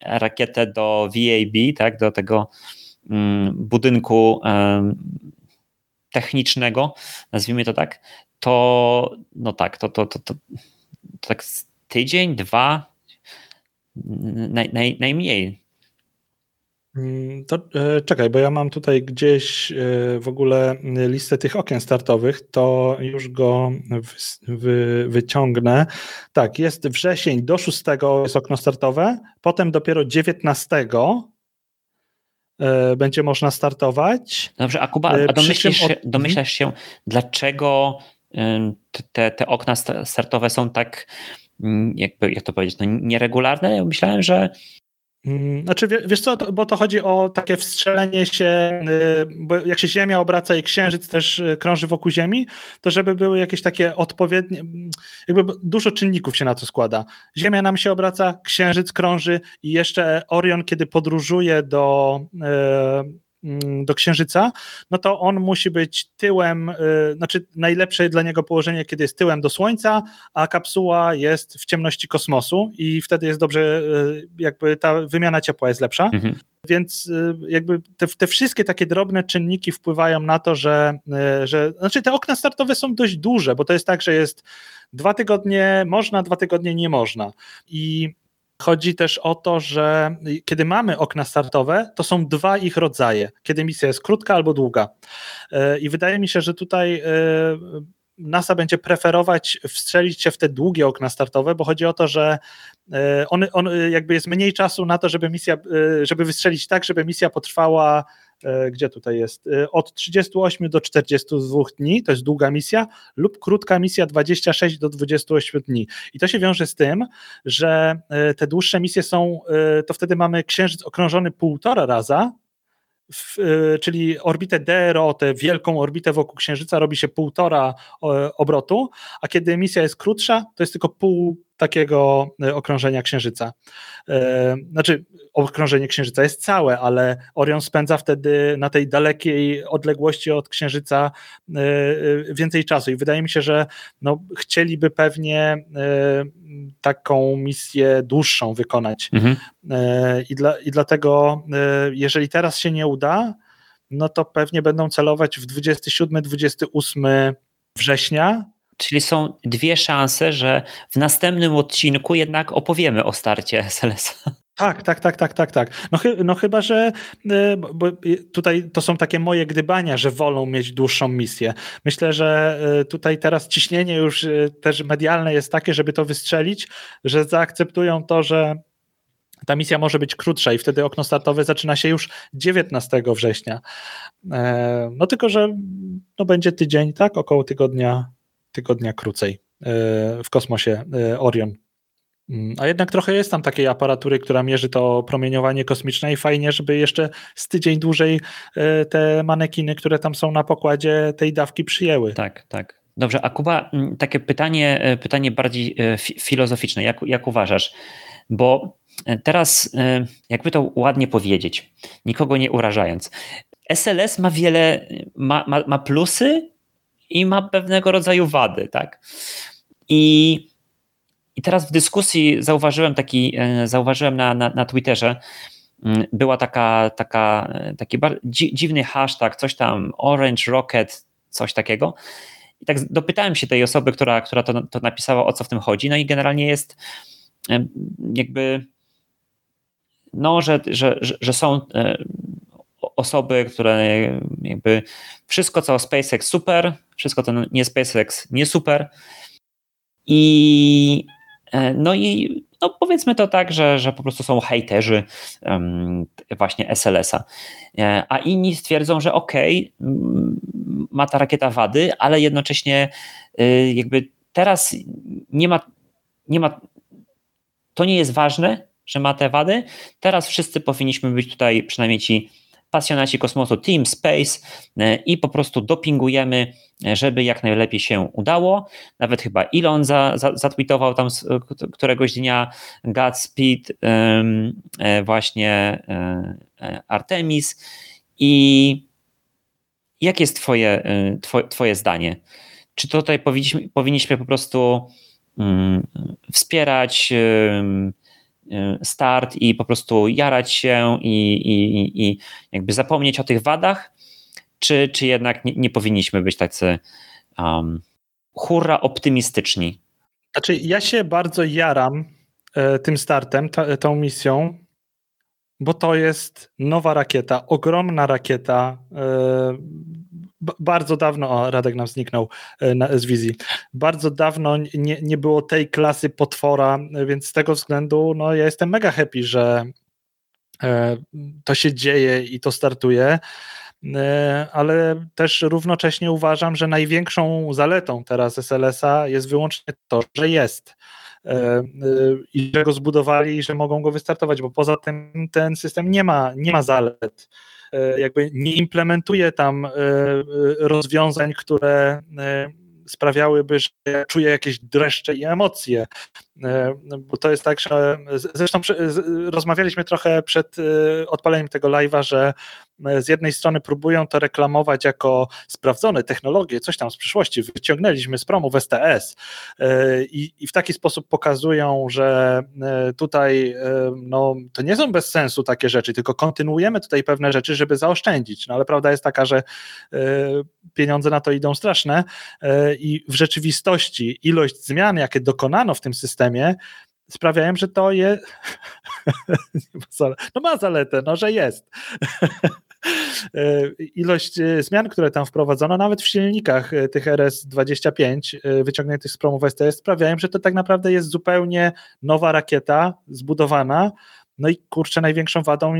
rakietę do VAB, tak, do tego budynku technicznego, nazwijmy to tak, to no tak, to, to, to, to, to tak tydzień, dwa, naj, naj, najmniej. To e, czekaj, bo ja mam tutaj gdzieś e, w ogóle listę tych okien startowych, to już go wy, wy, wyciągnę. Tak, jest wrzesień do 6 jest okno startowe, potem dopiero 19 e, będzie można startować. Dobrze, a Kuba, a domyślisz, się, domyślasz się, dlaczego te, te okna startowe są tak, mm, jakby, jak to powiedzieć, no nieregularne? Ja myślałem, że znaczy, wiesz co, bo to chodzi o takie wstrzelenie się, y, bo jak się Ziemia obraca i Księżyc też y, krąży wokół Ziemi, to żeby były jakieś takie odpowiednie, mm, jakby dużo czynników się na to składa. Ziemia nam się obraca, Księżyc krąży i jeszcze Orion, kiedy podróżuje do y, Mm, do Księżyca, no to on musi być tyłem, y, znaczy najlepsze dla niego położenie, kiedy jest tyłem do Słońca, a kapsuła jest w ciemności kosmosu i wtedy jest dobrze, y, jakby ta wymiana ciepła jest lepsza. Mhm. Więc y, jakby te, te, wszystkie takie drobne czynniki wpływają na to, że, że znaczy te okna startowe są dość duże, bo to jest tak, że jest dwa tygodnie można, dwa tygodnie nie można. I Chodzi też o to, że kiedy mamy okna startowe, to są dwa ich rodzaje, kiedy misja jest krótka albo długa. E, I wydaje mi się, że tutaj e, NASA będzie preferować wstrzelić się w te długie okna startowe, bo chodzi o to, że e, on, on jakby jest mniej czasu na to, żeby misja, żeby wystrzelić tak, żeby misja potrwała gdzie tutaj jest, e, od 38 do 42 dni, to jest długa misja, lub krótka misja 26 do 28 dni. I to się wiąże z tym, że e, te dłuższe misje są, to wtedy mamy księżyc okrążony półtora raza, w, czyli orbitę DRO, tę wielką orbitę wokół Księżyca robi się półtora obrotu, a kiedy misja jest krótsza, to jest tylko pół takiego e, okrążenia Księżyca. E, znaczy, okrążenie Księżyca jest całe, ale Orion spędza wtedy na tej dalekiej odległości od Księżyca e, więcej czasu i wydaje mi się, że no, chcieliby pewnie taką misję dłuższą wykonać. Mhm. I, dla, I dlatego, jeżeli teraz się nie uda, no to pewnie będą celować w 27-28 września, Czyli są dwie szanse, że w następnym odcinku jednak opowiemy o starcie SLS. Tak, tak, tak, tak, tak, tak. No, no chyba, że e, bo tutaj to są takie moje gdybania, że wolą mieć dłuższą misję. Myślę, że e, tutaj teraz ciśnienie już e, też medialne jest takie, żeby to wystrzelić, że zaakceptują to, że ta misja może być krótsza i wtedy okno startowe zaczyna się już 19 września. No tylko, że no będzie tydzień, tak, około tygodnia tygodnia krócej e, w kosmosie e, Orion. Mm, a jednak trochę jest tam takiej aparatury, która mierzy to promieniowanie kosmiczne i fajnie, żeby jeszcze z tydzień dłużej e, te manekiny, które tam są na pokładzie, tej dawki przyjęły. Tak, tak. Dobrze, a Kuba, mm, takie pytanie, pytanie bardziej filozoficzne. Jak, jak uważasz? Bo teraz, jakby to ładnie powiedzieć, nikogo nie urażając, SLS ma wiele, ma, ma, ma plusy i ma pewnego rodzaju wady, tak? I, i teraz w dyskusji zauważyłem taki, e, zauważyłem na, na, na Twitterze, mm, była taka, taka, e, taki dziwny hashtag, coś tam Orange Rocket, coś takiego. I tak dopytałem się tej osoby, która, która to, to napisała, o co w tym chodzi. No i generalnie jest e, jakby, no, że, że, że są osoby, które jakby wszystko co SpaceX super, wszystko co nie SpaceX nie super. I e, no i no powiedzmy to tak, że, że po prostu są hejterzy um, właśnie SLS-a. E, a inni stwierdzą, że okej, okay, ma ta rakieta wady, ale jednocześnie y, jakby teraz nie ma, nie ma, to nie jest ważne, że ma te wady. Teraz wszyscy powinniśmy być tutaj, przynajmniej ci pasjonaci kosmosu Team Space e, i po prostu dopingujemy, e, żeby jak najlepiej się udało. Nawet chyba Elon za, za, zatweetował tam któregoś dnia Godspeed e, właśnie Artemis i jakie jest twoje, twoje, twoje zdanie? Czy tutaj powinniśmy, powinniśmy po prostu mm, wspierać start i po prostu jarać się i, i, i jakby zapomnieć o tych wadach, czy, czy jednak nie, nie powinniśmy być tacy um, hurra optymistyczni? Znaczy, ja się bardzo jaram e, tym startem, ta, tą misją, bo to jest nowa rakieta, ogromna rakieta. E, bardzo dawno, o, Radek nam zniknął e, na, z wizji, bardzo dawno nie, nie było tej klasy potwora, więc z tego względu no, ja jestem mega happy, że e, to się dzieje i to startuje. E, ale też równocześnie uważam, że największą zaletą teraz SLS-a jest wyłącznie to, że jest e, e, i że go zbudowali i że mogą go wystartować, bo poza tym ten system nie ma, nie ma zalet. Jakby nie implementuje tam rozwiązań, które sprawiałyby, że czuję jakieś dreszcze i emocje. Bo to jest tak, że zresztą rozmawialiśmy trochę przed odpaleniem tego live'a, że E, z jednej strony próbują to reklamować jako sprawdzone technologie, coś tam z przyszłości, wyciągnęliśmy z promu w STS e, i, i w taki sposób pokazują, że e, tutaj no, to nie są bez sensu takie rzeczy, tylko kontynuujemy tutaj pewne rzeczy, żeby zaoszczędzić, no ale prawda jest taka, że pieniądze na to idą straszne i w rzeczywistości ilość zmian, jakie dokonano w tym systemie, sprawiają, że to jest. no ma zaletę, no że jest. E, ilość e, zmian, które tam wprowadzono, nawet w silnikach e, tych RS-25 wyciągniętych z promów STS sprawiają, że to tak naprawdę jest zupełnie nowa rakieta zbudowana. No i kurczę, największą wadą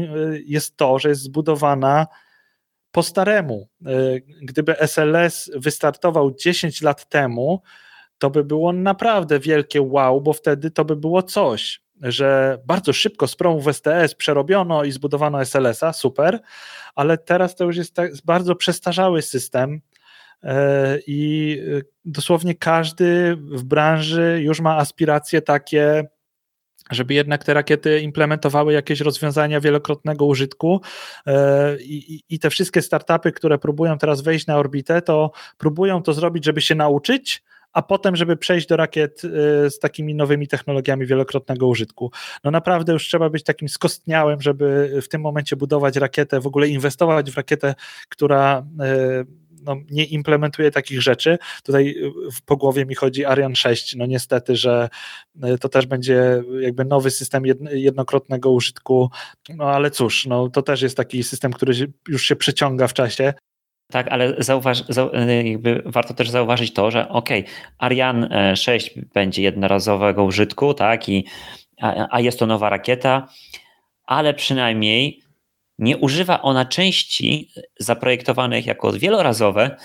jest to, że jest zbudowana po staremu. Gdyby SLS wystartował 10 lat temu, to by było naprawdę wielkie wow, bo wtedy to by było coś, że bardzo szybko z promów STS przerobiono i zbudowano SLS-a, super, ale teraz to już jest tak, bardzo przestarzały system e, i e, dosłownie każdy w branży już ma aspiracje takie, żeby jednak te rakiety implementowały jakieś rozwiązania wielokrotnego użytku e, i, i, te wszystkie startupy, które próbują teraz wejść na orbitę, to próbują to zrobić, żeby się nauczyć, a potem, żeby przejść do rakiet y, z takimi nowymi technologiami wielokrotnego użytku. No naprawdę już trzeba być takim skostniałym, żeby w tym momencie budować rakietę, w ogóle inwestować w rakietę, która y, no, nie implementuje takich rzeczy. Tutaj y, po głowie mi chodzi Ariane 6. No niestety, że to też będzie jakby nowy system jednokrotnego użytku. No ale cóż, no, to też jest taki system, który już się przeciąga w czasie. Tak, ale zauważ, jakby warto też zauważyć to, że ok, Ariane 6 będzie jednorazowego użytku, tak, i, a, a jest to nowa rakieta, ale przynajmniej nie używa ona części zaprojektowanych jako wielorazowe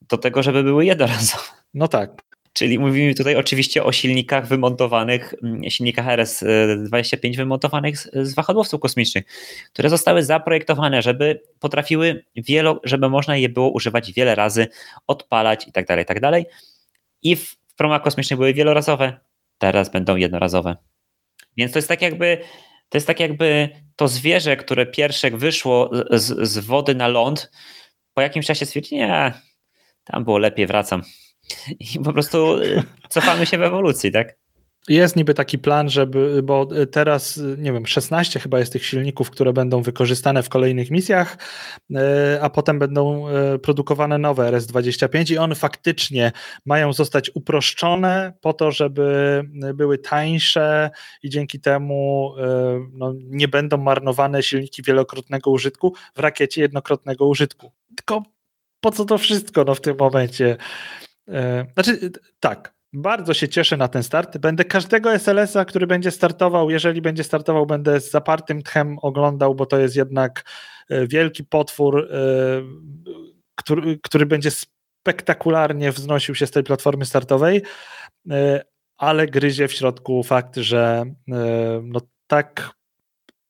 do tego, żeby były jednorazowe. No tak. Czyli mówimy tutaj oczywiście o silnikach wymontowanych, mm, silnikach RS-25 wymontowanych z, wahadłowców kosmicznych, które zostały zaprojektowane, żeby potrafiły wielo, żeby można je było używać wiele razy, odpalać i tak dalej, tak. I w, w promach kosmicznych były wielorazowe, teraz będą jednorazowe. Więc to jest tak jakby to jest tak jakby to zwierzę, które pierwsze wyszło z, z wody na ląd, po jakimś czasie stwierdzi, nie, tam było lepiej, wracam. I po prostu y, cofamy się w ewolucji, tak? Jest niby taki plan, żeby, bo teraz, nie wiem, 16 chyba jest tych silników, które będą wykorzystane w kolejnych misjach, y, a potem będą y, produkowane nowe RS-25 i one faktycznie mają zostać uproszczone po to, żeby były tańsze i dzięki temu no, nie będą marnowane silniki wielokrotnego użytku w rakiecie jednokrotnego użytku. Tylko po co to wszystko no, w tym momencie? E, znaczy, tak, bardzo się cieszę na ten start. Będę każdego SLS-a, który będzie startował, jeżeli będzie startował, będę z zapartym tchem oglądał, bo to jest jednak e, wielki potwór, e, który, który będzie spektakularnie wznosił się z tej platformy startowej, ale gryzie w środku fakt, że no tak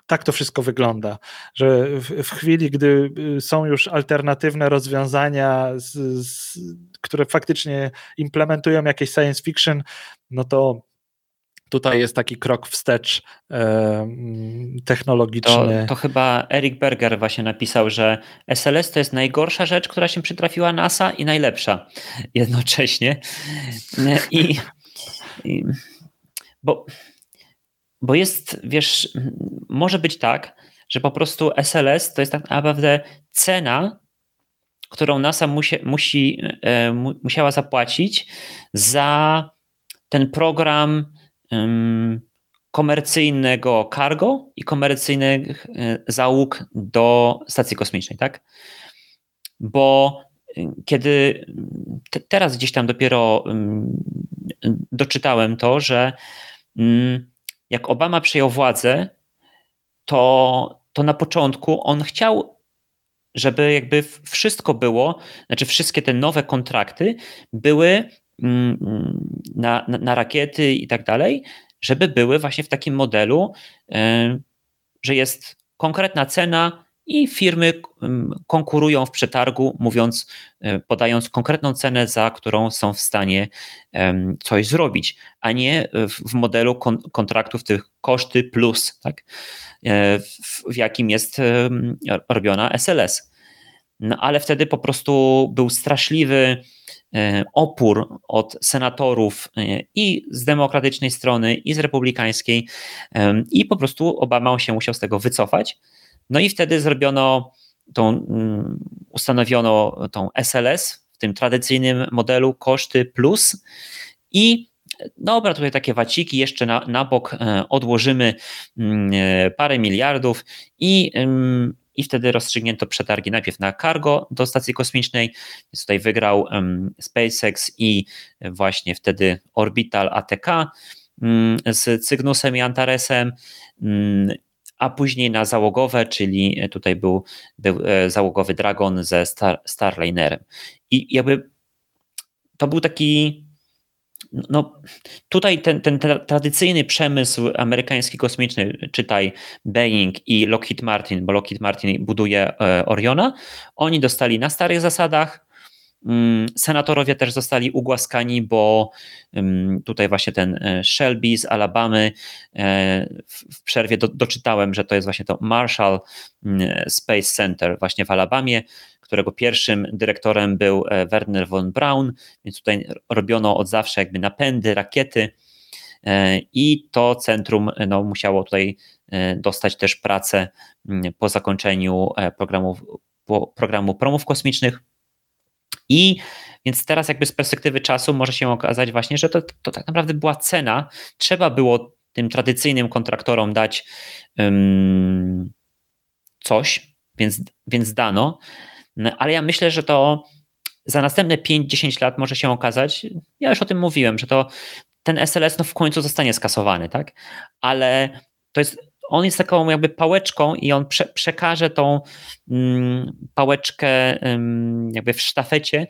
tak to wszystko wygląda, że w, w chwili, gdy y, są już alternatywne rozwiązania, z, z, które faktycznie implementują jakieś science fiction, no to tutaj jest taki krok wstecz e, technologiczny. To, to, chyba Eric Berger właśnie napisał, że SLS to jest najgorsza rzecz, która się przytrafiła NASA i najlepsza jednocześnie. I bo, bo jest, wiesz, może być tak, że po prostu SLS to jest tak naprawdę cena, którą NASA musi, e, musiała zapłacić za ten program komercyjnego cargo i komercyjnych e, załóg do stacji kosmicznej, tak? Bo y, kiedy te, teraz gdzieś tam dopiero doczytałem to, że jak Obama przyjął władzę, to, to na początku on chciał, żeby jakby wszystko było, znaczy wszystkie te nowe kontrakty były na, na, na rakiety i tak dalej, żeby były właśnie w takim modelu, e, że jest konkretna cena i firmy konkurują w przetargu, mówiąc, e, podając konkretną cenę, za którą są w stanie coś zrobić, a nie w modelu kontraktów tych koszty plus, tak? E, w jakim jest robiona SLS. No ale wtedy po prostu był straszliwy E, opór od senatorów i z demokratycznej strony, i z republikańskiej, i po prostu Obama się musiał z tego wycofać. No i wtedy zrobiono tą, mm, ustanowiono tą SLS w tym tradycyjnym modelu koszty plus. I dobra, tutaj takie waciki, jeszcze na, na bok odłożymy mm, parę miliardów i i wtedy rozstrzygnięto przetargi najpierw na cargo do stacji kosmicznej, więc tutaj wygrał SpaceX i właśnie wtedy Orbital ATK um, z Cygnusem i Antaresem, a później na załogowe, czyli tutaj był, był e, załogowy Dragon ze Star, Starlinerem. I jakby to był taki no, tutaj ten, ten tradycyjny przemysł amerykański kosmiczny, czytaj Boeing i Lockheed Martin, bo Lockheed Martin buduje e, Oriona, oni dostali na starych zasadach. Mm, senatorowie też zostali ugłaskani, bo mm, tutaj właśnie ten e, Shelby z Alabamy, e, w przerwie do, doczytałem, że to jest właśnie to Marshall mm, Space Center właśnie w Alabamie, którego pierwszym dyrektorem był e, Werner von Braun, więc tutaj robiono od zawsze jakby napędy, rakiety i to centrum no, musiało tutaj dostać też pracę po zakończeniu programu, programu promów kosmicznych i więc teraz jakby z perspektywy czasu może się okazać właśnie, że to, to tak naprawdę była cena. Trzeba było tym tradycyjnym kontraktorom dać um, coś, więc, więc dano, no, ale ja myślę, że to za następne 5-10 lat może się okazać, ja już o tym mówiłem, że to ten SLS no w końcu zostanie skasowany, tak? Ale to jest, on jest taką jakby pałeczką i on prze, przekaże tą mm, pałeczkę mm, jakby w sztafecie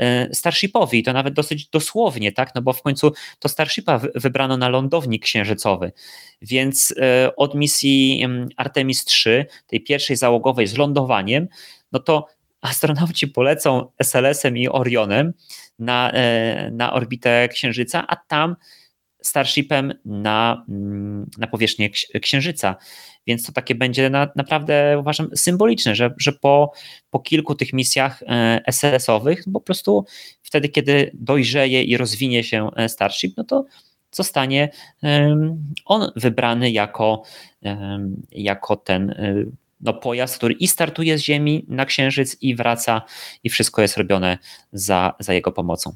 y, Starshipowi, to nawet dosyć dosłownie, tak? No bo w końcu to Starshipa wybrano na lądownik księżycowy, więc y, od misji Artemis 3, tej pierwszej załogowej z lądowaniem, no to astronauci polecą SLS-em i Orionem na, e, na orbitę Księżyca, a tam Starshipem na, mm, na powierzchnię Księżyca. Więc to takie będzie na, naprawdę, uważam, symboliczne, że, że po, po kilku tych misjach e, SLS-owych, po prostu wtedy, kiedy dojrzeje i rozwinie się e, Starship, no to zostanie on wybrany jako, jako ten no, pojazd, który i startuje z Ziemi na Księżyc i wraca i wszystko jest robione za, za jego pomocą.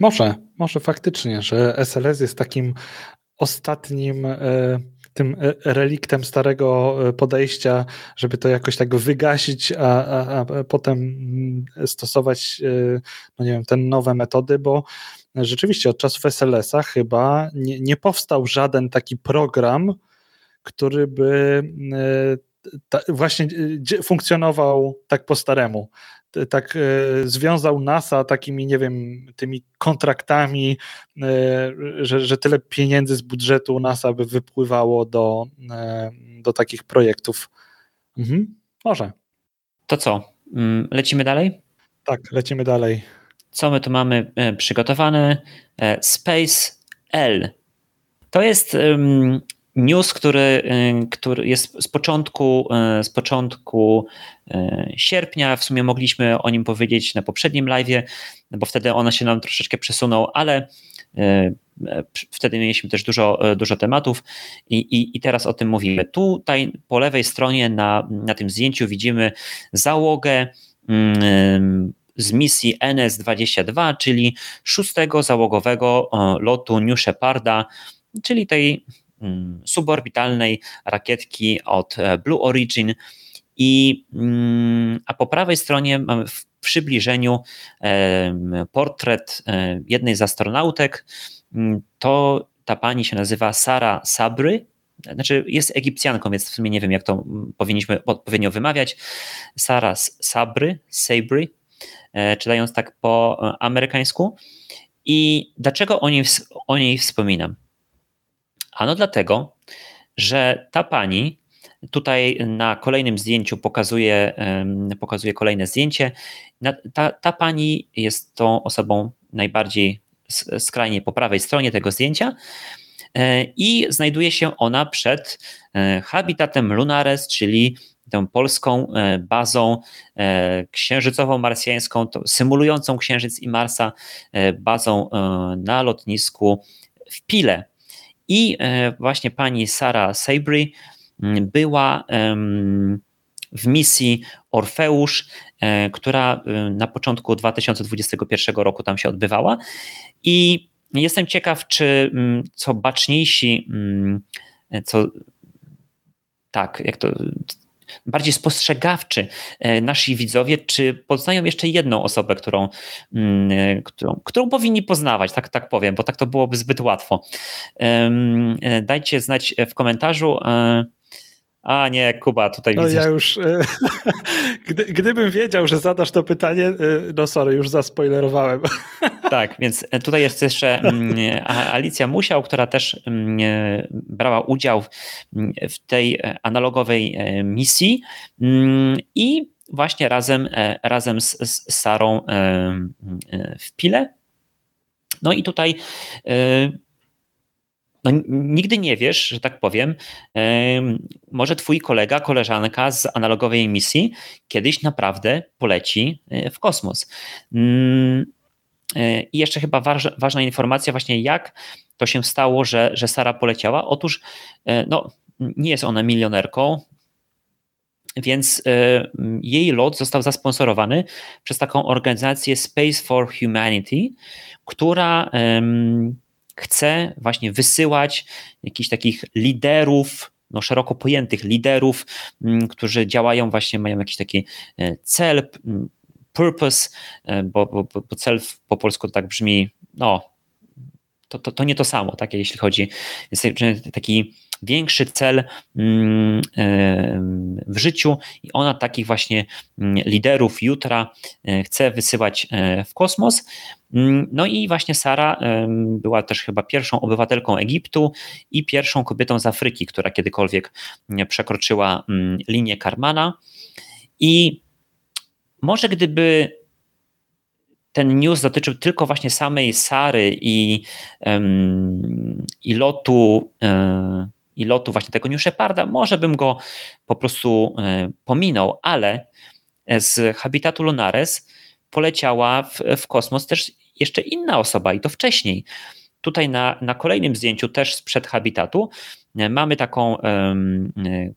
Może, może faktycznie, że SLS jest takim ostatnim e, tym e, reliktem starego e, podejścia, żeby to jakoś tak wygasić, a, a, a potem mm, stosować no nie wiem, te nowe metody, bo rzeczywiście od czasów SLS-a chyba nie, nie powstał żaden taki program, który by ta, właśnie funkcjonował tak po staremu. Tak e, związał NASA takimi, nie wiem, tymi kontraktami, e, że, że tyle pieniędzy z budżetu NASA by wypływało do, do takich projektów. Mhm. Może. To co? Mm, lecimy dalej? Tak, lecimy dalej. Co my tu mamy przygotowane? Space L. To jest news, który, y, który jest z początku, y, z początku y, sierpnia. W sumie mogliśmy o nim powiedzieć na poprzednim live, bo wtedy ona się nam troszeczkę przesunął, ale Wtedy mieliśmy też dużo, dużo tematów i, i, i teraz o tym mówimy. Tutaj po lewej stronie na, na tym zdjęciu widzimy załogę mm, z misji NS-22, czyli szóstego załogowego lotu New Sheparda, czyli tej suborbitalnej rakietki od e, Blue Origin. I, mm, a po prawej stronie mamy w przybliżeniu portret e, jednej z astronautek. Mm, to ta pani się nazywa Sara Sabry, znaczy jest Egipcjanką, więc w sumie nie wiem, jak to powinniśmy odpowiednio wymawiać. Sara Sabry, Sabry, E, czytając tak po amerykańsku. I dlaczego o niej, o niej wspominam? Ano dlatego, że ta pani tutaj na kolejnym zdjęciu pokazuje, pokazuje kolejne zdjęcie. Ta, ta pani jest tą osobą najbardziej skrajnie po prawej stronie tego zdjęcia e, i znajduje się ona przed habitatem Lunares, czyli tą polską e, bazą e, księżycową marsjańską, symulującą Księżyc i Marsa, e, bazą na lotnisku w Pile. I właśnie pani Sara Sabry była w misji Orfeusz, która na początku 2021 roku tam się odbywała. I jestem ciekaw, czy co baczniejsi, co tak, jak to bardziej spostrzegawczy e, nasi widzowie, czy poznają jeszcze jedną osobę, którą, mm, e, którą, którą powinni poznawać, tak, tak powiem, bo tak to byłoby zbyt łatwo. E, dajcie znać w komentarzu. A nie, Kuba, tutaj no widzę. Ja już, gdy, gdybym wiedział, że zadasz to pytanie, no sorry, już zaspoilerowałem. Tak, więc tutaj jest jeszcze mm, Alicja Musiał, która też mm, brała udział w tej analogowej e, misji mm, i właśnie razem, e, razem z, z Sarą e, w Pile. No i tutaj no, nigdy nie wiesz, że tak powiem, może twój kolega, koleżanka z analogowej misji kiedyś naprawdę poleci w kosmos. E, I jeszcze chyba ważna, informacja, właśnie jak to się stało, że, że Sara poleciała. Otóż e, no, nie jest ona milionerką, więc e, jej lot został zasponsorowany przez taką organizację Space for Humanity, która chce właśnie wysyłać jakichś takich liderów, no szeroko pojętych liderów, którzy działają właśnie, mają jakiś taki cel, purpose, e, bo, bo, bo cel po polsku tak brzmi, no, to, to, to nie to samo, tak, jeśli chodzi, jest taki większy cel mm, e, w życiu i ona takich właśnie mm, liderów jutra e, chce wysyłać w kosmos. Mm, no i właśnie Sara była też chyba pierwszą obywatelką Egiptu i pierwszą kobietą z Afryki, która kiedykolwiek przekroczyła linię Karmana. I może gdyby ten news dotyczył tylko właśnie samej Sary i, i lotu e, i lotu właśnie tego New Sheparda, może bym go po prostu e, pominął, ale z Habitatu Lunares poleciała w, w kosmos też jeszcze inna osoba i to wcześniej. Tutaj na, na kolejnym zdjęciu, też sprzed habitatu, e, mamy taką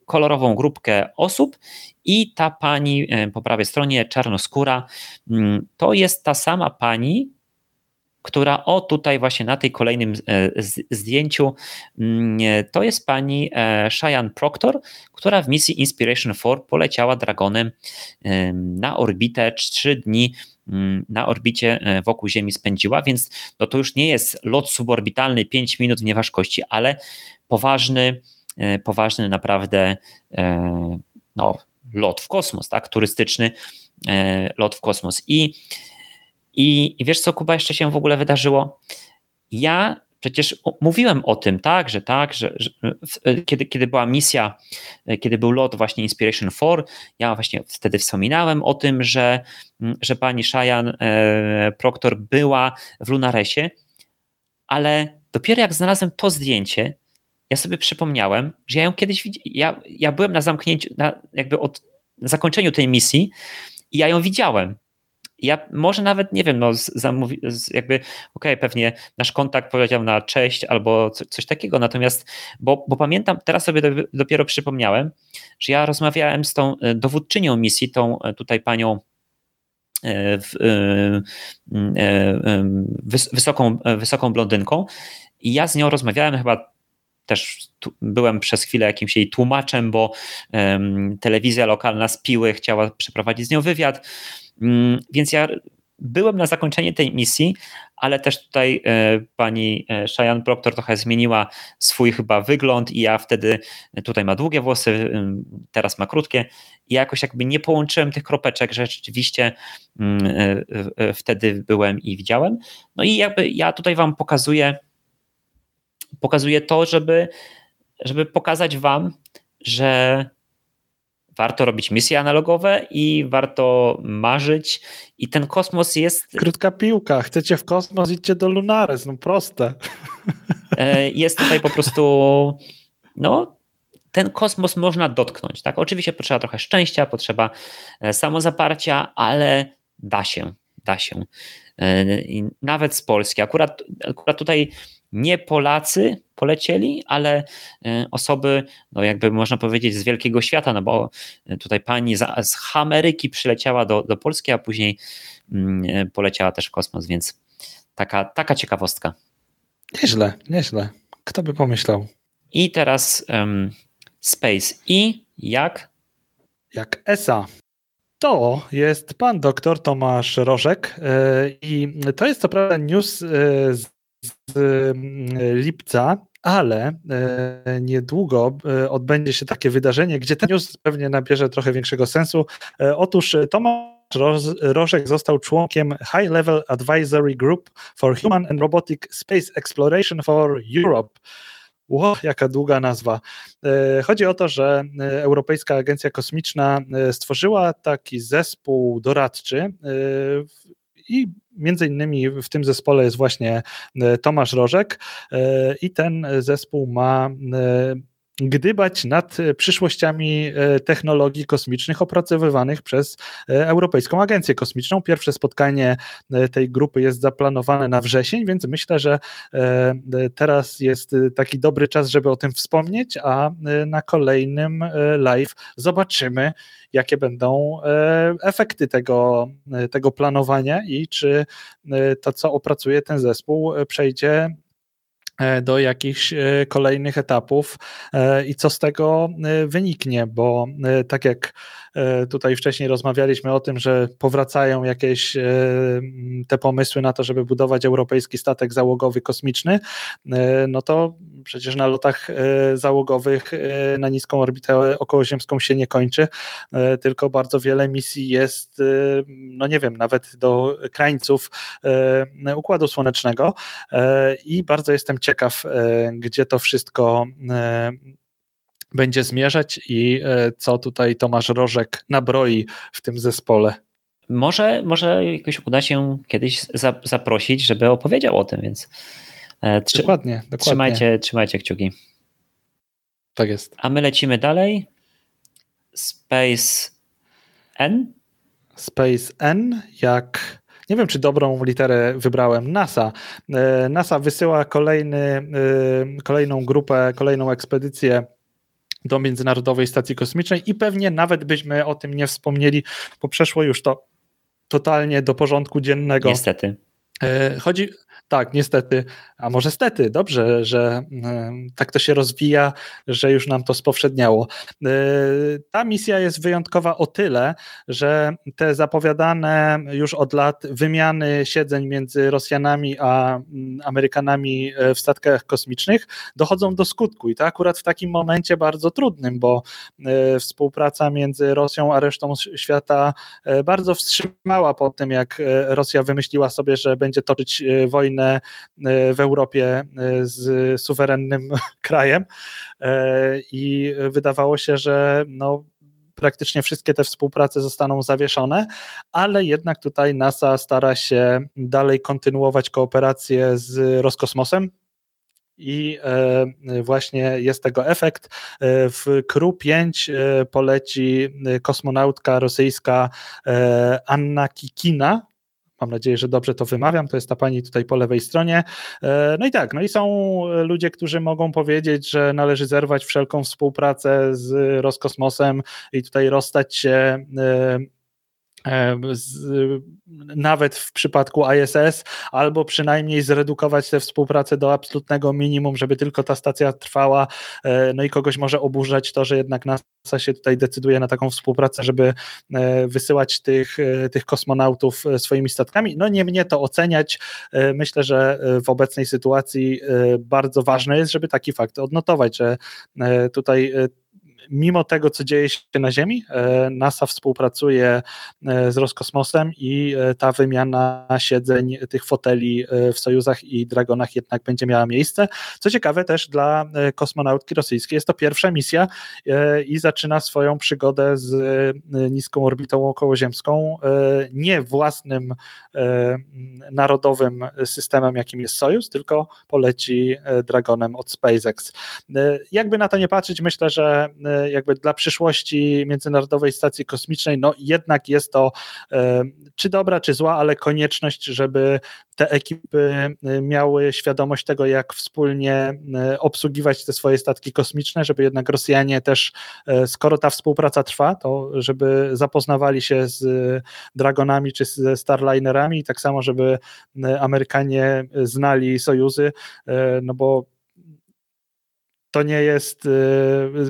kolorową grupkę osób i ta pani e, po prawej stronie, czarnoskóra, mm, to jest ta sama pani, która o tutaj właśnie na tej kolejnym e, zdjęciu mm, to jest pani Cheyenne Proctor, która w misji Inspiration 4 poleciała Dragonem na orbitę 3 dni Mm, na orbicie e, wokół Ziemi spędziła, więc no to już nie jest lot suborbitalny 5 minut w nieważkości, ale poważny, e, poważny naprawdę e, no, lot w kosmos, tak, turystyczny lot w kosmos. I, i, I wiesz co, Kuba, jeszcze się w ogóle wydarzyło? Ja Przecież mówiłem o tym, tak, że tak, że, że, kiedy, kiedy była misja, kiedy był lot właśnie Inspiration 4, ja właśnie wtedy wspominałem o tym, że, że pani Cheyenne e, Proctor była w Lunaresie, ale dopiero jak znalazłem to zdjęcie, ja sobie przypomniałem, że ja ją kiedyś widziałem, ja, ja byłem na zamknięciu, na, jakby od zakończeniu tej misji i ja ją widziałem. Ja może nawet nie wiem, no jakby okej, okay, pewnie nasz kontakt powiedział na cześć albo coś takiego, natomiast, bo, bo pamiętam, teraz sobie dopiero przypomniałem, że ja rozmawiałem z tą e, dowódczynią misji, tą e, tutaj panią e, wysoką, wysoką blondynką i ja z nią rozmawiałem chyba też byłem przez chwilę jakimś jej tłumaczem, bo telewizja lokalna z Piły chciała przeprowadzić z nią wywiad więc ja byłem na zakończenie tej misji, ale też tutaj e, pani e, Cheyenne Proctor trochę zmieniła swój chyba wygląd i ja wtedy, e, tutaj ma długie włosy, teraz ma krótkie i jakoś jakby nie połączyłem tych kropeczek, że rzeczywiście mm, wtedy byłem i widziałem. No i jakby ja tutaj wam pokazuję, pokazuję to, żeby, żeby pokazać wam, że warto robić misje analogowe i warto marzyć i ten kosmos jest... Krótka piłka, chcecie w kosmos, idźcie do Lunares, no proste. E, jest tutaj po prostu, no ten kosmos można dotknąć, tak? Oczywiście potrzeba trochę szczęścia, potrzeba e, samozaparcia, ale da się, da się. E, I nawet z Polski. Akurat, akurat tutaj nie Polacy polecieli, ale e, osoby, no jakby można powiedzieć, z wielkiego świata, no bo e, tutaj pani z, Ameryki przyleciała do, do Polski, a później mm, e, poleciała też w kosmos, więc taka, taka ciekawostka. Nieźle, nieźle. Kto by pomyślał? I teraz um, Space I jak? Jak ESA. To jest pan doktor Tomasz Rożek i to jest co prawda news z lipca, ale e, niedługo e, odbędzie się takie wydarzenie, gdzie ten news pewnie nabierze trochę większego sensu. E, otóż Tomasz Rożek został członkiem High Level Advisory Group for Human and Robotic Space Exploration for Europe. Ło, jaka długa nazwa. Chodzi o to, że Europejska Agencja Kosmiczna stworzyła taki zespół doradczy i między innymi w tym zespole jest właśnie e, Tomasz Rożek e, i ten zespół ma e, gdybać nad przyszłościami technologii kosmicznych opracowywanych przez Europejską Agencję Kosmiczną. Pierwsze spotkanie tej grupy jest zaplanowane na wrzesień, więc myślę, że teraz jest taki dobry czas, żeby o tym wspomnieć, a na kolejnym live zobaczymy, jakie będą e, efekty tego, e, tego planowania i czy e, to, co opracuje ten zespół, przejdzie do jakichś kolejnych etapów i co z tego wyniknie, bo tak jak E, tutaj wcześniej rozmawialiśmy o tym, że powracają jakieś e, te pomysły na to, żeby budować europejski statek załogowy kosmiczny, e, no to przecież na lotach załogowych na niską orbitę okołoziemską się nie kończy, tylko bardzo wiele misji jest, no nie wiem, nawet do krańców Układu Słonecznego. I bardzo jestem ciekaw, gdzie to wszystko będzie zmierzać i e, co tutaj Tomasz Rożek nabroi w tym zespole. Może, może jakoś uda się kiedyś zaprosić, żeby opowiedział o tym, więc e, trzy, dokładnie, dokładnie. Trzymajcie, trzymajcie kciuki. Tak jest. A my lecimy dalej. Space N? Space N, jak nie wiem, czy dobrą literę wybrałem, NASA. E, NASA wysyła kolejny, kolejną grupę, kolejną ekspedycję do Międzynarodowej Stacji Kosmicznej i pewnie nawet byśmy o tym nie wspomnieli, bo przeszło już to totalnie do porządku dziennego. Niestety. E, chodzi, tak, niestety, a może stety, dobrze, że tak to się rozwija, że już nam to spowszedniało. E, ta misja jest wyjątkowa o tyle, że te zapowiadane już od lat wymiany siedzeń między Rosjanami a mm, Amerykanami e, w statkach kosmicznych dochodzą do skutku. I to akurat w takim momencie bardzo trudnym, bo e, współpraca między Rosją a resztą świata bardzo wstrzymała po tym, jak Rosja wymyśliła sobie, że będzie toczyć wojnę e, w Europie e, z suwerennym krajem e, i wydawało się, że no, praktycznie wszystkie te współprace zostaną zawieszone, ale jednak tutaj NASA stara się dalej kontynuować kooperację z Roskosmosem, i właśnie jest tego efekt. W Kru 5 poleci kosmonautka rosyjska Anna Kikina, Mam nadzieję, że dobrze to wymawiam. To jest ta pani tutaj po lewej stronie. No i tak, no i są ludzie, którzy mogą powiedzieć, że należy zerwać wszelką współpracę z Roskosmosem i tutaj rozstać się z, nawet w przypadku ISS, albo przynajmniej zredukować tę współpracę do absolutnego minimum, żeby tylko ta stacja trwała. E, no i kogoś może oburzać to, że jednak NASA się tutaj decyduje na taką współpracę, żeby e, wysyłać tych, e, tych kosmonautów swoimi statkami. No nie mnie to oceniać. Myślę, że w obecnej sytuacji bardzo ważne jest, żeby taki fakt odnotować, że tutaj mimo tego, co dzieje się na Ziemi, e, NASA współpracuje e, z Roskosmosem i e, ta wymiana siedzeń tych foteli w Sojuzach i Dragonach jednak będzie miała miejsce. Co ciekawe też dla kosmonautki rosyjskiej, jest to pierwsza misja i zaczyna swoją przygodę z niską orbitą okołoziemską nie własnym narodowym systemem, jakim jest Sojus, tylko poleci Dragonem od SpaceX. Jakby na to nie patrzeć, myślę, że jakby dla przyszłości Międzynarodowej Stacji Kosmicznej, no jednak jest to e, czy dobra, czy zła, ale konieczność, żeby te ekipy e, miały świadomość tego, jak wspólnie e, obsługiwać te swoje statki kosmiczne, żeby jednak Rosjanie też, skoro ta współpraca trwa, to żeby zapoznawali się z Dragonami czy ze Starlinerami, tak samo, żeby Amerykanie znali sojuzy, no bo to nie jest y,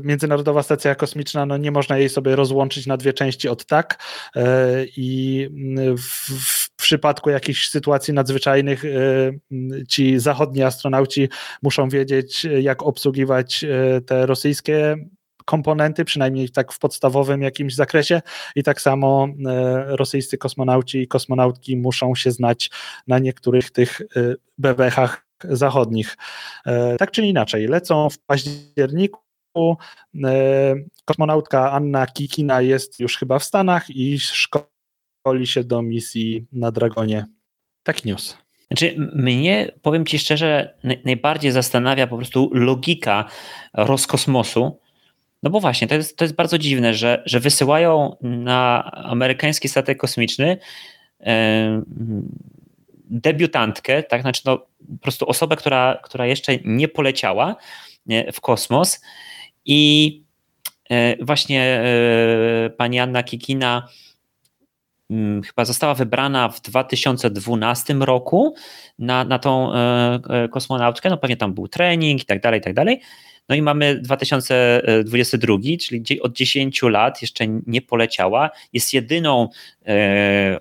Międzynarodowa Stacja Kosmiczna, no nie można jej sobie rozłączyć na dwie części od tak. Y, i w, w przypadku jakichś sytuacji nadzwyczajnych y, ci zachodni astronauci muszą wiedzieć, jak obsługiwać te rosyjskie komponenty, przynajmniej tak w podstawowym jakimś zakresie. I tak samo rosyjscy kosmonauci i kosmonautki muszą się znać na niektórych tych bebechach zachodnich. E, tak czy inaczej, lecą w październiku. E, kosmonautka Anna Kikina jest już chyba w Stanach i szkoli się do misji na Dragonie. Taki news. Znaczy, mnie, powiem Ci szczerze, najbardziej zastanawia po prostu logika Roskosmosu. No bo właśnie, to jest, to jest bardzo dziwne, że, że wysyłają na amerykański statek kosmiczny debiutantkę, tak, znaczy no, po prostu osobę, która, która jeszcze nie poleciała w kosmos i e, właśnie e, pani Anna Kikina mm, chyba została wybrana w 2012 roku na, na tą e, kosmonautkę, no pewnie tam był trening i tak dalej, i tak dalej. No i mamy 2022, czyli od 10 lat jeszcze nie poleciała. Jest jedyną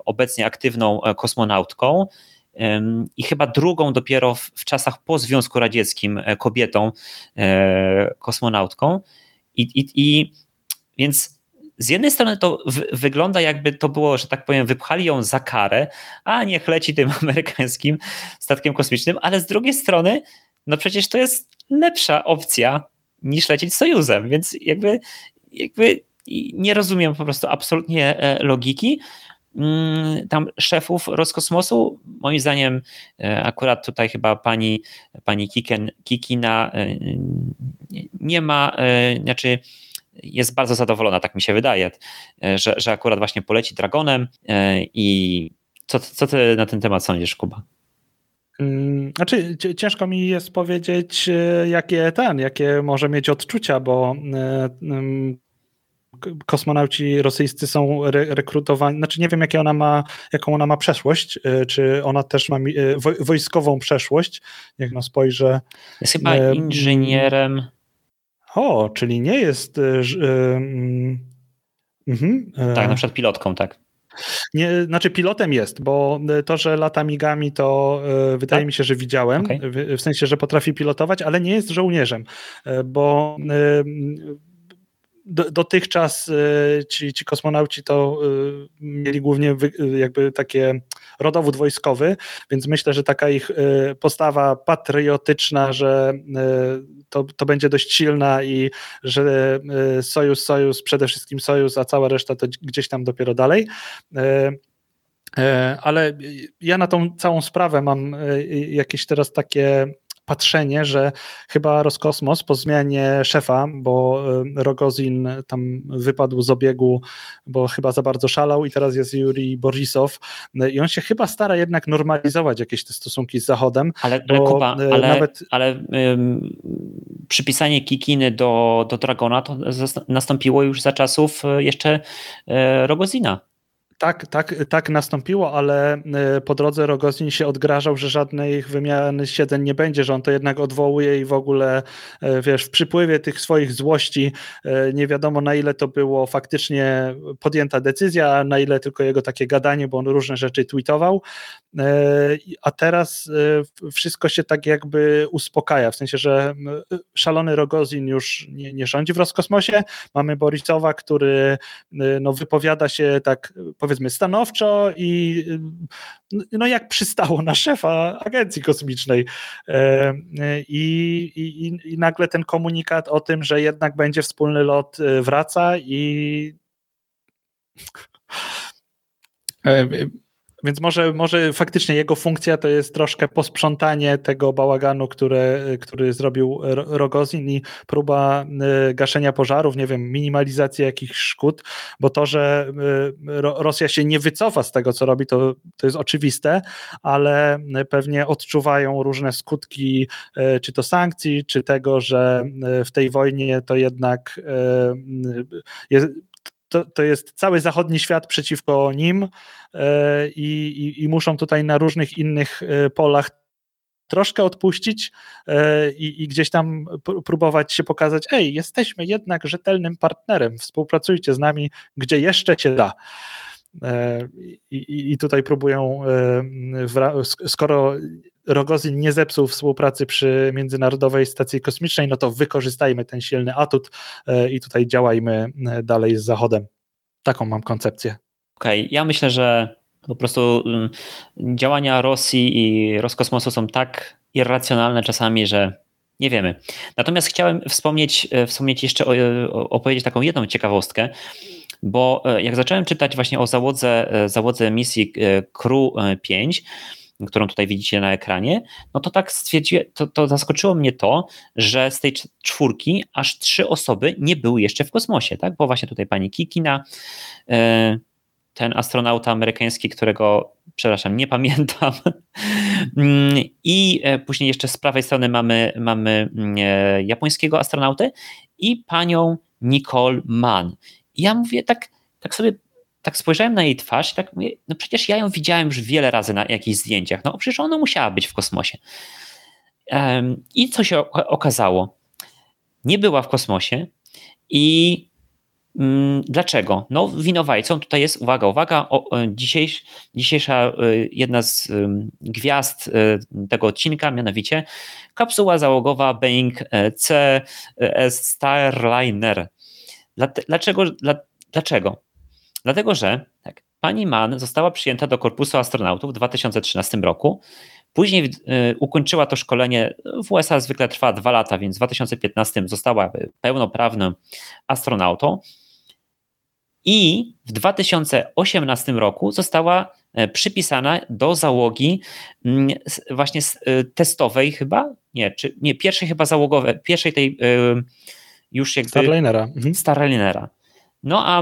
obecnie aktywną kosmonautką i chyba drugą dopiero w, w czasach po Związku Radzieckim e, kobietą, e, kosmonautką. I, i, i więc z jednej strony to w, wygląda jakby to było, że tak powiem, wypchali ją za karę, a niech leci tym amerykańskim statkiem kosmicznym, ale z drugiej strony, no przecież to jest lepsza opcja niż lecieć Sojuzem, więc jakby, jakby nie rozumiem po prostu absolutnie e, logiki. Mm, tam szefów Roskosmosu. Moim zdaniem e, akurat tutaj chyba pani, pani Kiken, Kikina e, nie ma, e, znaczy jest bardzo zadowolona, tak mi się wydaje, że, że akurat właśnie poleci Dragonem i co, co ty na ten temat sądzisz, Kuba? Mm, znaczy, ciężko mi jest powiedzieć, jakie ten, jakie może mieć odczucia, bo mm, kosmonauci rosyjscy są re rekrutowani, znaczy nie wiem jakie ona ma, jaką ona ma przeszłość, e, czy ona też ma e, wojskową przeszłość, niech no spojrzę. Jest chyba e, inżynierem. O, czyli nie jest... Mm, mhm, tak, na przykład pilotką, tak. Nie, znaczy pilotem jest, bo to, że lata migami, to wydaje tak? mi się, że widziałem, okay. w, w, sensie, że potrafi pilotować, ale nie jest żołnierzem, bo do, dotychczas e, ci, ci kosmonauci to e, mieli głównie jakby takie rodowód wojskowy, więc myślę, że taka ich postawa patriotyczna, że to, to będzie dość silna i że sojusz, sojusz, przede wszystkim sojusz, a cała reszta to gdzieś tam dopiero dalej. Ale ja na tą całą sprawę mam jakieś teraz takie patrzenie, że chyba Roskosmos po zmianie szefa, bo Rogozin tam wypadł z obiegu, bo chyba za bardzo szalał i teraz jest Yuri Borisow i on się chyba stara jednak normalizować jakieś te stosunki z Zachodem. Ale, ale Kuba, ale, nawet... ale przypisanie Kikiny do, do Dragona to nastąpiło już za czasów jeszcze Rogozina. Tak, tak, tak nastąpiło, ale e, po drodze Rogozin się odgrażał, że żadnej wymiany siedzeń nie będzie, że on to jednak odwołuje i w ogóle, e, wiesz, w przypływie tych swoich złości e, nie wiadomo na ile to było faktycznie podjęta decyzja, na ile tylko jego takie gadanie, bo on różne rzeczy tweetował, a teraz wszystko się tak jakby uspokaja, w sensie, że szalony Rogozin już nie, nie rządzi w Roskosmosie, mamy Borisowa, który no, wypowiada się tak powiedzmy stanowczo i no jak przystało na szefa agencji kosmicznej. E, I, i, I nagle ten komunikat o tym, że jednak będzie wspólny lot e, wraca i e, więc może, może faktycznie jego funkcja to jest troszkę posprzątanie tego bałaganu, które, który zrobił Rogozin i próba y, gaszenia pożarów, nie wiem, minimalizacji jakichś szkód, bo to, że y, Rosja się nie wycofa z tego, co robi, to, to jest oczywiste, ale pewnie odczuwają różne skutki, y, czy to sankcji, czy tego, że w tej wojnie to jednak jest, to, to jest cały zachodni świat przeciwko nim e, i, i, i muszą tutaj na różnych innych e, polach troszkę odpuścić e, i, i, gdzieś tam próbować się pokazać, ej, jesteśmy jednak rzetelnym partnerem, współpracujcie z nami, gdzie jeszcze cię da. I, i tutaj próbują, skoro Rogozin nie zepsuł współpracy przy Międzynarodowej Stacji Kosmicznej, no to wykorzystajmy ten silny atut e, i tutaj działajmy e, dalej z Zachodem. Taką mam koncepcję. Okej, okay. ja myślę, że po prostu mm, działania Rosji i Roskosmosu są tak irracjonalne czasami, że nie wiemy. Natomiast chciałem wspomnieć, e, wspomnieć jeszcze, opowiedzieć taką jedną ciekawostkę, bo jak zacząłem czytać właśnie o załodze, załodze misji Crew 5, którą tutaj widzicie na ekranie, no to tak stwierdziłem, to, to zaskoczyło mnie to, że z tej czwórki aż trzy osoby nie były jeszcze w kosmosie, tak? Bo właśnie tutaj pani Kikina, e, ten astronauta amerykański, którego, przepraszam, nie pamiętam. I e, później jeszcze z prawej strony mamy, mamy mm, e, japońskiego astronautę i panią Nicole Mann. Ja mówię tak, tak sobie tak spojrzałem na jej twarz i tak mówię, no przecież ja ją widziałem już wiele razy na jakichś zdjęciach, no przecież ona musiała być w kosmosie. I co się okazało? Nie była w kosmosie i mm, dlaczego? No winowajcą tutaj jest, uwaga, uwaga, o, dzisiejsz, dzisiejsza e, jedna z gwiazd e, tego odcinka, mianowicie kapsuła załogowa Boeing e, CS Starliner. Dlaczego? Dlaczego? Dlatego, że tak, pani Mann została przyjęta do Korpusu Astronautów w 2013 roku. Później y, ukończyła to szkolenie. W USA zwykle trwa dwa lata, więc w 2015 została pełnoprawnym astronautą. I w 2018 roku została e, przypisana do załogi mm, właśnie testowej chyba, nie, czy nie, pierwszej chyba załogowej, pierwszej tej już jakby... Starlinera. Mhm. Starlinera. No a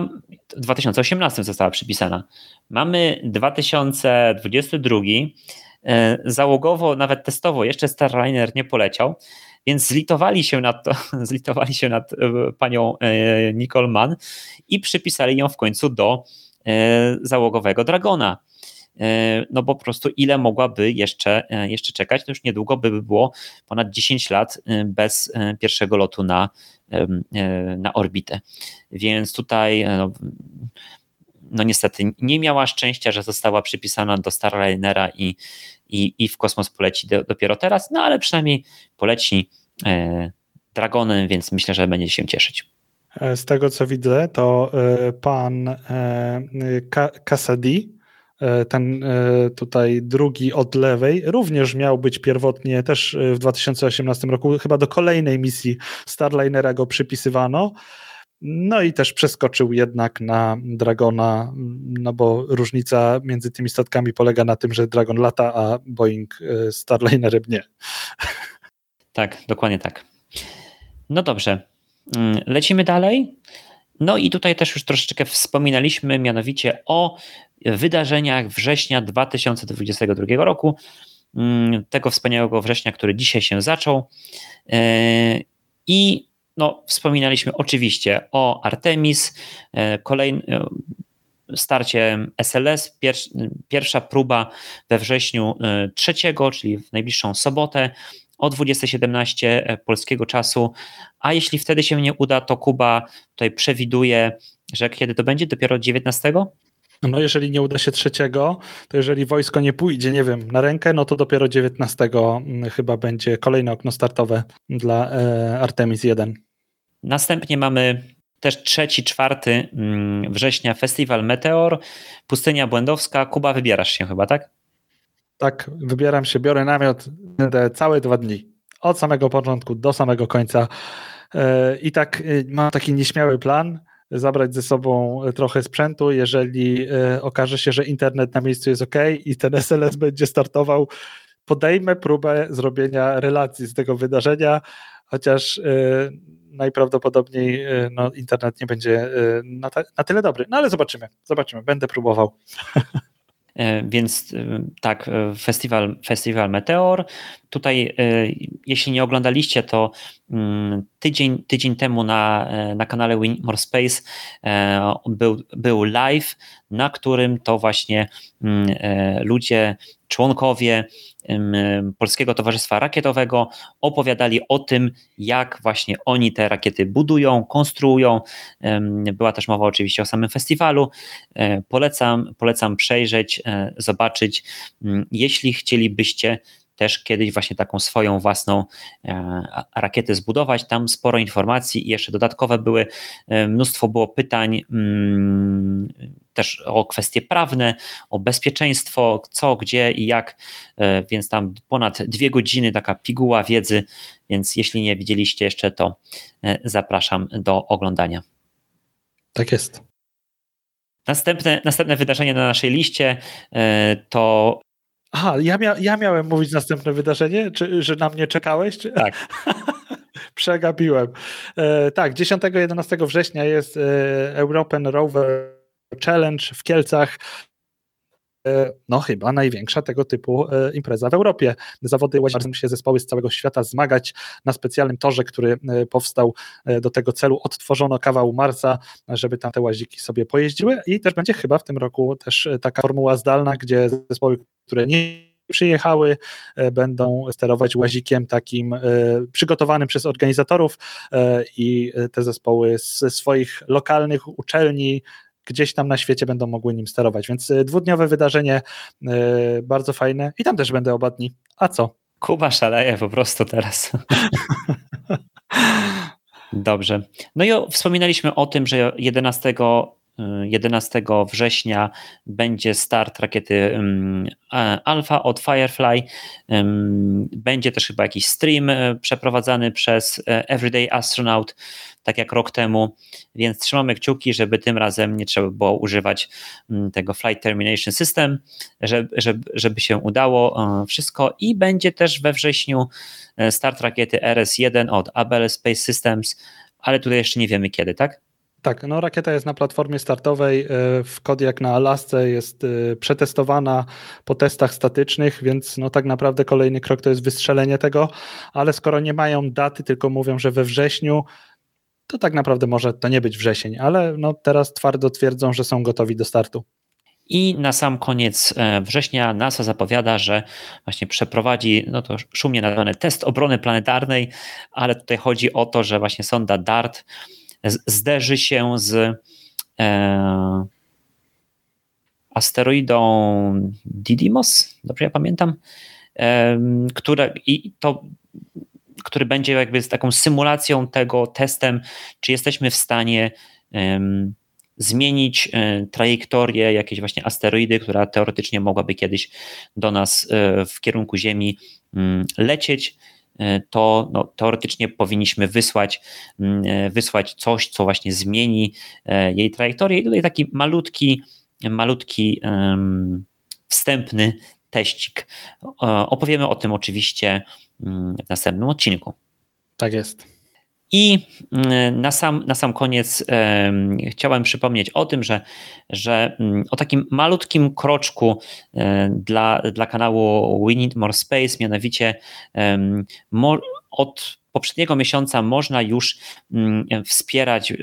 w 2018 została przypisana. Mamy 2022. E, załogowo, nawet testowo, jeszcze Starliner nie poleciał, więc zlitowali się nad, to, zlitowali się nad e, panią e, Nicole Mann i przypisali ją w końcu do załogowego Dragona. No bo po prostu ile mogłaby jeszcze, jeszcze czekać, to już niedługo by było ponad 10 lat bez pierwszego lotu na, na orbitę. Więc tutaj no, no niestety nie miała szczęścia, że została przypisana do Starlinera i, i, i w kosmos poleci do, dopiero teraz, no ale przynajmniej poleci e, Dragonem, więc myślę, że będzie się cieszyć. E, z tego co widzę, to e, pan e, Cassady, ten tutaj drugi od lewej, również miał być pierwotnie też w 2018 roku, chyba do kolejnej misji Starlinera go przypisywano. No i też przeskoczył jednak na Dragona, no bo różnica między tymi statkami polega na tym, że Dragon lata, a Boeing Starlinerem nie. Tak, dokładnie tak. No dobrze, mm, lecimy dalej. No i tutaj też już troszeczkę wspominaliśmy mianowicie o wydarzeniach września 2022 roku, mm, tego wspaniałego września, który dzisiaj się zaczął. E, I no, wspominaliśmy oczywiście o Artemis, e, kolejny starcie SLS, pierwsza próba we wrześniu trzeciego, czyli w najbliższą sobotę o 20.17 e, polskiego czasu, a jeśli wtedy się nie uda, to Kuba tutaj przewiduje, że kiedy to będzie? Dopiero 19? No jeżeli nie uda się trzeciego, to jeżeli wojsko nie pójdzie, nie wiem, na rękę, no to dopiero 19 mm, chyba będzie kolejne okno startowe dla e, Artemis 1. Następnie mamy też trzeci, czwarty mm, września festiwal Meteor, Pustynia Błędowska. Kuba, wybierasz się chyba, tak? Tak, wybieram się, biorę namiot, będę całe dwa dni. Od samego początku do samego końca. E, I tak e, mam taki nieśmiały plan, zabrać ze sobą trochę sprzętu, jeżeli e, okaże się, że internet na miejscu jest ok i ten SLS będzie startował, podejmę próbę zrobienia relacji z tego wydarzenia, chociaż najprawdopodobniej no, internet nie będzie na, na tyle dobry. No ale zobaczymy, zobaczymy, będę próbował. E, więc e, tak, e, festiwal, festiwal Meteor. Tutaj, jeśli nie oglądaliście, to mm, tydzień, tydzień temu na, na kanale Win More Space był, był live, na którym to właśnie mm, ludzie, członkowie Polskiego Towarzystwa Rakietowego opowiadali o tym, jak właśnie oni te rakiety budują, konstruują. Była też mowa oczywiście o samym festiwalu. E, polecam, polecam przejrzeć, e, zobaczyć. Mm, jeśli chcielibyście też kiedyś właśnie taką swoją własną e, rakietę zbudować. Tam sporo informacji i jeszcze dodatkowe były, mnóstwo było pytań mm, też o kwestie prawne, o bezpieczeństwo, co, gdzie i jak, e, więc tam ponad dwie godziny taka piguła wiedzy, więc jeśli nie widzieliście jeszcze, to e, zapraszam do oglądania. Tak jest. Następne, następne wydarzenie na naszej liście to Aha, ja, mia ja miałem mówić następne wydarzenie, czy, że na mnie czekałeś? Czy... Tak. Przegapiłem. E, tak, 10-11 września jest e, European Rover Challenge w Kielcach. E, no chyba największa tego typu e, impreza w Europie. Zawody łazienki się zespoły z całego świata zmagać na specjalnym torze, który e, powstał do tego celu. Odtworzono kawał Marsa, żeby tam te łaziki sobie pojeździły i też będzie chyba w tym roku też taka formuła zdalna, gdzie zespoły, które nie przyjechały, będą sterować łazikiem takim przygotowanym przez organizatorów i te zespoły ze swoich lokalnych uczelni, gdzieś tam na świecie będą mogły nim sterować. Więc y, dwudniowe wydarzenie, y, bardzo fajne i tam też będę oba dni. A co? Kuba szaleje po prostu teraz. Dobrze. No i wspominaliśmy o tym, że 11 11 września będzie start rakiety Alpha od Firefly. Będzie też chyba jakiś stream e, przeprowadzany przez e, Everyday Astronaut, tak jak rok temu, więc trzymamy kciuki, żeby tym razem nie trzeba było używać tego Flight Termination System, żeby, żeby, żeby się udało e, wszystko i będzie też we wrześniu start rakiety RS-1 od Abel Space Systems, ale tutaj jeszcze nie wiemy kiedy, tak? Tak, no rakieta jest na platformie startowej e, w Kodiak na Alasce, jest e, przetestowana po testach statycznych, więc no tak naprawdę kolejny krok to jest wystrzelenie tego, ale skoro nie mają daty, tylko mówią, że we wrześniu, to tak naprawdę może to nie być wrzesień, ale no teraz twardo twierdzą, że są gotowi do startu. I na sam koniec e, września NASA zapowiada, że właśnie przeprowadzi, no to szumnie nazwany test obrony planetarnej, ale tutaj chodzi o to, że właśnie sonda DART zderzy się z e, asteroidą Didymos, dobrze ja pamiętam, e, które, i to, który będzie jakby z taką symulacją tego, testem, czy jesteśmy w stanie e, zmienić trajektorię jakiejś właśnie asteroidy, która teoretycznie mogłaby kiedyś do nas e, w kierunku Ziemi mm, lecieć. E, to no, teoretycznie powinniśmy wysłać, mm, e, wysłać coś, co właśnie zmieni e, jej trajektorię. I tutaj taki malutki, malutki wstępny teścik. Opowiemy o tym oczywiście mm, w następnym odcinku. Tak jest. I mm, na sam, na sam koniec chciałem przypomnieć o tym, że, że um, o takim malutkim kroczku um, dla, dla kanału We Need More Space, mianowicie od poprzedniego miesiąca można już mm, wspierać e,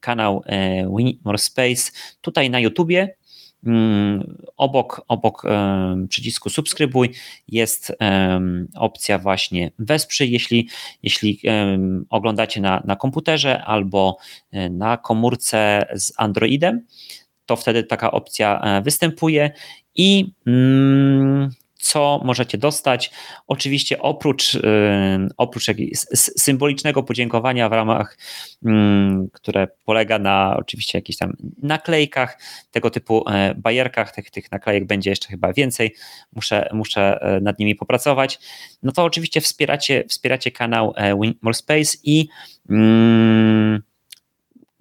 kanał e, We Need More Space tutaj na YouTubie. Obok, obok przycisku subskrybuj jest opcja właśnie wesprzyj, jeśli, jeśli oglądacie na, na komputerze albo e, na komórce z Androidem, to wtedy taka opcja występuje i mm, co możecie dostać. Oczywiście oprócz, y, oprócz symbolicznego podziękowania w ramach, mm, które polega na oczywiście jakichś tam naklejkach, tego typu e, bajerkach, tych, tych naklejek będzie jeszcze chyba więcej, muszę, muszę e, nad nimi popracować, no to oczywiście wspieracie, wspieracie kanał e, Win More Space i mm,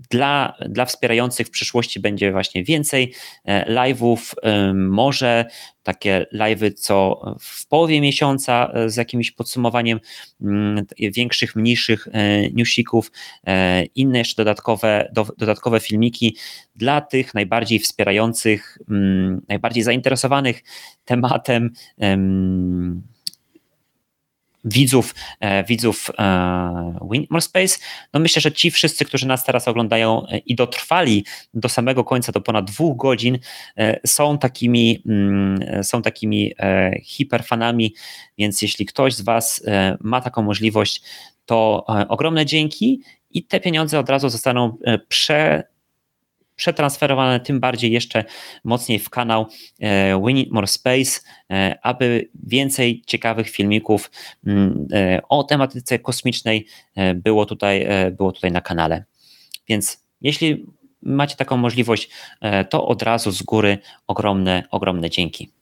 dla, dla wspierających w przyszłości będzie właśnie więcej e, live'ów, może takie live'y co w połowie miesiąca e, z jakimś podsumowaniem mm, większych, mniejszych e, newsików, inne jeszcze dodatkowe, dodatkowe filmiki. Dla tych najbardziej wspierających, mm, najbardziej zainteresowanych tematem widzów, e, widzów e, Windmore Space. No myślę, że ci wszyscy, którzy nas teraz oglądają e, i dotrwali do samego końca, do ponad dwóch godzin, są takimi, mm, są takimi hiperfanami, więc jeśli ktoś z Was ma taką możliwość, to ogromne dzięki i te pieniądze od razu zostaną prze przetransferowane tym bardziej jeszcze mocniej w kanał e, We Need More Space, e, aby więcej ciekawych filmików mm, e, o tematyce kosmicznej było tutaj, było tutaj na kanale. Więc jeśli macie taką możliwość, to od razu z góry ogromne, ogromne dzięki.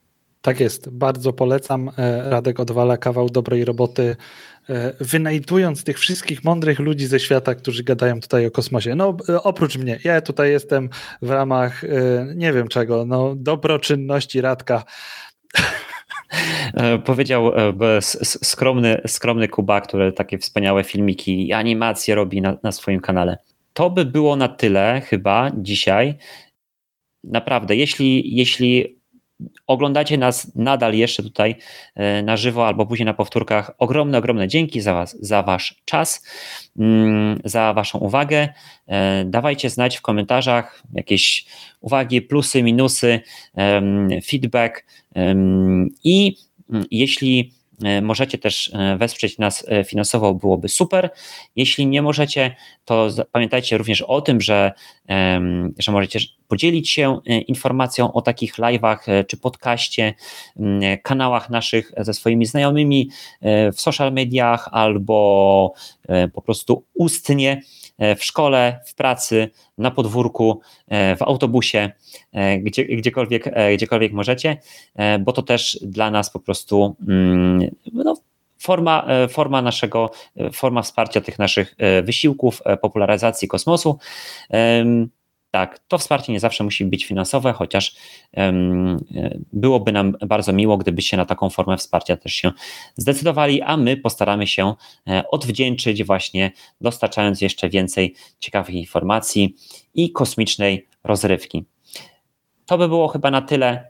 Tak jest, bardzo polecam. Radek odwala kawał dobrej roboty E, wynajdując tych wszystkich mądrych ludzi ze świata, którzy gadają tutaj o kosmosie. No e, oprócz mnie, ja tutaj jestem w ramach e, nie wiem czego, no dobroczynności Radka. Powiedział skromny, skromny Kuba, który takie wspaniałe filmiki i animacje robi na, na swoim kanale. To by było na tyle chyba dzisiaj. Naprawdę, jeśli, jeśli oglądacie nas nadal jeszcze tutaj e, na żywo albo później na powtórkach, ogromne, ogromne dzięki za, was, za Wasz czas, mm, za Waszą uwagę. E, dawajcie znać w komentarzach jakieś uwagi, plusy, minusy, feedback i mm, jeśli możecie też e, wesprzeć nas e, finansowo, byłoby super. Jeśli nie możecie, to pamiętajcie również o tym, że, że możecie podzielić się informacją o takich live'ach czy podcaście, kanałach naszych ze swoimi znajomymi w social mediach albo po prostu ustnie E, w szkole, w pracy, na podwórku, e, w autobusie, e, gdzie, gdziekolwiek, gdziekolwiek możecie, bo to też dla nas po prostu mm, no, forma, forma naszego, forma wsparcia tych naszych wysiłków, popularyzacji kosmosu. Tak, to wsparcie nie zawsze musi być finansowe, chociaż um, byłoby nam bardzo miło, gdybyście na taką formę wsparcia też się zdecydowali, a my postaramy się e, odwdzięczyć właśnie dostarczając jeszcze więcej ciekawych informacji i kosmicznej rozrywki. To by było chyba na tyle.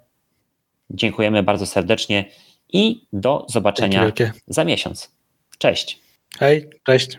Dziękujemy bardzo serdecznie i do zobaczenia za miesiąc. Cześć. Hej, cześć.